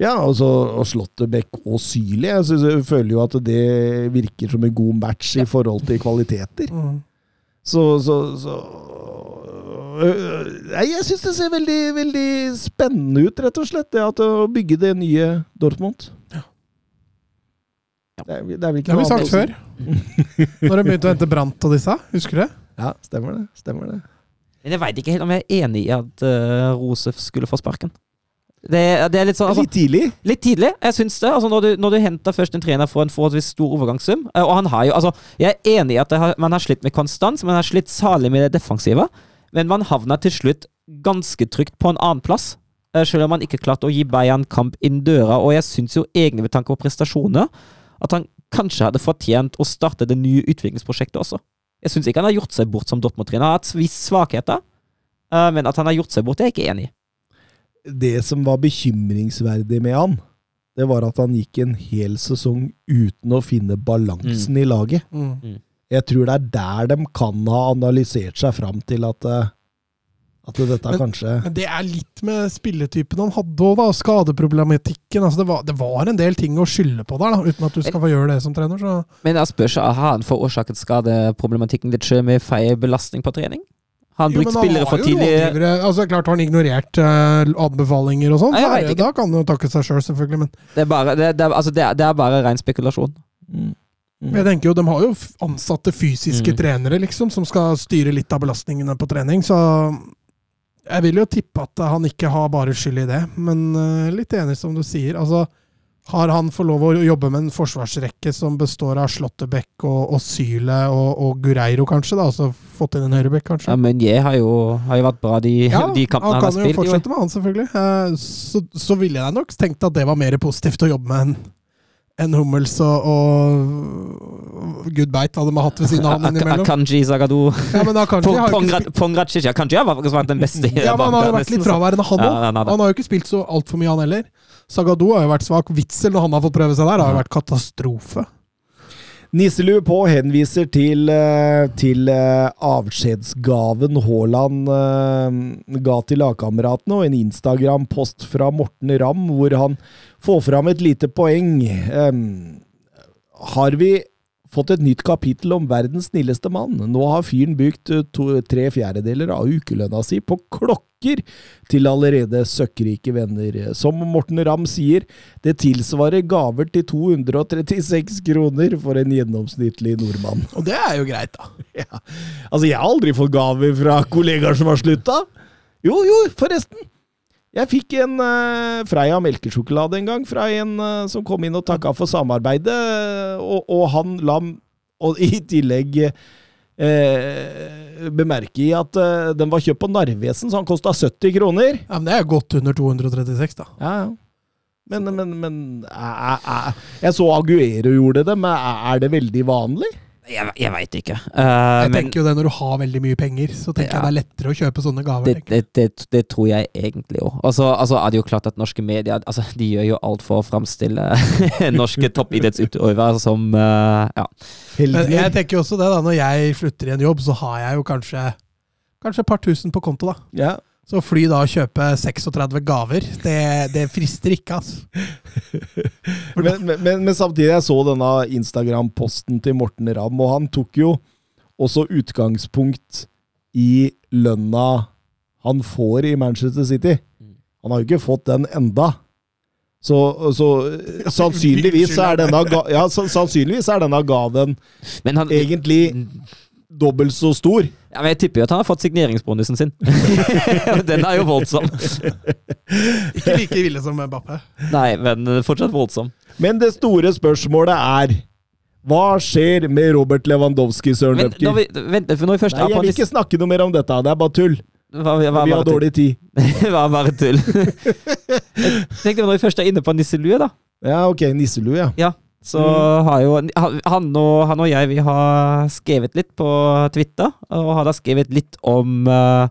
Ja, altså, og Slåttebekk og Syli. Jeg, synes, jeg føler jo at det virker som en god match i forhold til kvaliteter. Mm. Så, så, så Nei, jeg syns det ser veldig, veldig spennende ut, rett og slett. Det at å bygge det nye Dortmund. Det er, det er vel Det har vi sagt før. (laughs) Når de begynte å hente Brant og disse. Husker du det? Ja, stemmer det. Stemmer det. Men jeg veit ikke helt om jeg er enig i at uh, Rosef skulle få sparken. Det, det er litt sånn altså, Litt tidlig. Litt tidlig, jeg syns det. Altså, når, du, når du henter først en trener for en forholdsvis stor overgangssum eh, Og han har jo, altså, Jeg er enig i at har, man har slitt med konstans, man har slitt særlig med det defensive. Men man havna til slutt ganske trygt på en annen plass. eh, Selv om han ikke klarte å gi Bayern kamp inn døra. Og jeg syns jo egentlig, med tanke på prestasjoner, at han kanskje hadde fortjent å starte det nye utviklingsprosjektet også. Jeg syns ikke han har gjort seg bort som Dortmund-trener. Han har hatt visse svakheter, eh, men at han har gjort seg bort, det er jeg ikke enig i. Det som var bekymringsverdig med han, det var at han gikk en hel sesong uten å finne balansen i laget. Mm. Jeg tror det er der de kan ha analysert seg fram til at, eh, at dette Men- kanskje Men det er litt med spilletypen han hadde òg, da. Skadeproblematikken. Altså det, var, det var en del ting å skylde på der, da, uten at du skal få gjøre det som trener. Så. Men jeg spør seg, har han forårsaket skadeproblematikken litt sjøl med feil belastning på trening? Har han brukt spillere for tidlig? Altså, klart Har han ignorert uh, anbefalinger og sånn, da kan han jo takke seg sjøl, selv, selvfølgelig. Men Det er bare, det, det, altså, det, er, det er bare ren spekulasjon. mm. jeg tenker jo, de har jo ansatte fysiske Mm. trenere, liksom, som skal styre litt av belastningene på trening, så jeg vil jo tippe at han ikke har bare skyld i det. Men eh, litt enig som du sier. altså har han fått lov å jobbe med en forsvarsrekke som består av Slåttebekk og, og Syle og, og Gureiro, kanskje? da, Altså fått inn en høyrebekk, kanskje? Ja, Meunier har har jo vært bra de, Ja, de kampene han han har Ja, han kan Jo. fortsette med han, selvfølgelig. Eh, Så, så ville jeg nok tenkt at det var mer positivt å jobbe med en, en Hummels og, og Goodbite hadde vi hatt ved siden av han innimellom. Akanji Zagadou Ja, men Akanji har Akanji faktisk vært den beste. i ja, men han har vært litt fraværende, han Ja, òg. han har. Han har jo ikke spilt så altfor mye, han heller. Zagadou har jo vært svak. Witzel, når han har fått prøve seg der, har jo vært katastrofe. Nisselue på henviser til, eh, til eh, avskjedsgaven Haaland eh, ga til lagkameratene, og en Instagram-post fra Morten Ramm hvor han får fram et lite poeng. Um, har vi fått et nytt kapittel om verdens snilleste mann? Nå har fyren brukt eh, tre fjerdedeler av ukelønna si på klokker til allerede søkkrike venner. Som Morten Ramm sier, det tilsvarer gaver til 236 kroner for en gjennomsnittlig nordmann. Og det er jo greit, da. (laughs) Ja. Altså, jeg har aldri fått gaver fra kollegaer som har slutta. Jo, jo, forresten. Jeg fikk en uh, Freia melkesjokolade en gang fra en uh, som kom inn og takka for samarbeidet, og, og han la og i tillegg eh, bemerke i at eh, den var kjøpt på Narvesen, så han kosta 70 kroner. Ja, men det er godt under 236, da. Ja, ja. Men, men, men jeg, æ- Jeg så Aguero gjorde det, men er det veldig vanlig? Jeg, jeg veit ikke. Uh, Jeg men tenker jo det Når du har veldig mye penger, så tenker Ja. jeg det er lettere å kjøpe sånne gaver. det, det, det, det tror jeg egentlig òg. Og så altså, er det jo klart at norske medier altså, de gjør jo alt for å framstille (laughs) norske toppidrettsutøvere som uh, ja. Men jeg tenker jo også det, da. Når jeg slutter i en jobb, så har jeg jo kanskje Kanskje et par tusen på konto, da. Ja. Så fly da og kjøpe 36 gaver, det, det frister ikke, altså. (laughs) Men, men, men, men samtidig, jeg så denne Instagram-posten til Morten Ramm, og han tok jo også utgangspunkt i lønna han får i Manchester City. Han har jo ikke fått den enda. Så, så (laughs) sannsynligvis, er denne, ja, sannsynligvis er denne gaven han egentlig dobbelt så stor. ja, men Jeg tipper jo at han har fått signeringsbonusen sin. (laughs) Den er jo voldsom. (laughs) Ikke like ville som Bappe. Nei, men fortsatt voldsom. Men det store spørsmålet er hva skjer med Robert Lewandowski, Søren Løpker? vent, Nei, jeg på vil ikke snakke noe mer om dette. Det er bare tull. Hva, hva, Vi har dårlig tid. (laughs) Hva er bare tull. Jeg tenkte Når vi først er inne på nisselue, da, Ja, ok. Nisselue, ja. Så har jo han- og, han og jeg vi har skrevet litt på Twitter, og har da skrevet litt om uh,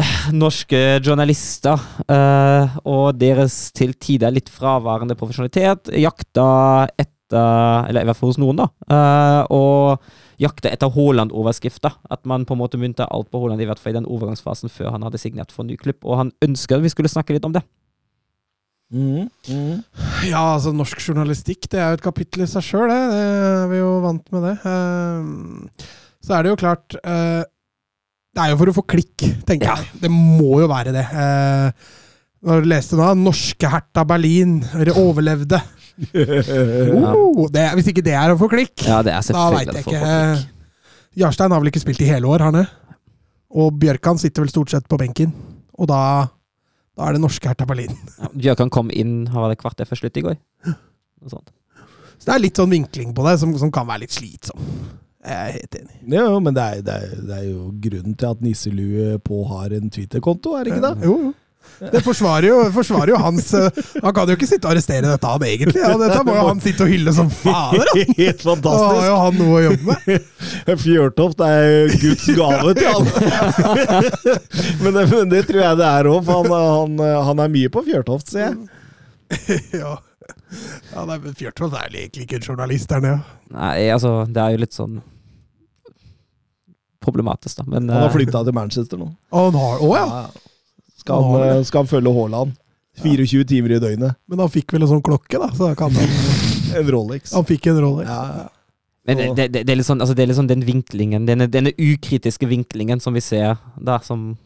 (sighs) norske journalister uh, og deres til tider litt fraværende profesjonalitet jakta etter Eller i hvert fall hos noen, da. Uh, og jakta etter Haaland-overskrifter. At man på en måte mynta alt på Haaland, i hvert fall i den overgangsfasen før han hadde signert for en ny klubb. Og han ønsker vi skulle snakke litt om det. Mm, mm. Ja, altså norsk journalistikk det er jo et kapittel i seg sjøl, det. det. Er vi jo vant med det. Eh, så er det jo klart eh, Det er jo for å få klikk, tenker Ja. jeg. Det må jo være det. Eh, Når du leste nå, 'Norske Hertha Berlin overlevde'. (laughs) Oh, det, hvis ikke det er å få klikk, Ja, det er da veit jeg ikke. Jarstein har vel ikke spilt i hele år, har han det? Og Bjørkan sitter vel stort sett på benken. Og da, da er det norske Hertha Berlin. Ja, Bjørkan kom inn har det kvarter før slutt i går. Noe sånt. Så det er litt sånn vinkling på det som, som kan være litt slitsom. Jeg er helt enig. Ja, men det er, det, er, det er jo grunnen til at Nisselue på har en Twitter-konto, er det ikke det? Jo, jo. Det forsvarer jo, forsvarer jo hans eh, Han kan jo ikke sitte og arrestere dette, han egentlig. Ja, dette må jo han sitte og hylle som fader. han. (laughs) Helt Da har fantastisk. jo han noe å jobbe med. (laughs) Fjørtoft er Guds gave til han. (laughs) men, det, men det tror jeg det er òg, for han, han, han er mye på Fjørtoft, ser jeg. Ja, ja nei, men Fjørtoft er egentlig ikke en journalist der nede. Nei, altså, det er jo litt sånn problematisk, da. Men Han har eh, flytta til Manchester nå. Å, han har, å ja. Skal Han han, eh, skal han følge Haaland? 24 timer i døgnet. Men han fikk vel en sånn klokke, da. Så kan han, En Rolex. han fikk en Rolex. Ja, ja. Men det, det, det, er litt sånn, altså det er litt sånn den vinklingen, denne, denne ukritiske vinklingen som vi ser der, som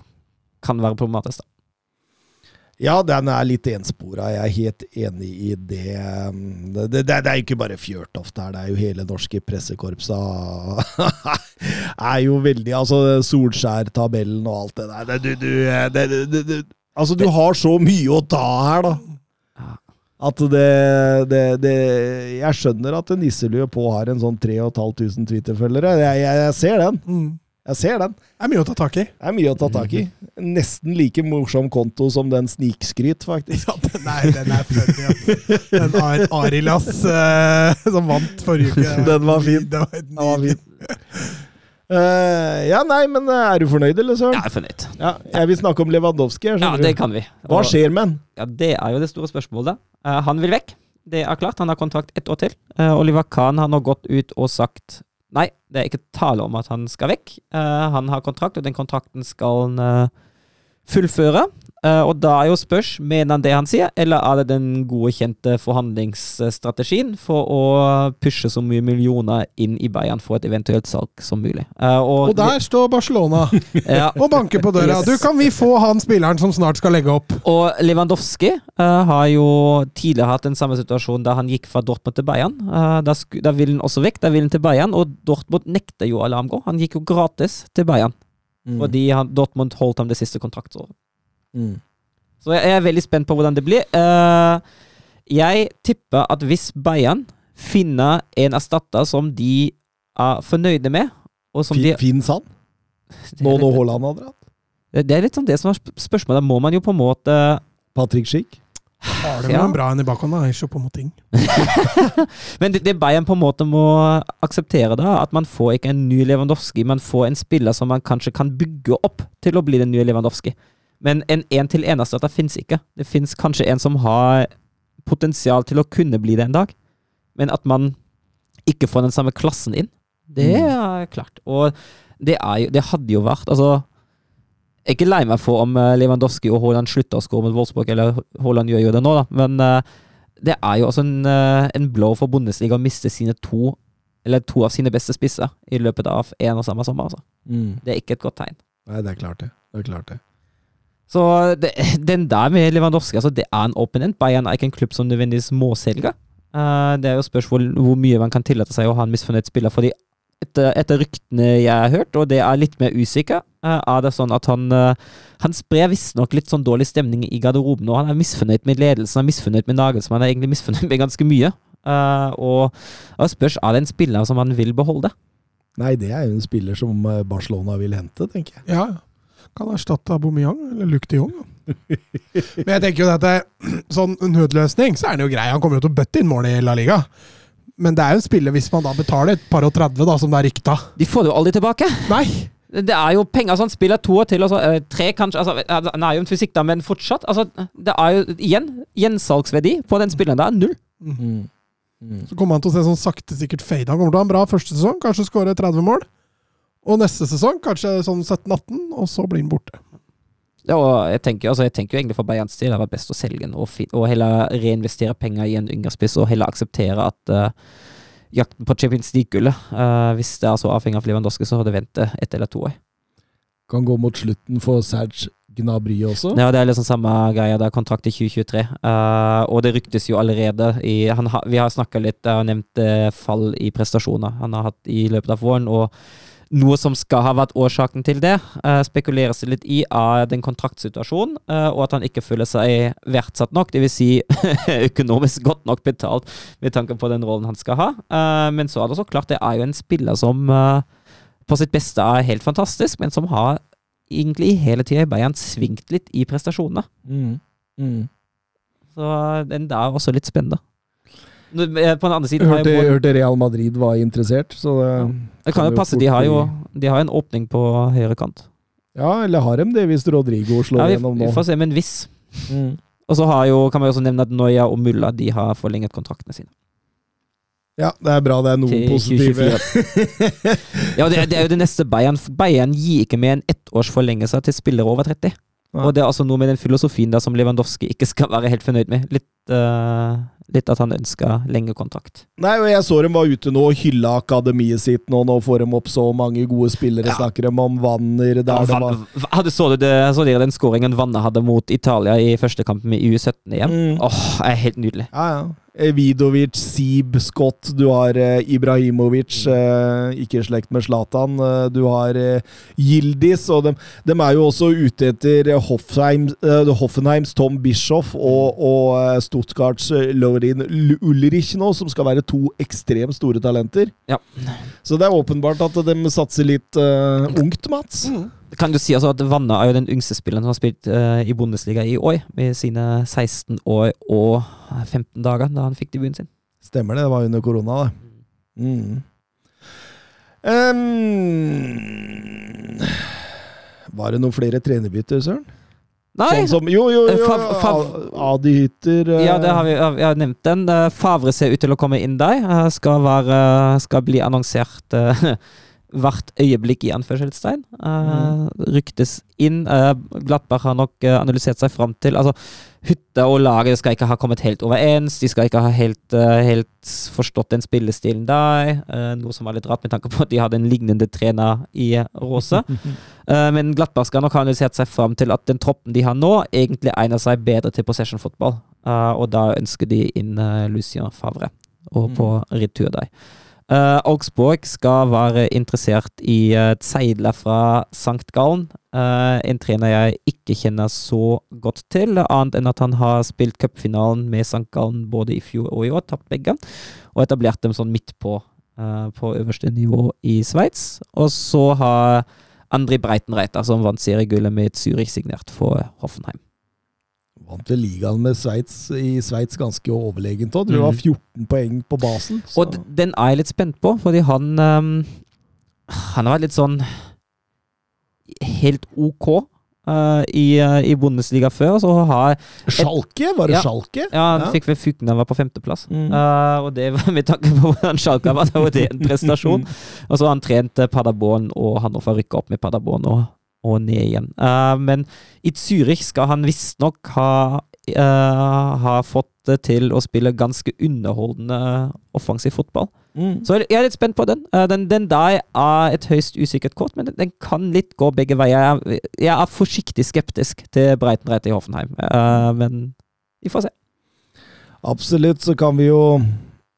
kan være problematisk. da. Ja, den er litt enspora. Jeg er helt enig i det. Det, det, det er jo ikke bare Fjørtoft her, det er jo hele norske pressekorpset. (laughs) er jo veldig Altså, Solskjær-tabellen og alt det der. Det, du, du, det, altså, du har så mye å ta her, da. At det, det, det Jeg skjønner at Nisselue på har en sånn 3500 Twitter-følgere. Jeg, jeg, jeg ser den. Mm. Jeg ser den. Det er mye å ta tak i. Det er mye å ta tak i. Nesten like morsom konto som den Snikskryt, faktisk. (laughs) Ja, den er, den er funny, ass. Den Ar Arilas uh, som vant forrige uke. (laughs) Den var fin. Den var Den var fin. Uh, ja, nei, men eh, er du fornøyd, eller, Søren? Jeg er fornøyd. Ja, jeg vil snakke om Lewandowski. Ja, det kan vi. Hva skjer med han? Ja, Det er jo det store spørsmålet. Uh, han vil vekk. Det er klart. Han har kontrakt ett år til. Oliver Kahn har nå gått ut og sagt nei, det er ikke tale om at han skal vekk. Eh, han har kontrakt, og den kontrakten skal han eh, fullføre. Eh, og da er jo spørs, mener han det han sier, eller er det den gode, kjente forhandlingsstrategien for å pushe så mye millioner inn i Bayern for et eventuelt salg som mulig? Eh, og, Og der står Barcelona (laughs) (laughs) ja, og banker på døra. Du, kan vi få han spilleren som snart skal legge opp? Og Lewandowski eh, har jo tidligere hatt den samme situasjonen da han gikk fra Dortmund til Bayern. Eh, da, da ville han også vekk, da ville han til Bayern, og Dortmund nekter jo å la ham gå. Han gikk jo gratis til Bayern, fordi han, Dortmund holdt ham det siste kontraktsåret. Mm. Så jeg er veldig spent på hvordan det blir. Uh, jeg tipper at hvis Bayern finner en erstatter som de er fornøyde med, og som de Fin- Fins han? (laughs) Nå når Haaland har dratt? det er litt sånn det som er spørsmålet. Må man jo på en måte Patrick Schick? Har du Ja. noen bra en i bakhånd, da? Ikke på ting. (laughs) Men det, det Bayern på en måte må akseptere, da, at man får ikke en ny Lewandowski, man får en spiller som man kanskje kan bygge opp til å bli den nye Lewandowski. Men en én-til-én-erstatter fins ikke. Det fins kanskje en som har potensial til å kunne bli det en dag, men at man ikke får den samme klassen inn, det er klart. Og det, er jo, det hadde jo vært Altså, jeg er ikke lei meg for om eh, Lewandowski og Haaland slutter å skåre mot Wolfsburg, eller Haaland gjør jo det nå, da, men eh, det er jo også en, eh, en blow for Bundesliga å miste sine to eller to av sine beste spisser i løpet av én og samme sommer. Altså. Mm. Det er ikke et godt tegn. Nei, det er klart det. Det er klart det. Så det, den der med Lewandowski, altså det er en openent. Bayern er ikke en klubb som nødvendigvis må selge. Uh, det er jo spørsmål hvor mye man kan tillate seg å ha en misfornøyd spiller. fordi etter, etter ryktene jeg har hørt, og det er litt mer usikker, uh, er det sånn at han uh, Han sprer visstnok litt sånn dårlig stemning i garderoben, og han er misfornøyd med ledelsen, han er misfornøyd med Nagelsmann, han er egentlig misfornøyd med ganske mye. Eh, og og spørs er det en spiller som han vil beholde. Nei, det er jo en spiller som Barcelona vil hente, tenker jeg. Ja, kan erstatte Aubameyang eller Luc de Jong. Men jeg tenker jo at det, sånn nødløsning, så er han jo grei. Han kommer jo til å bøtte inn mål i La Liga. Men det er jo en spiller, hvis man da betaler et par og 30, da, som det er rykta De får det jo aldri tilbake! Nei! Det er jo penger, altså han spiller to og til, altså, eh, tre kanskje altså, Han er jo en fysikk, da, men fortsatt. Altså, det er jo igjen gjensalgsverdi på den spilleren der. Null. Mm. Mm. Så kommer han til å se sånn sakte sikkert fade. Han kommer til å ha en bra første sesong, kanskje skåre 30 mål. Og neste sesong kanskje sånn 17-18, og så blir han borte. Ja, og jeg tenker, altså, jeg tenker jo egentlig for Bayerns del det var best å selge den og, og heller reinvestere penger i en yngre spiss, og heller akseptere at uh, jakten på Champions League-gullet, uh, hvis det er så avhengig av Lewandowski, så har det ventet ett eller to år. Kan gå mot slutten for Serge Gnabry også. Ja, det er liksom samme greia. Det er kontrakt i 2023. Uh, og det ryktes jo allerede i han har, Vi har snakka litt, jeg har nevnt eh, fall i prestasjoner han har hatt i løpet av våren. og noe som skal ha vært årsaken til det, eh, spekuleres det litt i av den kontraktsituasjonen, eh, og at han ikke føler seg verdsatt nok, dvs. Si (laughs) økonomisk godt nok betalt med tanke på den rollen han skal ha. Eh, men så er det så klart, det er jo en spiller som på sitt beste er helt fantastisk, men som har egentlig hele tida i Bayern svingt litt i prestasjonene. Mm. Mm. Så den der er også litt spennende. Nå, eh, På den andre siden Hørte, har hørte Real Madrid var interessert, så det Det kan jo passe, de har jo de har en åpning på høyre kant. Ja, eller har de det, hvis Rodrigo slår Ja, vi, gjennom vi får se, men hvis. Mm. Og så har jo, kan man jo også nevne at Noya og Mulla de har forlenget kontraktene sine. Ja, det er bra det er noen positive (laughs) Ja, det, er- det er jo det neste Bayern. Bayern gir ikke med en ettårs forlengelse til spillere over 30. Og det er altså noe med den filosofien der som Lewandowski ikke skal være helt fornøyd med. Litt, uh, litt at han ønska lengre kontrakt. Nei, og jeg så dem var ute nå og hylla akademiet sitt nå. Nå får de opp så mange gode spillere. Ja. Snakker dem om Wanner der Ja, det Van- var hadde, så, dere den skåringen Vanne hadde mot Italia i første kampen i U17-EM? Mm. Åh, er helt nydelig. Ja, ja. Eh, Vidovic, Sib, Scott, du har eh, Ibrahimovic, eh, ikke i slekt med Zlatan. Eh, du har eh, Yildiz, og dem, dem er jo også ute etter eh, Hoffheim, eh, Hoffenheims Tom Bischoff og, og eh, Stuttgarts eh, Lorin Ulrich nå, som skal være to ekstremt store talenter. Ja. Så det er åpenbart at de satser litt eh, ungt, Mats. Kan du si altså at Vanna er jo den yngste spilleren som har spilt uh, i Bundesliga i år, med sine 16 år og 15 dager da han fikk debuten sin. Stemmer det, det var under korona, det. Mm. Um, var det noen flere trenerbytter, Søren? Nei! Sånn som, jo, jo, Eh, jo Adi Hytter uh, Ja, det har vi jeg har nevnt den. Eh, Favre ser ut til å komme inn der. Eh, Skal, være, skal bli annonsert eh, (laughs) hvert øyeblikk, i anførselstegn. Eh, Ryktes inn. Uh, Glattberg har nok uh, analysert seg fram til Altså, Hytta og laget skal ikke ha kommet helt overens. De skal ikke ha helt, eh, helt forstått den spillestilen der. eh, Noe som var litt rart med tanke på at de hadde en lignende trener i Råse. (laughs) Eh, Men Glattberg skal nok ha analysert seg fram til at den troppen de har nå, egentlig egner seg bedre til possession fotball. Eh, og da ønsker de inn uh, Lucien Favre, og på retur der. Eh, Augsburg skal være interessert i uh, Zeidler fra St. Gallen. Uh, en trener jeg ikke kjenner så godt til, annet enn at han har spilt cupfinalen med St. Gallen både i fjor og i år, tapt begge, og etablert dem sånn midt på, uh, på øverste nivå i Sveits. Og så har Andri Breitenreiter, som vant seriegullet med Zürich, signert for Hoffenheim. Vant vel ligaen med Sveits i Sveits ganske overlegent òg. Du var Mm. 14 poeng på basen. så- Og den er jeg litt spent på, fordi han um, Han har vært litt sånn helt ok Uh, i, uh, i Bundesliga før. Så har Schalke? Var det Ja. Schalke? Ja, han fikk ved Fuken da han var på femteplass. Mm. Uh, og det var (laughs) med tanke på hvordan Schalke var, det var det en prestasjon. (laughs) Og så har han trent Paderborn, og han får rykke opp med Paderborn og, og ned igjen. Uh, men i Zürich skal han visstnok ha, uh, ha fått det til å spille ganske underholdende offensiv fotball. Mm. Så jeg er litt spent på den. Uh, den, den der er et høyst usikkert kort, men den, den kan litt gå begge veier. Jeg, er- jeg er forsiktig skeptisk til Breitenreit i Hoffenheim, men vi får se. Absolutt, så kan vi jo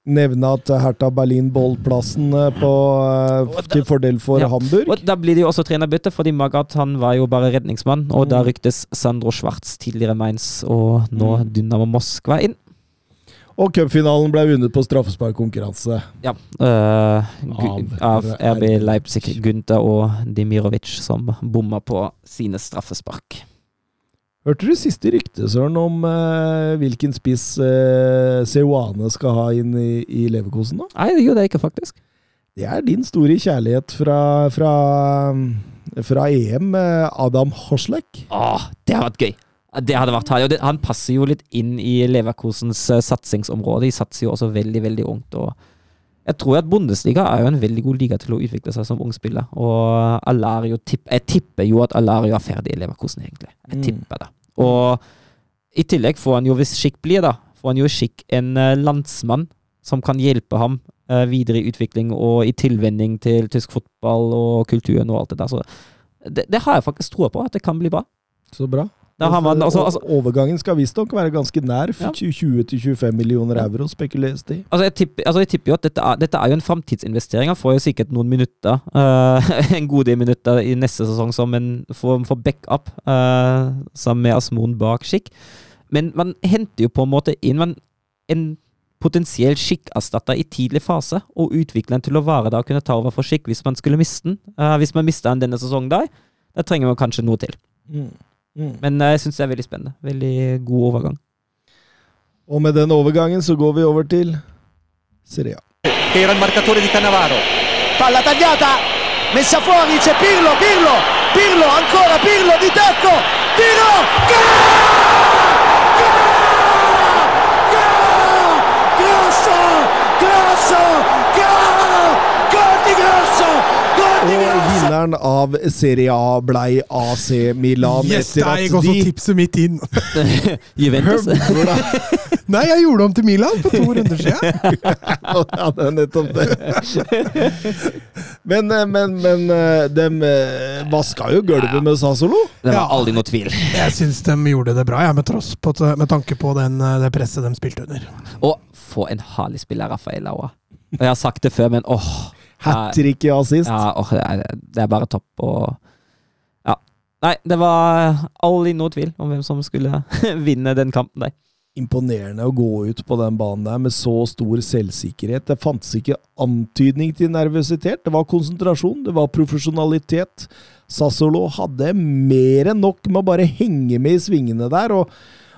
nevne at Hertha Berlin beholdt plassen eh, på, eh, til fordel for Ja. Hamburg. Og Da blir det jo også trenerbytte, fordi Magath han var jo bare redningsmann. Og da Mm. ryktes Sandro Schwartz, tidligere Mainz, og nå Mm. Dynamo Moskva inn. Og cupfinalen ble vunnet på straffesparkkonkurranse. Ja. Av av RB Leipzig. Gunther og Dimirovic som bomma på sine straffespark. Hørte du siste rykte, Søren, om eh, hvilken spiss Seoane skal ha inn i, i Leverkosen? da? Nei, det gjorde jeg ikke, faktisk. Det er din store kjærlighet fra, fra fra EM, eh, Adam Hoslek. Åh, det hadde vært gøy. Det hadde vært herlig. Og det, han passer jo litt inn i Leverkosens eh, satsingsområde. De satser jo også veldig, veldig ungt. og jeg tror at Bundesliga er jo en veldig god liga til å utvikle seg som ung spiller. Og Alario tipp, jeg tipper jo at Alario er ferdig i Leverkosen, egentlig. Jeg Mm. tipper det. Og i tillegg får han jo, hvis Skikk blir, da, får han jo Skikk en eh, landsmann som kan hjelpe ham eh, videre i utvikling og i tilvenning til tysk fotball og kulturen og alt det der. Så det, det har jeg faktisk troa på, at det kan bli bra. Så bra. Da har man, altså, altså, Overgangen skal visstnok være ganske nær. Ja. 20-25 millioner euro, spekuleres det i. Altså jeg, tipper, altså jeg tipper jo at dette er, dette er jo en framtidsinvestering. Han får jo sikkert noen minutter, uh, (laughs) en god del minutter i neste sesong som en form for backup, uh, sammen med Asmon bak Skikk. Men man henter jo på en måte inn man, en potensiell Skikk-erstatter i tidlig fase, og utvikler den til å være der og kunne ta over for Skikk hvis man skulle miste den. Uh, hvis man mister den denne sesongen der, da trenger man kanskje noe til. Mm. Mm. Men eh, jeg syns det er veldig spennende. Veldig god overgang. Og med den overgangen så går vi over til Serie A. che era il marcatore di Cannavaro. Palla tagliata, messa fuori, c'è Pirlo, Pirlo, Pirlo, ancora Pirlo di tacco, tiro, gol! Grosso, grosso, Og vinneren av Serie A blei AC Milan Yes, etter at de Yes, deg også tipset mitt inn. (laughs) Juventus. Nei, jeg gjorde om til Milan for to runder siden. (laughs) Ja, det er nettopp det. Men, eh, men, men de dem eh, vaska jo gulvet med Sassolo. Det var aldri noe tvil. Jeg syns de gjorde det bra, ja, med, tross på, med tanke på den, eh, det presset de spilte under. Og få en herlig spiller Rafael Aua. Og jeg har sagt det før, men åh. Hat trick i assist. Ja, åh det, er, det er bare topp og Ja. Nei, det var all i noe tvil om hvem som skulle (laughs) vinne den kampen der. Imponerende å gå ut på den banen der med så stor selvsikkerhet. Det fantes ikke antydning til nervøsitet. Det var konsentrasjon, det var profesjonalitet. Sassolo hadde mer enn nok med å bare henge med i svingene der. og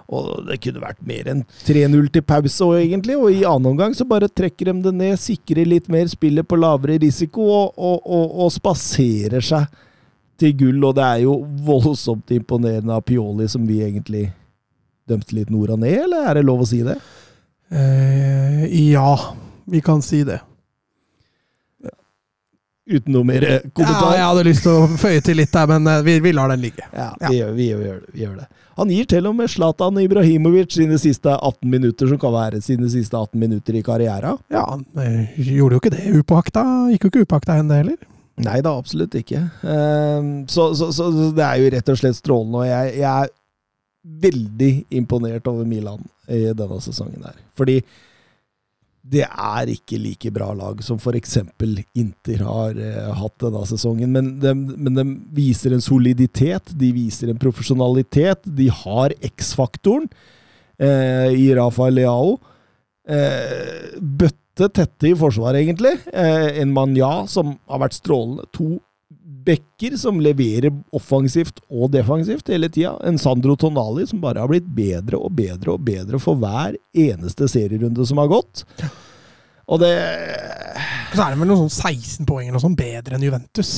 og det kunne vært mer enn 3-0 til pause, og egentlig. Og i annen omgang så bare trekker de det ned, sikrer litt mer, spiller på lavere risiko og, og, og, og spaserer seg til gull. Og det er jo voldsomt imponerende av Pioli, som vi egentlig dømte litt nord og ned, eller er det lov å si det? Eh, ja, vi kan si det. Uten noe mer kommentar. Ja, jeg hadde lyst til å føye til litt der, men eh, vi, vi lar den ligge. Ja, vi, gjør, vi, gjør, vi gjør det. Han gir til og med Zlatan Ibrahimovic sine siste 18 minutter, som kan være sine siste 18 minutter i karrieren. Ja, han eh, gjorde jo ikke det upåakta. Gikk jo ikke upåakta hen, det heller. Nei da, absolutt ikke. Ehm, så, så, så, så det er jo rett og slett strålende, og jeg, jeg er veldig imponert over Milan i denne sesongen her. Fordi det er ikke like bra lag som f.eks. Inter har eh, hatt denne sesongen. Men de, men de viser en soliditet, de viser en profesjonalitet. De har X-faktoren eh, i Rafael Leao. Eh, bøtte tette i forsvaret, egentlig. Eh, en Manja som har vært strålende. To bekker som leverer offensivt og defensivt hele tida. En Sandro Tonali som bare har blitt bedre og bedre og bedre for hver eneste serierunde som har gått. Og det Så er det vel noen sånn 16 poeng eller noe sånt bedre enn Juventus.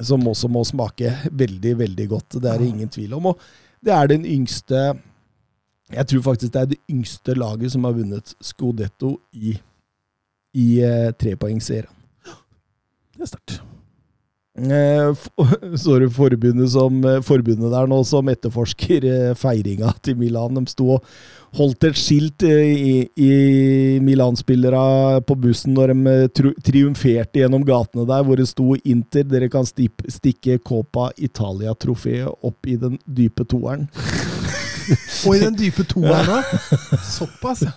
Som også må smake veldig, veldig godt. Det er det ingen tvil om. Og det er den yngste Jeg tror faktisk det er det yngste laget som har vunnet Scudetto i, i eh, trepoengserien. Det er sterkt. Eh, så (laughs) du forbundet, som, eh, forbundet der nå som etterforsker eh, feiringa til Milan. De sto og holdt et skilt i, i Milan-spillere på bussen når de triumferte gjennom gatene der, hvor det sto 'Inter, dere kan stikke Copa Italia-trofeet opp i den dype toeren'. (laughs) (laughs) Og i den dype toeren òg. Såpass, ja.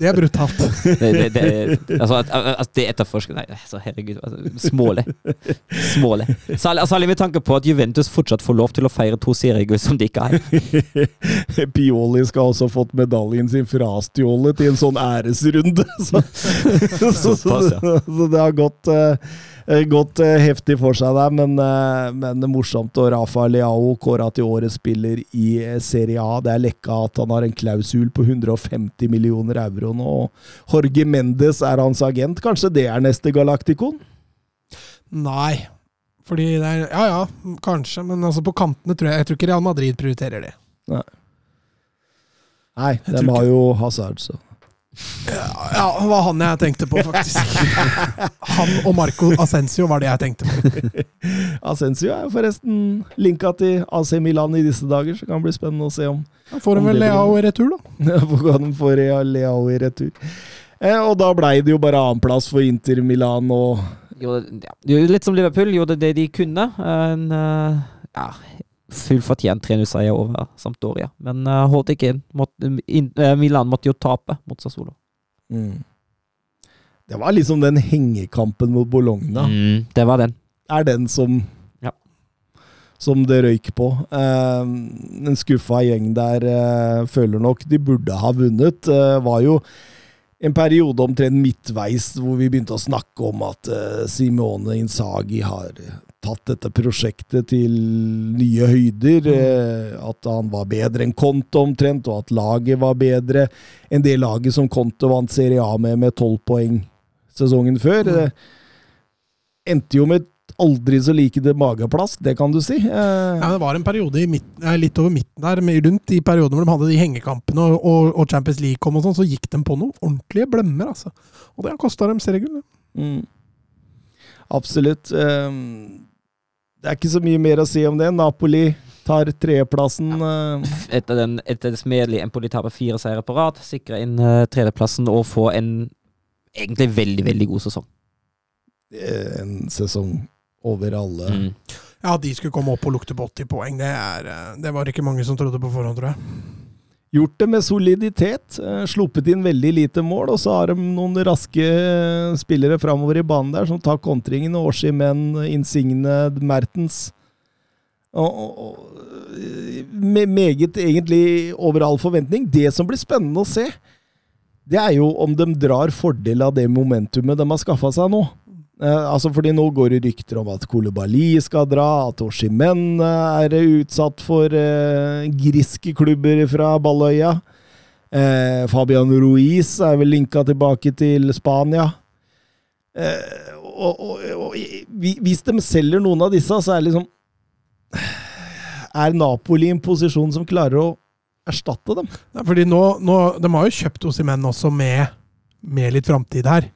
Det er brutalt. Det, det, det, altså, at, at det etterforsker Nei, altså, herregud. Altså, smålig. Smålig. Særlig, særlig med tanke på at Juventus fortsatt får lov til å feire to seriegull som de ikke har. (laughs) Pioli skal også ha fått medaljen sin frastjålet i en sånn æresrunde. (laughs) Så, så, så, så det har gått, eh, gått eh, heftig for seg der, men, eh, men det er morsomt. Og Rafa Leao kåra til årets spiller i Serie A. Det er lekka at han har en klausul på 150 millioner euro nå. Jorge Mendes er hans agent. Kanskje det er neste Galacticon? Nei. Fordi det er Ja ja, kanskje, men altså på kantene tror jeg Jeg tror ikke Real Madrid prioriterer det. Nei, Nei, de har jo Hazard, så Ja, det var han jeg tenkte på, faktisk. (laughs) Han og Marco Ascencio var det jeg tenkte på. (laughs) Asensio er forresten linka til AC Milan i disse dager, så det kan bli spennende å se om Da får de vel Leao i retur, da. (laughs) Ja, får Leao i retur. Eh, og da blei det jo bare annenplass for Inter Milan og ja, litt som Liverpool, gjorde det de kunne. En uh, ja, fullfortjent 3-0-seier over Sampdoria, men uh, holdt ikke inn. Måtte, in, uh, Milan måtte jo tape mot Sassolo. mm. Det var liksom den hengekampen mot Bologna. Mm, det var den. Er den som Ja. Som det røyk på. Uh, en skuffa gjeng der uh, føler nok de burde ha vunnet. Uh, var jo en periode omtrent midtveis hvor vi begynte å snakke om at uh, Simone Insagi har tatt dette prosjektet til nye høyder. Eh, at han var bedre enn Conte omtrent, og at laget var bedre enn det laget som Conte vant Serie A med med tolv poeng sesongen før. Det endte jo med aldri så like det mageplask, det kan du si. Eh, Ja, det var en periode i midt, eh, litt over midten der, med, rundt i perioden hvor de hadde de hengekampene og, og, og Champions League kom og sånn, så gikk de på noen ordentlige blemmer, altså. Og det har kosta dem seriegull. Mm. Absolutt. Eh, det er ikke så mye mer å si om det. Napoli tar tredjeplassen. Ja. Etter, den, etter det smedelige Empoli taper fire seire på rad, sikrer inn uh, tredjeplassen og får en egentlig veldig, veldig god sesong. eh, en sesong over alle. Mm. Ja, de skulle komme opp og lukte på 80 poeng, det, er, eh, det var ikke mange som trodde på forhånd, tror jeg. Gjort det med soliditet. eh, sluppet inn veldig lite mål, og så har de noen raske eh, spillere framover i banen der som tar kontringen. menn, Insigne, Mertens. Og, eh, med meget egentlig over all forventning. Det som blir spennende å se, det er jo om de drar fordel av det momentumet de har skaffa seg nå. Eh, altså fordi Nå går det rykter om at Kolobali skal dra, at Oshimen eh, er utsatt for eh, griske klubber fra Balløya. Eh, Fabian Ruiz er vel linka tilbake til Spania. Eh, og, og, og hvis de selger noen av disse, så er liksom Er Napoli en posisjon som klarer å erstatte dem? Fordi nå, nå, De har jo kjøpt Osimen også med, med litt framtid her.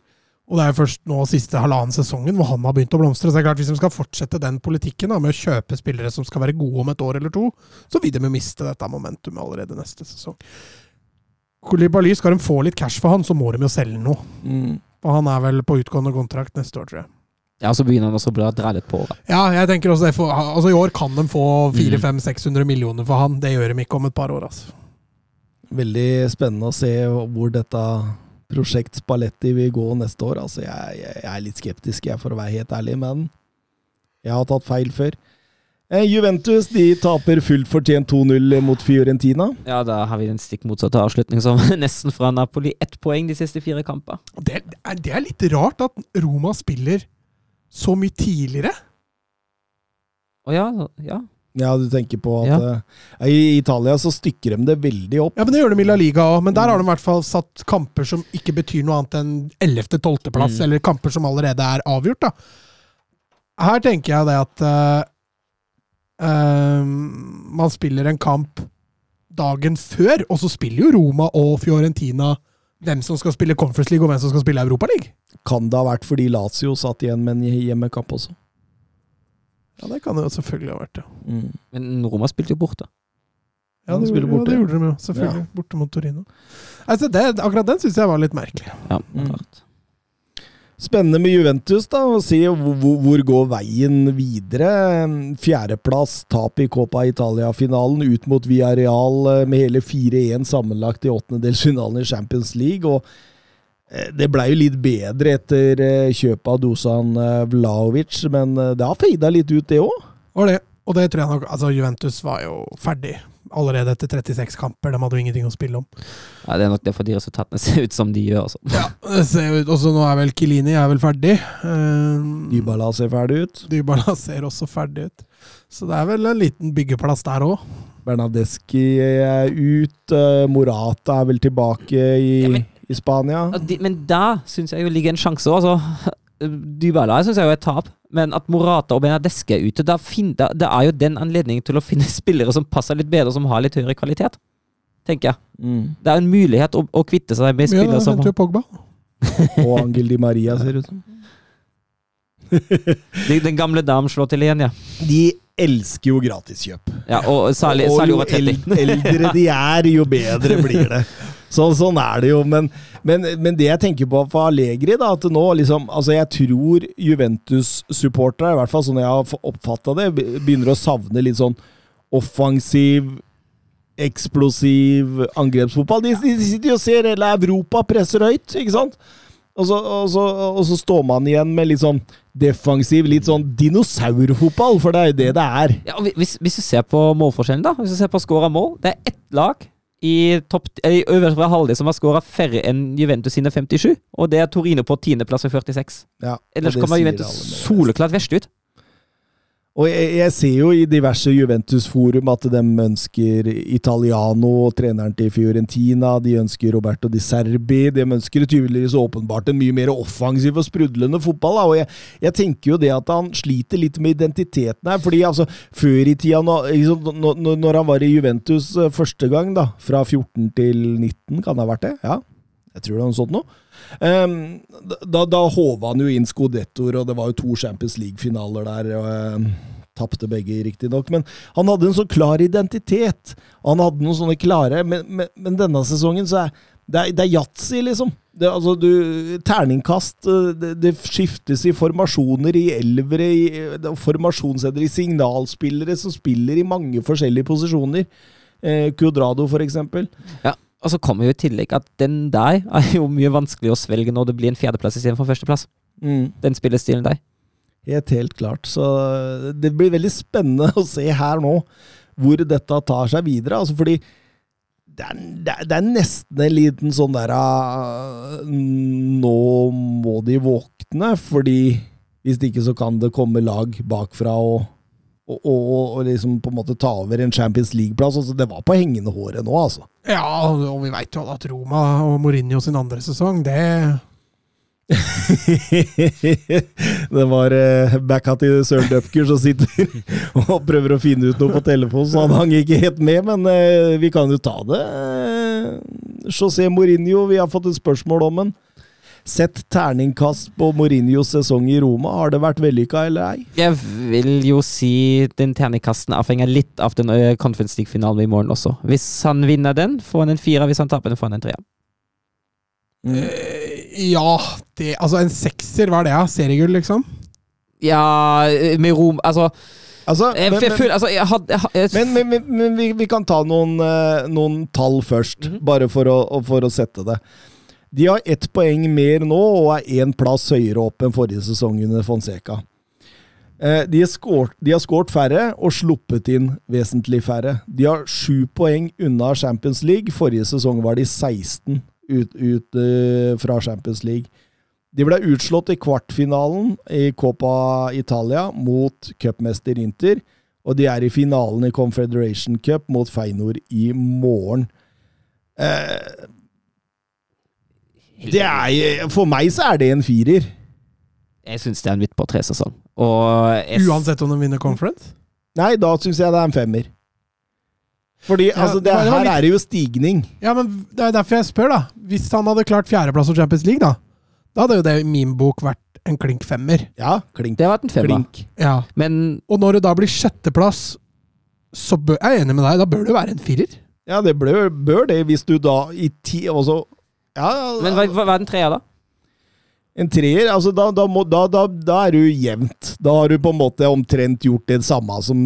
Og det er jo først nå siste halvannen sesongen hvor han har begynt å blomstre. Så det er klart Hvis de skal fortsette den politikken da, med å kjøpe spillere som skal være gode om et år eller to, så vil de jo miste dette momentumet allerede neste sesong. Kolibali, skal de få litt cash for han, så må de jo selge noe. Og han er vel på utgående kontrakt neste år, tror jeg. Ja, så begynner han også å dra litt på. Da. Ja, jeg tenker også det. For, altså I år kan de få Mm. 400-500-600 millioner for han. Det gjør de ikke om et par år. altså. Veldig spennende å se hvor dette prosjekt Spalletti vil gå neste år. Altså, jeg, jeg, jeg er litt skeptisk, jeg, for å være helt ærlig, men jeg har tatt feil før. Eh, Juventus de taper fullt fortjent 2-0 mot Fiorentina. Ja, da har vi den stikk motsatte avslutning som (laughs) nesten fra Napoli. Ett poeng de siste fire kamper. Det er, det er litt rart at Roma spiller så mye tidligere. Å ja, ja. Ja, du tenker på at Ja. uh, I Italia så stykker de det veldig opp. Ja, men Det gjør de i La Liga òg, men der har de i hvert fall satt kamper som ikke betyr noe annet enn 11.-12.-plass, Mm. eller kamper som allerede er avgjort. da. Her tenker jeg det at uh, uh, man spiller en kamp dagen før, og så spiller jo Roma og Fiorentina hvem som skal spille Conference League og hvem som skal spille Europa League. Kan det ha vært fordi Lazio satt igjen med en hjemmekamp også? Ja, det kan det jo selvfølgelig ha vært, ja. Mm. Men Roma spilte jo borte. Ja, det, gjorde- borte. ja, det gjorde de jo, selvfølgelig. Borte mot Torino. Altså, det, akkurat den syns jeg var litt merkelig. Ja, Mm. Spennende med Juventus, da. Å se hvor, hvor- går veien videre. Fjerdeplass, tap i Copa Italia-finalen ut mot Villarreal eh, med hele 4-1 sammenlagt i åttendedelsfinalen i Champions League. og det blei jo litt bedre etter eh, kjøpet av Dusan eh, Vlaovic, men eh, det har feida litt ut, det òg. Og det, og det tror jeg nok Altså, Juventus var jo ferdig allerede etter 36 kamper. De hadde jo ingenting å spille om. Ja, det er nok derfor de resultatene (laughs) ser ut som de gjør. Altså. Ja, det ser ut Også nå er vel Kilini er vel ferdig. Uh, Dybala ser ferdig ut. Dybala (laughs) ser også ferdig ut. Så det er vel en liten byggeplass der òg. Bernadeschi er ut. Uh, Morata er vel tilbake i, Ja, men- i Spania. De, men da syns jeg jo ligger en sjanse. Altså, (laughs) Dybala syns jeg jo er et tap, men at Morata og Benadeske er ute, da fin, da, det er jo den anledningen til å finne (laughs) spillere som passer litt bedre, som har litt høyere kvalitet. Tenker jeg. Mm. Det er en mulighet å, å kvitte seg med spillere da Ja, venter jo Pogba. Og Angel Di Maria, ser det ut som. (laughs) Den gamle dam slår til igjen, ja. De elsker jo gratiskjøp. ja og særlig, og særlig jo over 30. el- eldre de er, jo bedre blir det. Så, sånn er det jo. Men, men, men det jeg tenker på for Allegri, da, at nå liksom Altså, jeg tror Juventus-supportere, i hvert fall sånn jeg har oppfatta det, begynner å savne litt sånn offensiv Eksplosiv angrepsfotball. De, de sitter jo og ser hele Europa presser høyt, ikke sant? Og så, og, så, og så står man igjen med litt sånn defensiv, litt sånn dinosaurfotball, for det er jo det det er. Ja, hvis, hvis du ser på målforskjellen, da Hvis du ser på skåra mål Det er ett lag i, topp, i øverste halvdel som har skåra færre enn Juventus sine 57, og det er Torino på tiendeplass med 46. Ja, Ellers kommer Juventus soleklart verst ut. Og jeg, jeg ser jo i diverse Juventus-forum at de ønsker Italiano, treneren til Fiorentina, de ønsker Roberto Di Serbi, de ønsker tydeligvis åpenbart en mye mer offensiv og sprudlende fotball. Da. Og jeg, jeg tenker jo det at han sliter litt med identiteten her, fordi altså, før i tida, når, liksom, når, han var i Juventus eh, første gang, da, fra 14 til 19, kan det ha vært det? Ja, jeg tror det er noe sånt nå. Um, da, da håva han jo inn skodettoer, og det var jo to Champions League-finaler der. og Um, Tapte begge, riktignok. Men han hadde en så klar identitet. Han hadde noen sånne klare Men, men, men denne sesongen så er det er, det er yatzy, liksom. Det, altså, du, terningkast eh, det, det skiftes i formasjoner, i elvere, i er formasjonsendere, i signalspillere som spiller i mange forskjellige posisjoner. Eh, Cuadrado, for eksempel. Ja, Og så kommer jo i tillegg at den der er jo mye vanskelig å svelge når det blir en fjerdeplass istedenfor førsteplass. Mm. Den spillestilen der. Helt, helt klart. Så det blir veldig spennende (laughs) å se her nå hvor dette tar seg videre. Altså fordi det er, det er, det nesten en liten sånn der ah, Nå må de våkne, fordi hvis ikke så kan det komme lag bakfra og, og, og, og liksom på en måte ta over en Champions League-plass. Altså det var på hengende håret nå, altså. Ja, og vi veit jo at Roma og Mourinho sin andre sesong, det (laughs) det var eh, backa til Søren Dupker som sitter (laughs) og prøver å finne ut noe på telefonen, så han hang ikke helt med, men eh, vi kan jo ta det. Eh, José Mourinho, vi har fått et spørsmål om han. Sett terningkast på Mourinhos sesong i Roma. Har det vært vellykka eller ei? Jeg vil jo si den terningkasten avhenger litt av den Conference League-finalen i morgen også. Hvis han vinner den, får han en fire. Hvis han taper den, får han en tre. Mm. Ja, det Altså, en sekser, hva er det? da? Seriegull, liksom? Ja, med Rom Altså, Altså, men, men, føler Altså, jeg hadde jeg, had- men, men, men, men vi, vi kan ta noen, eh, noen tall først, Mhm. bare for å, for å sette det. De har ett poeng mer nå og er én plass høyere opp enn forrige sesong under Fonseca. Eh, De har skårt, de har skåret færre og sluppet inn vesentlig færre. De har sju poeng unna Champions League. Forrige sesong var de 16 ut, ut uh, fra Champions League. De ble utslått i kvartfinalen i Copa Italia mot cupmester Inter, og de er i finalen i Confederation Cup mot Feinor i morgen. Eh, er, for meg så er det en firer. jeg syns det er en midt på tre-sesong. Og jeg, Uansett om de vinner conference? Nei, da syns jeg det er en femmer. Fordi Ja, altså, det, det her litt- er det jo stigning. Ja, men det er derfor jeg spør, da. Hvis han hadde klart fjerdeplass og Champions League, da, da hadde jo det i min bok vært en klink femmer. Ja, klink. det har vært en femmer. klink. Ja. Men Og når det da blir sjetteplass, så bør, jeg er enig med deg, da bør det være en firer. Ja, det bør, bør det, hvis du da i ti også Ja, Men hva, hva er den trea, da? en treer, altså da, da, må, da, da, da er du jevnt. Da har du på en måte omtrent gjort det samme som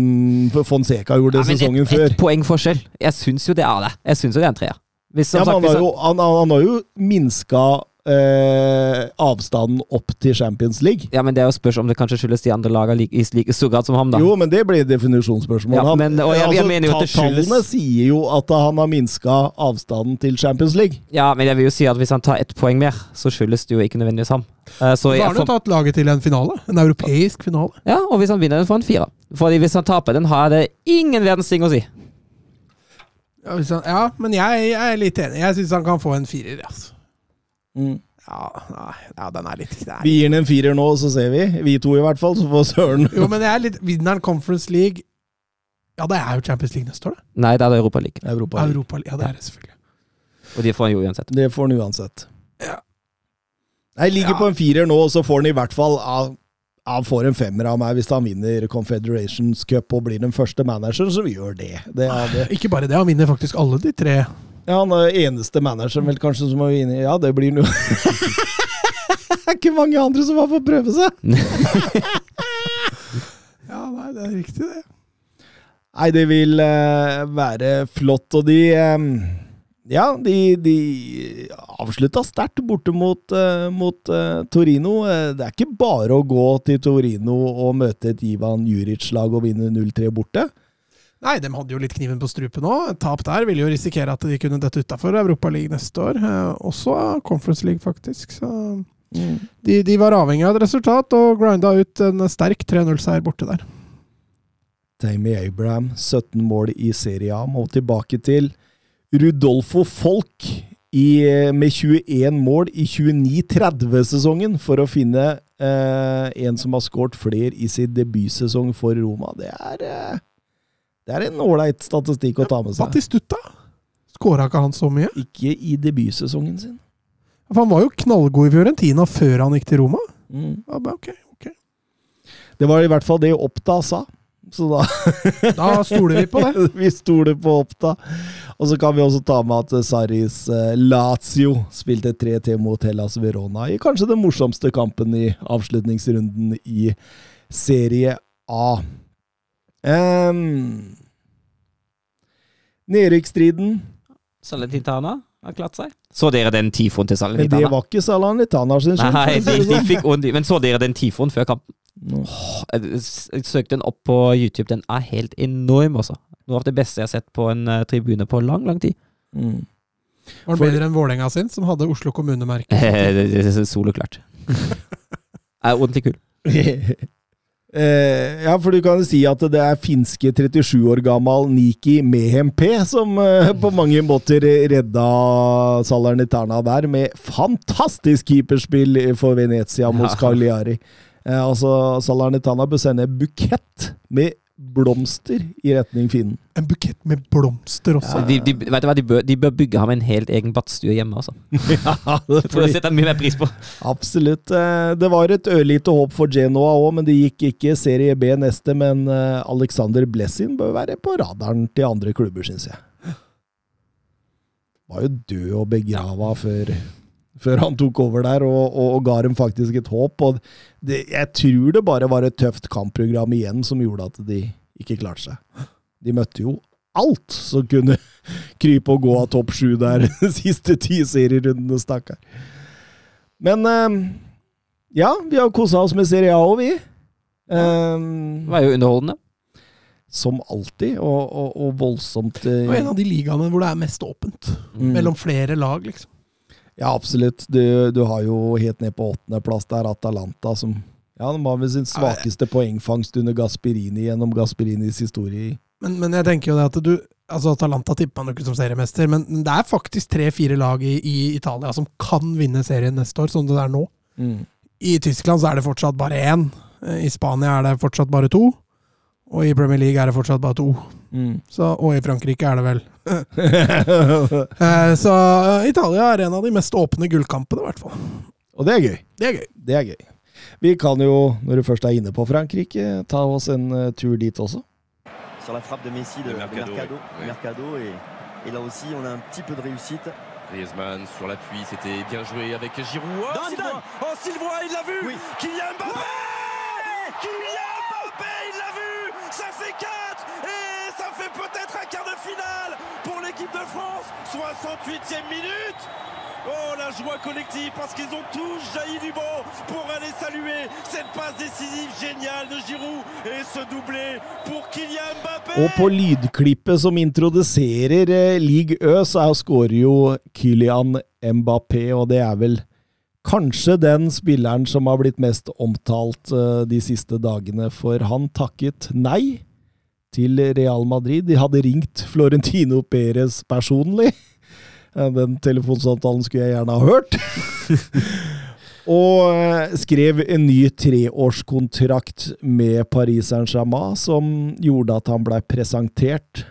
Fonseca gjorde Ja, sesongen et, før. et poeng forskjell. Jeg syns jo det er det. Jeg syns jo det er en treer. Hvis, Ja, sagt, han har jo, han, han han har jo minska eh, avstanden opp til Champions League. Ja, men det er jo spørs om det kanskje skyldes de andre lagene like, i like stor grad som ham, da. Jo, men det blir definisjonsspørsmål. Ja, men- og jeg- jeg mener jo at det skyldes- Tallene sier jo at han har minska avstanden til Champions League. Ja, men jeg vil jo si at hvis han tar ett poeng mer, så skyldes det jo ikke nødvendigvis ham. Eh, Så Da har han jo tatt laget til en finale. En europeisk finale. ja, og hvis han vinner den, får han fire. Fordi hvis han taper den, har det ingen verdens ting å si. Ja, hvis han, ja men jeg, jeg er litt enig. Jeg syns han kan få en firer. Altså. Mm. Ja, nei, ja den er litt er, Vi gir den en firer nå, så ser vi. Vi to i hvert fall, så får Søren Jo, men jeg er litt Vinneren Conference League Ja, det er jo Champions League neste år, da. Nei, det er det Europa League. Europa. Europa, ja, det er det selvfølgelig. Og de får han jo uansett. Det får han uansett. Ja. Jeg ligger Ja. på en firer nå, så får han i hvert fall av han får en femmer av meg hvis han vinner Confederations Cup og blir den første manageren som gjør det. det, er det. Ikke bare det, han vinner faktisk alle de tre. Ja, Han er eneste manageren vel kanskje som er inne i Ja, det blir noe (laughs) Det er ikke mange andre som har fått prøve seg! (laughs) Ja, nei, det er riktig, det. Nei, det vil uh, være flott, og de um, Ja, de, de avslutta sterkt borte mot, uh, mot uh, Torino. Det er ikke bare å gå til Torino og møte et Ivan Juric-lag og vinne 0-3 borte. Nei, de hadde jo litt kniven på strupen òg. Tap der ville jo risikere at de kunne dette utafor Europaligaen neste år. Eh, også Conference League, faktisk. Så de, de var avhengig av et resultat og grinda ut en sterk 3-0-seier borte der. Tammy Abraham, 17 mål i Serie A, må tilbake til Rudolfo Folk i, eh, med 21 mål i 29-30-sesongen for å finne eh, en som har skåret flere i sin debutsesong for Roma. Det er, eh, det er en ålreit statistikk å ta med seg. Batistuta? skåra ikke han så mye? Ikke i debutsesongen sin. For han var jo knallgod i Fiorentina før han gikk til Roma. Mm. Ja, ok, ok. Det var i hvert fall det Oppda sa. Så da (laughs) Da stoler vi på det. (laughs) vi stoler på Oppda. Og så kan vi også ta med at Saris eh, Lazio spilte 3-T mot Hellas Verona i kanskje den morsomste kampen i avslutningsrunden i Serie A. Um, Nedrykksstriden Salernitana har klart seg. Så dere den tifoen til Men det var ikke Salernitana sin skyld. Nei, (laughs) de, de fikk ond, men så dere den tifoen før kampen? Jeg, søkte den opp på YouTube. Den er helt enorm, altså. Noe av det beste jeg har sett på en eh, tribune på lang, lang tid. Mm. Var det bedre enn Vålerenga sin, som hadde Oslo kommunemerke? (laughs) Det er Soloklart. (laughs) Er ordentlig kul. Eh, ja, for du kan si at det er finske 37 år gammel Niki Mehempe som eh, på mange måter redda Salernitana der, med fantastisk keeperspill for Venezia mot Ja. Cagliari. Eh, altså, Salernitana bør sende bukett med blomster i retning finnen. En bukett med blomster også. De, de, vet du hva, de, bør, de bør bygge ham en helt egen badstue hjemme, altså. (laughs) ja, det (laughs) Jeg tror setter han mye mer pris på. Absolutt. Eh, Det var et ørlite håp for Genoa òg, men det gikk ikke Serie B neste. Men eh, Alexander Blessin bør være på radaren til andre klubber, syns jeg. Var jo død og begrava før, før han tok over der, og, og, og ga dem faktisk et håp. Og det, jeg tror det bare var et tøft kampprogram igjen som gjorde at de ikke klarte seg. De møtte jo alt som kunne (laughs) krype og gå av topp sju der (laughs) de siste ti serierundene, stakkar. Men eh, ja, vi har kosa oss med Serie A òg, vi. Eh, Det var jo underholdende. som alltid, og, og, og voldsomt Det var en av de ligaene hvor det er mest åpent. Mm. Mellom flere lag, liksom. Ja, absolutt. Du, du har jo helt ned på åttendeplass der Atalanta, som ja, de har vel sin svakeste poengfangst under Gasperini gjennom Gasperinis historie. Men, men jeg tenker jo det at du Altså Atalanta tipper man jo ikke som seriemester, men det er faktisk tre-fire lag i, i Italia som kan vinne serien neste år, sånn det er nå. Mm. I Tyskland så er det fortsatt bare én. I Spania er det fortsatt bare to. Og i Premier League er det fortsatt bare to. Mm. Så, og i Frankrike er det vel. (laughs) Eh, Så eh, Italia er en av de mest åpne gullkampene, i hvert fall. og det er gøy. Det er gøy. Det er gøy. Vi kan jo, når du først er inne på Frankrike, ta oss en eh, tur dit også. sur la frappe de Messi de, Mercado, Mercado, oui. Mercado, et, et là aussi on a un petit peu de réussite. Griezmann sur l'appui, c'était bien joué avec Giroud. Oh. Sylvain Oh, Sylvain, il l'a vu Oui. Kylian Mbappé Kylian Mbappé, il l'a vu Ça fait 4 Et ça fait peut-être un quart de finale pour l'équipe de France. 68e minute. Oh, la joie collective parce qu'ils ont tous jailli du banc pour aller saluer cette passe décisive géniale de Giroud et ce doublé pour Kylian Mbappé. Og på lydklippet som introduserer Ligue League Ø, så er- skårer jo Kylian Mbappé, og det er vel kanskje den spilleren som har blitt mest omtalt eh, de siste dagene, for han takket nei til Real Madrid. De hadde ringt Florentino Perez personlig Den telefonsamtalen skulle jeg gjerne ha hørt. (laughs) og eh, skrev en ny treårskontrakt med Paris Saint-Germain, som gjorde at han blei presentert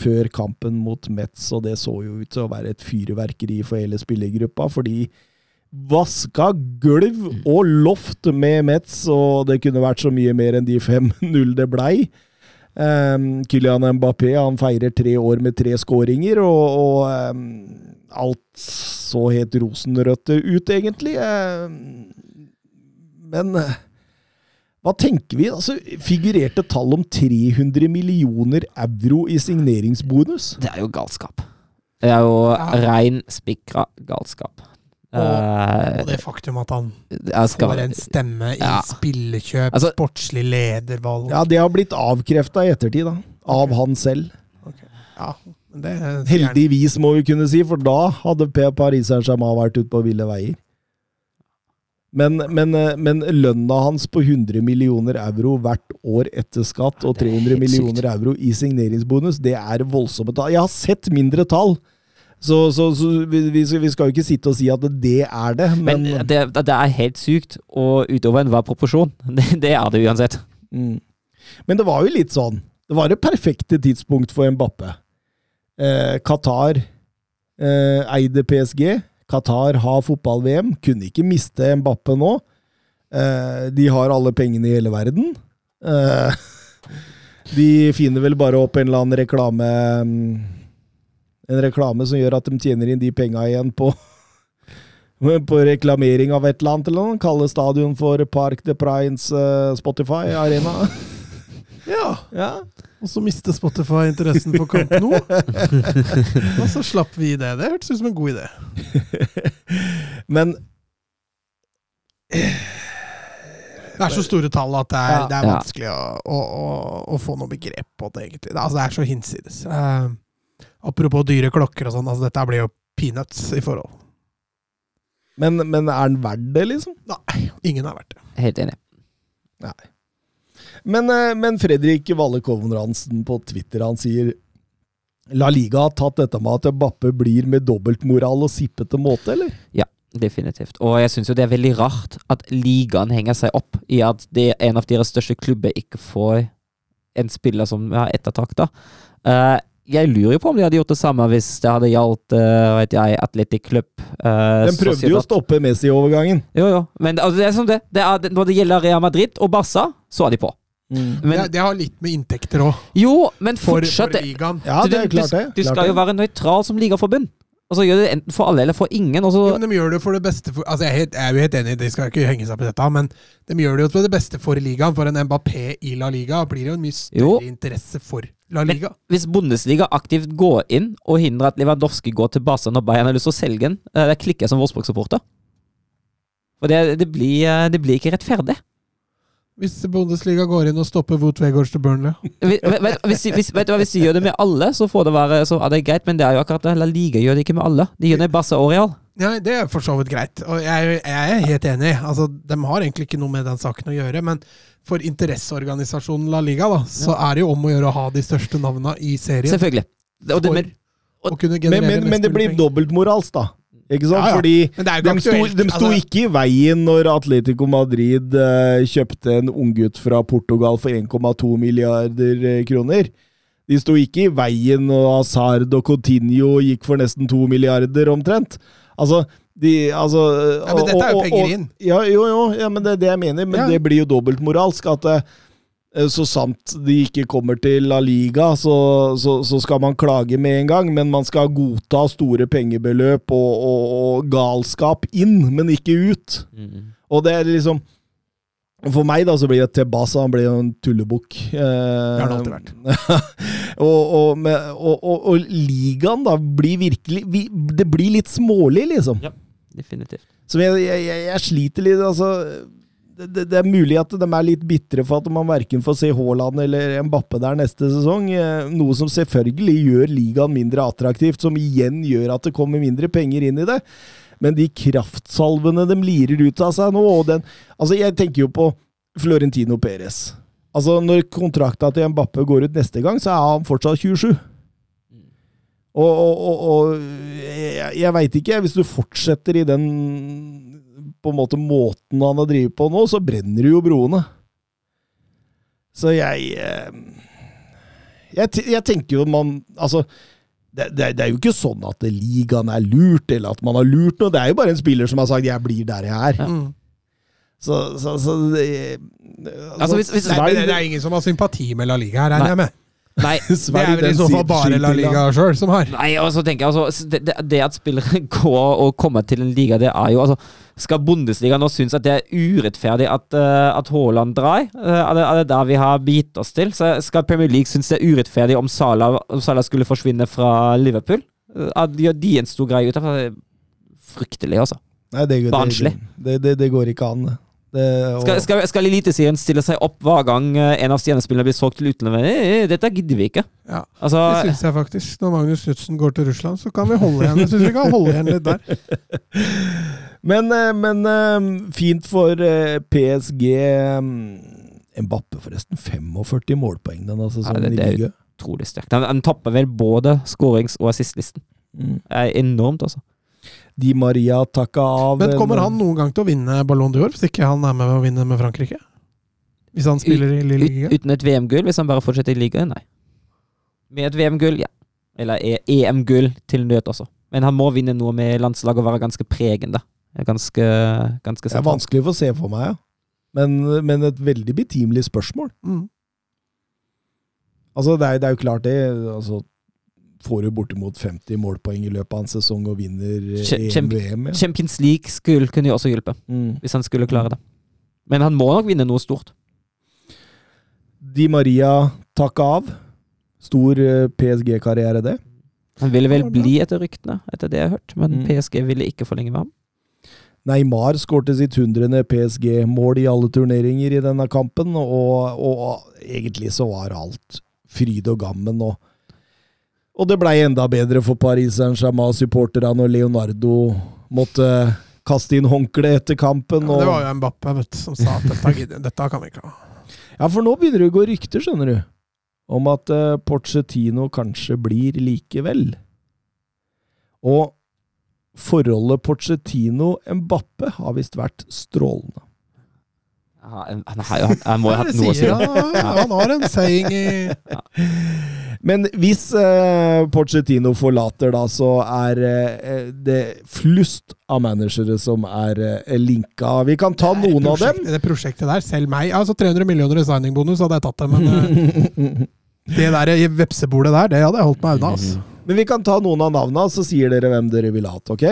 før kampen mot Metz, og det så jo ut til å være et fyrverkeri for hele spillergruppa, fordi vaska gulv og loft med Metz, og det kunne vært så mye mer enn de 5-0 det blei. Um, Kylian Mbappé han feirer tre år med tre skåringer, og, og um, alt så helt rosenrødt ut, egentlig. Um, men hva tenker vi? Altså, figurerte tall om 300 millioner euro i signeringsbonus? Det er jo galskap. Det er jo rein spikra galskap. Eh, Og det faktum at han skal- får en stemme i Ja. spillekjøp, Altså- sportslig ledervalg Ja, det har blitt avkrefta i ettertid, da. Av han selv. Ja, det. Heldigvis, må vi kunne si, for da hadde P- Paris Saint-Germain vært ute på ville veier. Men, men, eh, men lønna hans på 100 millioner euro hvert år etter skatt og er 300 helt millioner euro i signeringsbonus, det er voldsomme tall. Jeg har sett mindre tall, så, så, så vi, vi skal- jo ikke sitte og si at det er det, men, Men det, det er helt sykt, og utover enhver proporsjon. (laughs) Det, det er det uansett. Mm. Men det var jo litt sånn. Det var det perfekte tidspunkt for Mbappe. Eh, Qatar eh, eide PSG. Qatar har fotball-VM. Kunne ikke miste Mbappe nå. Eh, de har alle pengene i hele verden. Eh, (laughs) de finner vel bare opp en eller annen reklame mm, En reklame som gjør at de tjener inn de penga igjen på (laughs) på reklamering av et eller annet, eller noe. Kalle stadion for Park de Prines uh, Spotify Arena. (laughs) Ja, Ja. og så mister Spotify interessen for Camp Nou. (laughs) og så slapp vi det. Det hørtes ut som en god idé. Men Det er så store tall at det er, Ja. det er vanskelig å, å, å, å få noe begrep på det, egentlig. Det, altså, det er så hinsides. Eh, apropos dyre klokker og sånn, altså, dette blir jo peanuts i forhold. Men, men er den verdt det, liksom? Nei, ingen er verdt det. Helt enig. Men, eh, men Fredrik Valle Konradsen på Twitter han sier La Liga har tatt dette med at Bappe blir med dobbeltmoral og sippete måte, eller? Ja, definitivt. Og jeg syns jo det er veldig rart at ligaen henger seg opp i at det er en av deres største klubber ikke får en spiller som har ettertakta Uh, jeg lurer jo på om de hadde gjort det samme hvis det hadde gjaldt uh, vet jeg, Athletic Club. Uh, Den prøvde jo å stoppe Messi-overgangen. Jo, jo. Men altså, det er som det. det er, når det gjelder Real Madrid og Barca, så er de på. Men, det, det har litt med inntekter òg, jo, men fortsatt for ligaen. Ja, det er klart det. Du, du skal jo være nøytral som ligaforbund. Og så gjør de det enten for alle eller for ingen. Og så, Jo, men de gjør det for det beste for Altså, jeg er, helt, jeg er jo helt enig, de skal ikke henge seg på dette, men de gjør det jo for det beste for ligaen. For en Mbappé i La Liga blir det jo en mye større Jo. interesse for La Men Liga. hvis Bundesliga aktivt går inn og hindrer at Lewandowski går til Barca når Bayern har lyst til å selge den, eh, det klikker jeg som Wolfsburg-supporter. For det, det, blir, eh, det blir ikke rettferdig. Hvis Bundesliga går inn og stopper Wout Wegårds til Burnley. (laughs) Hvis, hvis, vet du hva, hvis de gjør det med alle, så får det være så er det greit, men det er jo akkurat det. La Liga gjør det ikke med alle. De gjør det i Barca og Real. Ja, det er for så vidt greit, og jeg, jeg er helt enig. Altså, De har egentlig ikke noe med den saken å gjøre, men for interesseorganisasjonen La Liga, da, så er det jo om å gjøre å ha de største navnene i serien. Selvfølgelig. Og det, For men, og, Men, men, men det blir dobbeltmoralsk, da. Ikke sant? Ja, ja. Fordi Men det jo de sto, de sto Altså- ikke i veien når Atletico Madrid eh, kjøpte en unggutt fra Portugal for 1,2 milliarder eh, kroner. De sto ikke i veien når Hazard og Coutinho gikk for nesten 2 milliarder omtrent. Altså, de, altså Ja, men dette er jo penger inn. Ja, jo, jo, ja, men det er det jeg mener. Men Ja. det blir jo dobbeltmoralsk. at eh, så sant de ikke kommer til La Liga, så, så, så skal man klage med en gang, men man skal godta store pengebeløp og, og, og galskap inn, men ikke ut. Mm. Og det er liksom For meg da, så blir det Tebasa han blir jo en tullebukk. Eh, Det har han alltid vært. (laughs) og, og, med, og, og, og ligaen da blir virkelig vi, Det blir litt smålig, liksom. Definitivt. Så jeg, jeg, jeg, sliter litt, altså det, det, er mulig at de er litt bitre for at man verken får se Haaland eller Mbappe der neste sesong. eh, Noe som selvfølgelig gjør ligaen mindre attraktivt, som igjen gjør at det kommer mindre penger inn i det. Men de kraftsalvene de lirer ut av seg nå, den Altså, jeg tenker jo på Florentino Perez. Altså, når kontrakta til Mbappe går ut neste gang, så er han fortsatt 27. Og, og, og, og jeg, jeg veit ikke, hvis du fortsetter i den på en måte måten han har drevet på nå, så brenner jo broene. Så jeg eh, jeg, jeg tenker jo man Altså, det, det, det er jo ikke sånn at ligaen er lurt, eller at man har lurt noe. Det er jo bare en spiller som har sagt 'jeg blir der jeg er'. Mm. Så, så, så det, Altså, hvis- hvis- Nei, det er ingen som har sympati med La Liga her, regner jeg med. Nei, (laughs) Det er vel i så fall bare La Liga sjøl som har. Nei, og så tenker jeg altså, det, det, at spillere (laughs) går og kommer til en liga, det er jo altså Skal Bundesliga nå synes at det er urettferdig at, uh, at Haaland drar? Uh, er, det, er det der vi har bitt oss til? Så skal Premier League synes det er urettferdig om Salah, om Salah skulle forsvinne fra Liverpool? Uh, at de, de en stor greie ut av det? Fryktelig, altså. Nei, det, det, Barnslig. det, det, det går ikke an. det. Det, og, Skal, skal, skal Eliteserien stille seg opp hver gang uh, en av stjernespillerne blir solgt til utlandet? Eh, eh, Dette gidder vi ikke. Ja, Altså, Det syns jeg faktisk. Når Magnus Knutsen går til Russland, så kan vi holde igjen. Jeg synes vi kan holde igjen litt der. (laughs) Men, eh, men eh, fint for eh, PSG. eh, Mbappe, forresten. 45 målpoeng denne sesongen Ja, det- det er utrolig sterkt. Han, han topper vel både skårings- og assistlisten. Mm. Enormt, altså. Di Maria takka av. Men kommer han noen gang til å vinne Ballon d'Or, hvis ikke han er med å vinne med Frankrike? Hvis han spiller i Lille Ut, Liga? uten et VM-gull, hvis han bare fortsetter i ligaen? Nei. Med et VM-gull, ja. Eller E- EM-gull til nød også. Men han må vinne noe med landslaget og være ganske pregende. Ganske, ganske Det er vanskelig å se for meg, ja. Men, men et veldig betimelig spørsmål. Mm. Altså, det er, det er jo klart det. Altså, får du bortimot 50 målpoeng i løpet av en sesong og vinner eh, EM-VM, ja. Champions League skulle, kunne jo også hjelpe, Mm. hvis han skulle klare det. Men han må nok vinne noe stort. Di Maria takka av. Stor eh, PSG-karriere, det. Han ville vel bli etter ryktene, etter det jeg har hørt, men Mm. PSG ville ikke forlenge med ham. Neymar skårte sitt hundrede PSG-mål i alle turneringer i denne kampen, og, og egentlig så var alt fryd og gammen. Og, og det blei enda bedre for Paris Saint-Germain-supporterne når Leonardo måtte kaste inn håndkle etter kampen. Ja, det var jo Mbappe vet, som sa at dette, (laughs) dette kan vi ikke ha. ja, for nå begynner det å gå rykter, skjønner du, om at uh, Porcetino kanskje blir likevel. Og forholdet Porcetino-Mbappe har visst vært strålende. Ja, han, han, hatt- han må jo ha hatt noe å si. Ja, han, han har en saying i Men hvis uh, Pochettino forlater, da, så er eh, det flust av managere som er eh, linka. Vi kan ta noen av dem. Det prosjektet der, selv meg Altså 300 millioner i signingbonus hadde jeg tatt det, men eh, (laughs) det der i vepsebordet der, det hadde jeg holdt meg unna. Altså. Men vi kan ta noen av navnene, så sier dere hvem dere vil ha hatt, ok?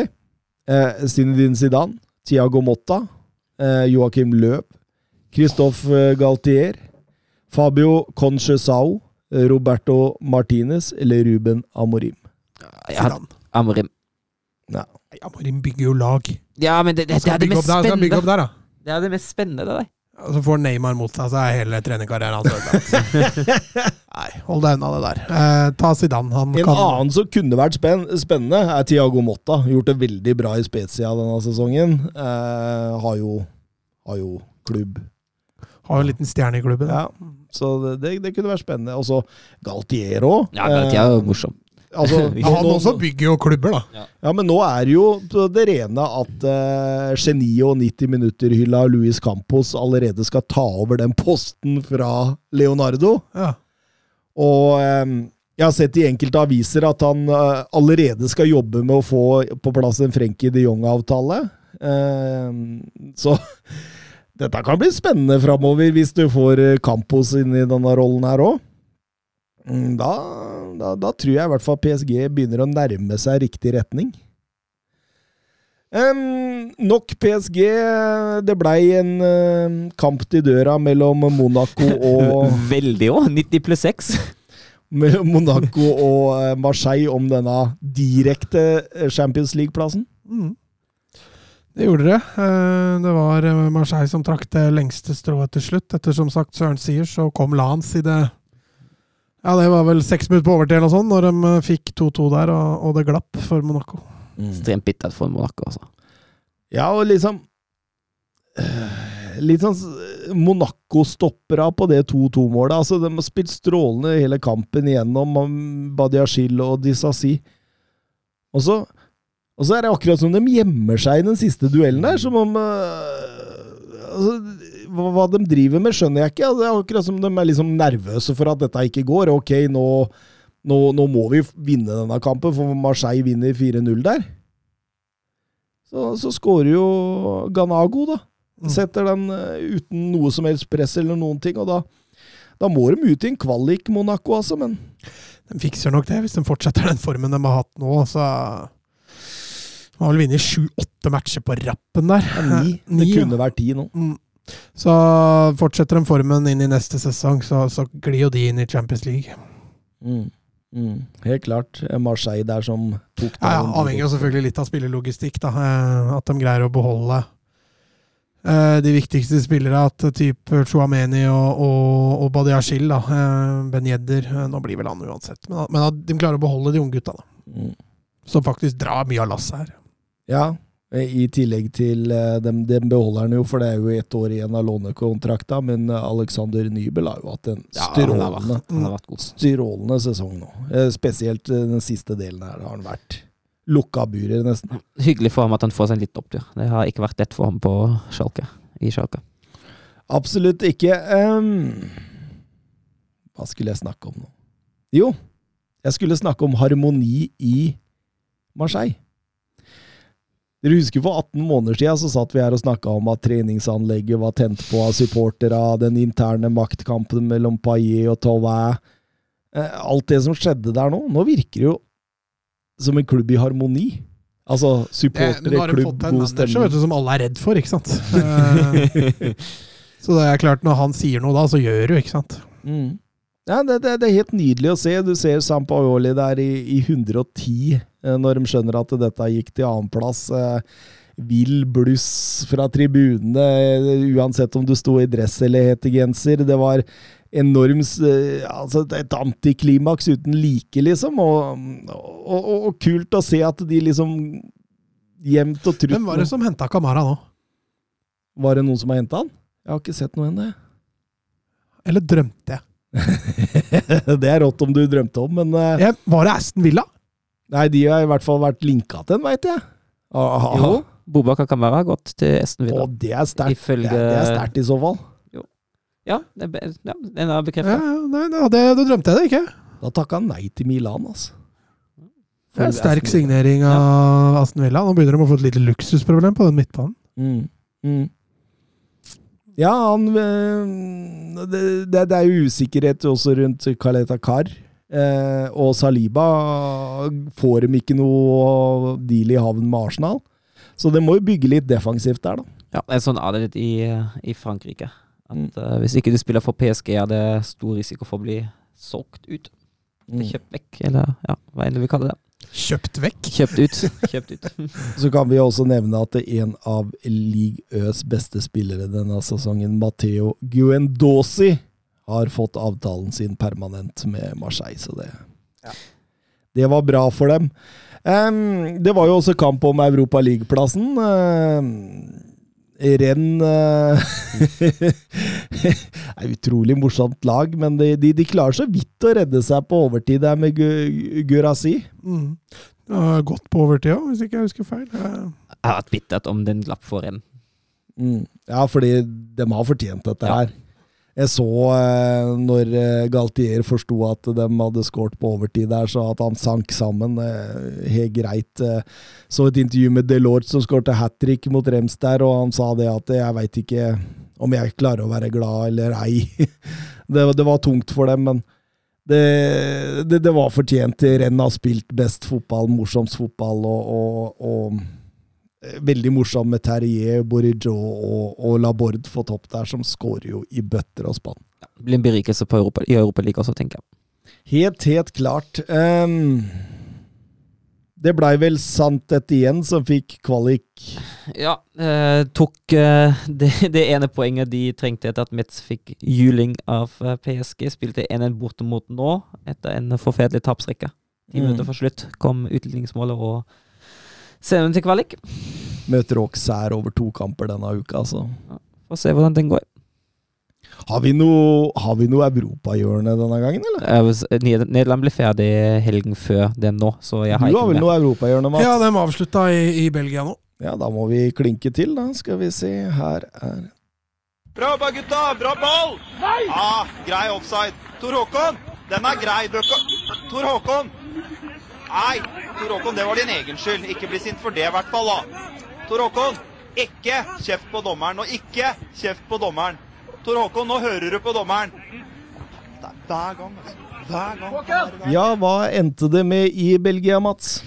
Eh, Zinedine Zidane, Thiago Motta, eh, Joakim Løv, Christophe Galtier, Fabio Conchesao, Roberto Martinez eller Ruben Amorim. Har Amorim. Nei, Amorim bygger jo lag. Ja, men det, det, det er det mest spennende. der, skal bygge opp spennende. der, da. Det er det mest spennende, det der. Og så får Neymar mot seg, så er hele trenerkarrieren hans ødelagt. (laughs) Nei, hold deg unna det der. Eh, ta Zidane. Han En kan annen som kunne vært spenn spennende, er Tiago Motta. Gjort det veldig bra i Spezia denne sesongen. Eh, har, jo, har jo klubb. Ha en liten stjerne i klubben. Ja, så det, det, det kunne vært spennende. Og så Galtier òg. Ja, Galtier er jo morsom. altså, (laughs) Ja, han også bygger jo klubber, da. Ja, men nå er det jo det rene at uh, geniet og 90 minutter-hylla Luis Campos allerede skal ta over den posten fra Leonardo. Ja. Og um, jeg har sett i enkelte aviser at han uh, allerede skal jobbe med å få på plass en Frenkie de Jong-avtale. Uh, så dette kan bli spennende framover hvis du får eh, Campos inn i denne rollen her òg. Da, da, da tror jeg i hvert fall PSG begynner å nærme seg riktig retning. Um, nok PSG. Det blei en uh, kamp til døra mellom Monaco og (laughs) Veldig òg. 90 pluss 6. (laughs) mellom Monaco og eh, Marseille om denne direkte Champions League-plassen. Mm. Det gjorde det. Eh, Det var eh, Marseille som trakk det lengste strået til slutt. Etter som sagt Søren sier, så kom Lans i det Ja, det var vel seks minutter på overtid eller noe sånt, når de eh, fikk 2-2 der, og, det glapp for Monaco. Ekstremt bittert for Monaco, altså. Ja, og liksom eh, Litt sånn Monaco-stoppera på det 2-2-målet. Altså, De har spilt strålende hele kampen igjennom, om Badiashil og Disasi. Og så, og så er det akkurat som de gjemmer seg i den siste duellen der, som om øh, altså, hva, de driver med, skjønner jeg ikke. Det er akkurat som de er liksom nervøse for at dette ikke går. Ok, nå, nå, nå må vi vinne denne kampen, for Marseille vinner 4-0 der. Så, så skårer jo Ganago, da. Setter den øh, uten noe som helst press eller noen ting, og da, da må de ut i en kvalik, Monaco, altså, men De fikser nok det, hvis de fortsetter den formen de har hatt nå. Så De har vel vunnet sju-åtte matcher på rappen der. ja, ni. (laughs) Ni, Det ja. kunne vært ti nå. Mm. Så fortsetter de formen inn i neste sesong, så, så glir jo de inn i Champions League. Mm. Mm. Helt klart. Marseille der som tok Ja, ja, Avhenger jo selvfølgelig litt av spillelogistikk. da, eh, At de greier å beholde eh, de viktigste spillere. At type Chouameni og, og, og Badiashil, da, eh, Ben Yedder Nå blir vel han uansett. Men at de klarer å beholde de unge gutta, da. Mm. Som faktisk drar mye av lasset her. Ja, i tillegg til Den dem, dem beholder han jo, for det er jo ett år igjen av lånekontrakta, men eh, Alexander Nybel har jo hatt en Ja, strålende, vært, vært strålende sesong nå. Eh, Spesielt eh, den siste delen her har han vært lukka burer, nesten. Hyggelig for ham at han får seg en litt opptur. Det har ikke vært lett for ham på Schalke. I Schalke. Absolutt ikke. Um, hva skulle jeg snakke om nå? Jo, jeg skulle snakke om harmoni i Marseille. Dere husker for 18 måneder siden så satt vi her og snakka om at treningsanlegget var tent på av supportere, den interne maktkampen mellom Paillet og Tauvin. Eh, Alt det som skjedde der nå. Nå virker det jo som en klubb i harmoni. Altså Eh, supportere, de klubb, god stemning. vet du, som alle er redd for, ikke sant. Eh, (laughs) så det er klart, når han sier noe da, så gjør du, ikke sant. Mm. Ja, det, det, det er helt nydelig å se. Du ser Sampaoli der i, i 110, eh, når de skjønner at dette gikk til annenplass. Eh, Vill bluss fra tribunene, eh, uansett om du sto i dress eller hettegenser. Det var enormt altså Et antiklimaks uten like, liksom. Og, og, og, og kult å se at de liksom Jevnt og trutt Hvem var det som henta Kamara nå? Var det noen som har henta han? Jeg har ikke sett noe ennå. jeg. Eller drømte jeg? (laughs) det er rått om du drømte om, men uh, jeg var det Aston Villa? Nei, de har i hvert fall vært linka til den, veit jeg. Aha. Jo, Bobakar Kamara har gått til Aston Villa. Å, det er sterkt. Ifølge det er sterkt i så fall. Ja, det er, ja, den er bekrefta. ja, nei, da, det, da drømte jeg det ikke. Da takka han nei til Milan, altså. Det er en sterk signering av Aston Villa. Nå begynner de å få et lite luksusproblem på den midtbanen. Mm. Mm. Ja, han øh, det, det, det er jo usikkerhet også rundt Kaleta Kar. Eh, og Saliba får dem ikke noe deal i havn med Arsenal. Så det må jo bygge litt defensivt der, da. Ja, det er sånn er det litt i, i Frankrike. At Mm. eh, Hvis ikke du spiller for PSG, er det stor risiko for å bli solgt ut. Mm. Kjøpt vekk, eller ja, hva enn du vil kalle det. Kjøpt vekk. Kjøpt ut. (laughs) Kjøpt ut. Så kan vi også nevne at en av League Øs beste spillere denne sesongen, Matteo Guendosi, har fått avtalen sin permanent med Marseille, så det Det var bra for dem. Um, det var jo også kamp om Europa League-plassen. Renn uh, (laughs) er utrolig morsomt lag, men de, de, de klarer så vidt å redde seg på overtid der med Gu- Gurasi. Mm. Det har gått på overtid òg, hvis ikke jeg husker feil. Eh, Jeg har vært bittert om den glapp for en. Mm. Ja, fordi de har fortjent dette Ja. her. Jeg så eh, når eh, Galtier forsto at de hadde skåret på overtid der, så at han sank sammen. Eh, helt greit. Så et intervju med Delort som skårte hat trick mot Rems der, og han sa det at jeg veit ikke om jeg klarer å være glad eller ei. (laughs) det, det var tungt for dem, men det, det, det var fortjent. Renn har spilt best fotball, morsomst fotball, og, og, og veldig morsom med Terrier, Bourigeau og, og Laborde på topp der, som skårer jo i bøtter og spann. Det blir en berikelse på Europa, i Europaligaen også, tenker jeg. Helt, helt klart. Um, det blei vel sant dette igjen, som fikk kvalik. Ja, eh, tok eh, (laughs) det, det ene poenget de trengte etter at Metz fikk juling av eh, PSG. Spilte 1-1 borte mot nå, etter en forferdelig tapsrekke. Ti Mm. minutter for slutt kom utligningsmålet og scenen til kvalik. Møter Auxerre over to kamper denne uka, altså. Få se hvordan den går. Har vi noe, har vi noe europahjørne denne gangen, eller? Ned- Nederland ble ferdig helgen før den nå, så jeg Du har har ikke vel noe europahjørne, Mats? Ja, de avslutta i, i Belgia nå. Ja, da må vi klinke til, da. Skal vi se. Her er Bra jobba, gutta! Bra ball! Nei! Ah, grei offside. Tor Håkon, den er grei. Tor Håkon! Nei, Tor Håkon, det var din egen skyld. Ikke bli sint for det, i hvert fall. da. Tor Håkon, ikke kjeft på dommeren. Og ikke kjeft på dommeren. Tor Håkon, nå hører du på dommeren. Det er hver gang, altså. Hver gang. Ja, hva endte det med i Belgia, Mats?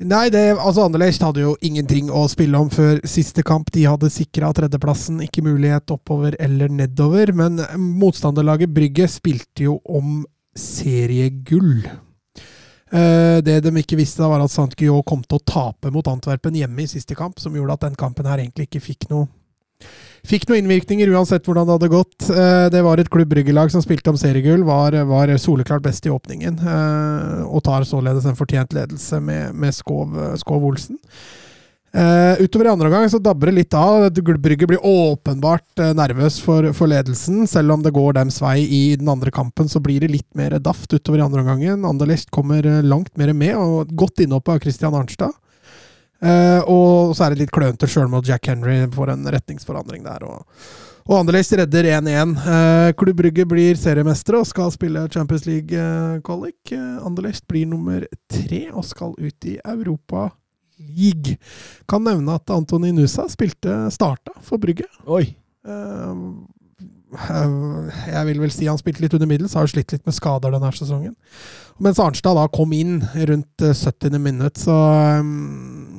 Nei, det, altså Anderlecht hadde jo ingenting å spille om før siste kamp. De hadde sikra tredjeplassen, ikke mulighet oppover eller nedover. Men motstanderlaget Brygge spilte jo om seriegull. Eh, Det de ikke visste, var at St. Guillou kom til å tape mot Antwerpen hjemme i siste kamp, som gjorde at den kampen her egentlig ikke fikk noe Fikk noen innvirkninger uansett hvordan det hadde gått. Eh, Det var et Klubb Brygge-lag som spilte om seriegull, var, var soleklart best i åpningen. eh, Og tar således en fortjent ledelse med, med Skov, Skov Olsen. Eh, utover i andre omgang så dabber det litt av. Brygge blir åpenbart eh, nervøs for, for ledelsen. Selv om det går dems vei i den andre kampen, så blir det litt mer daft utover i andre omgangen. Anderlecht kommer eh, langt mer med, og godt innhopp av Christian Arnstad. Uh, og så er det litt klønete sjøl med Jack Henry får en retningsforandring der. Og, og Anderlecht redder 1-1. Eh, Klubb Brygge blir seriemestere og skal spille Champions League-kvalik. Anderlecht blir nummer tre og skal ut i Europa League. Kan nevne at Antoni Nusa spilte starta for Brygge. Oi. Uh, jeg vil vel si han spilte litt under middels, har slitt litt med skader denne sesongen. Mens Arnstad da kom inn rundt eh, 70. minutt, så eh,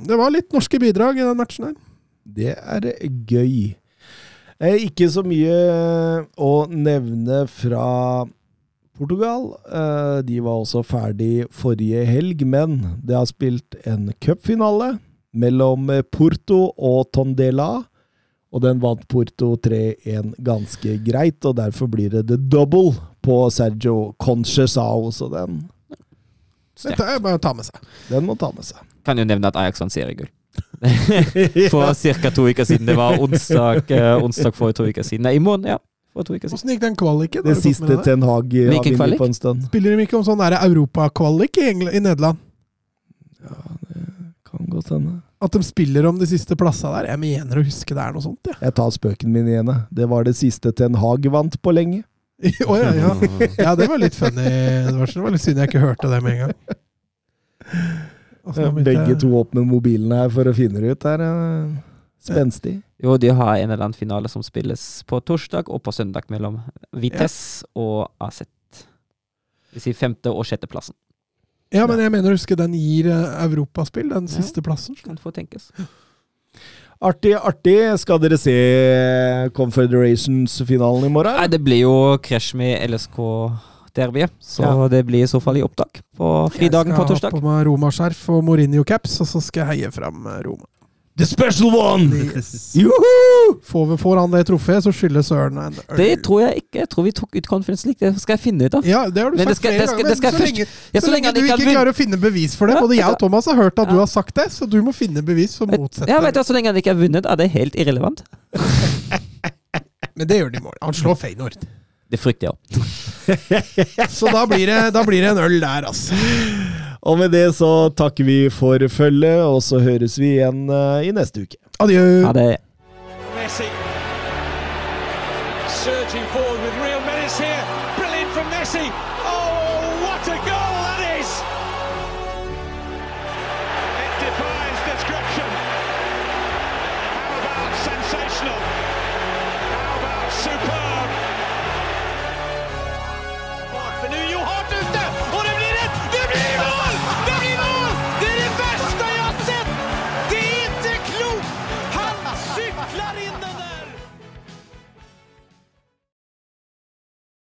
det var litt norske bidrag i den matchen her. Det er gøy. Eh, Ikke så mye å nevne fra Portugal. Eh, De var også ferdig forrige helg, men det har spilt en cupfinale mellom Porto og Tondela. Og den vant Porto 3-1 ganske greit, og derfor blir det the double på Sergio Conchesao. Så den, Dette er bare å ta med seg. den må ta med seg. Kan jo nevne at Ajax vant seriegull. (laughs) For ca. to uker siden. Det var onsdag, eh, onsdag for to uker siden. Nei, i morgen, ja. For to uker siden. Åssen gikk den kvaliken? Det siste? Ten Hag har vunnet på en stund. Spiller de ikke om sånn europakvalik i, Engl- i Nederland? Kan godt hende. At de spiller om de siste plassene der? Jeg mener å huske det er noe sånt, ja. Jeg tar spøken min igjen. jeg. Det var det siste Ten Hag vant på lenge. (laughs) oh, ja, ja. ja, det var litt funny. Det var, det var litt synd jeg ikke hørte det med en gang. Altså, Begge jeg- to åpner mobilene her for å finne det ut. her. Spenstig. Jo, de har en eller annen finale som spilles på torsdag og på søndag mellom Vitesse og AZ. Det vil si femte- og sjetteplassen. Ja, men jeg mener å huske den gir eh, europaspill, den siste plassen. Kan få tenkes. (gasps) Artig, artig. Skal dere se Confederations-finalen i morgen? Nei, det blir jo krasj med LSK-derbyet, så Ja. det blir i så fall i opptak på fridagen på torsdag. Jeg skal ha på meg Roma-skjerf og Mourinho-caps, og så skal jeg heie fram eh, Roma. The special one! Yes. Juhu! Får, vi- får han det trofeet, så skylder Søren en øl. Det tror jeg ikke. Jeg tror vi tok ut Conference League. Det skal jeg finne ut av. Ja, det har du Men sagt skal- flere skal- ganger. men så først- lenge, Ja, så lenge lenge, du ikke ikke klarer å finne bevis for det. Både jeg og Thomas har hørt at du har sagt det, så du må finne bevis som motsetter Ja, vet du, Så lenge han ikke har vunnet, er det helt irrelevant. (laughs) Men det gjør de i morgen. Han slår Feyenoord. Det frykter jeg òg. (laughs) Så da blir, det, da blir det en øl der, altså. Og med det så takker vi for følget, og så høres vi igjen eh, i neste uke. Adjø. Ha det.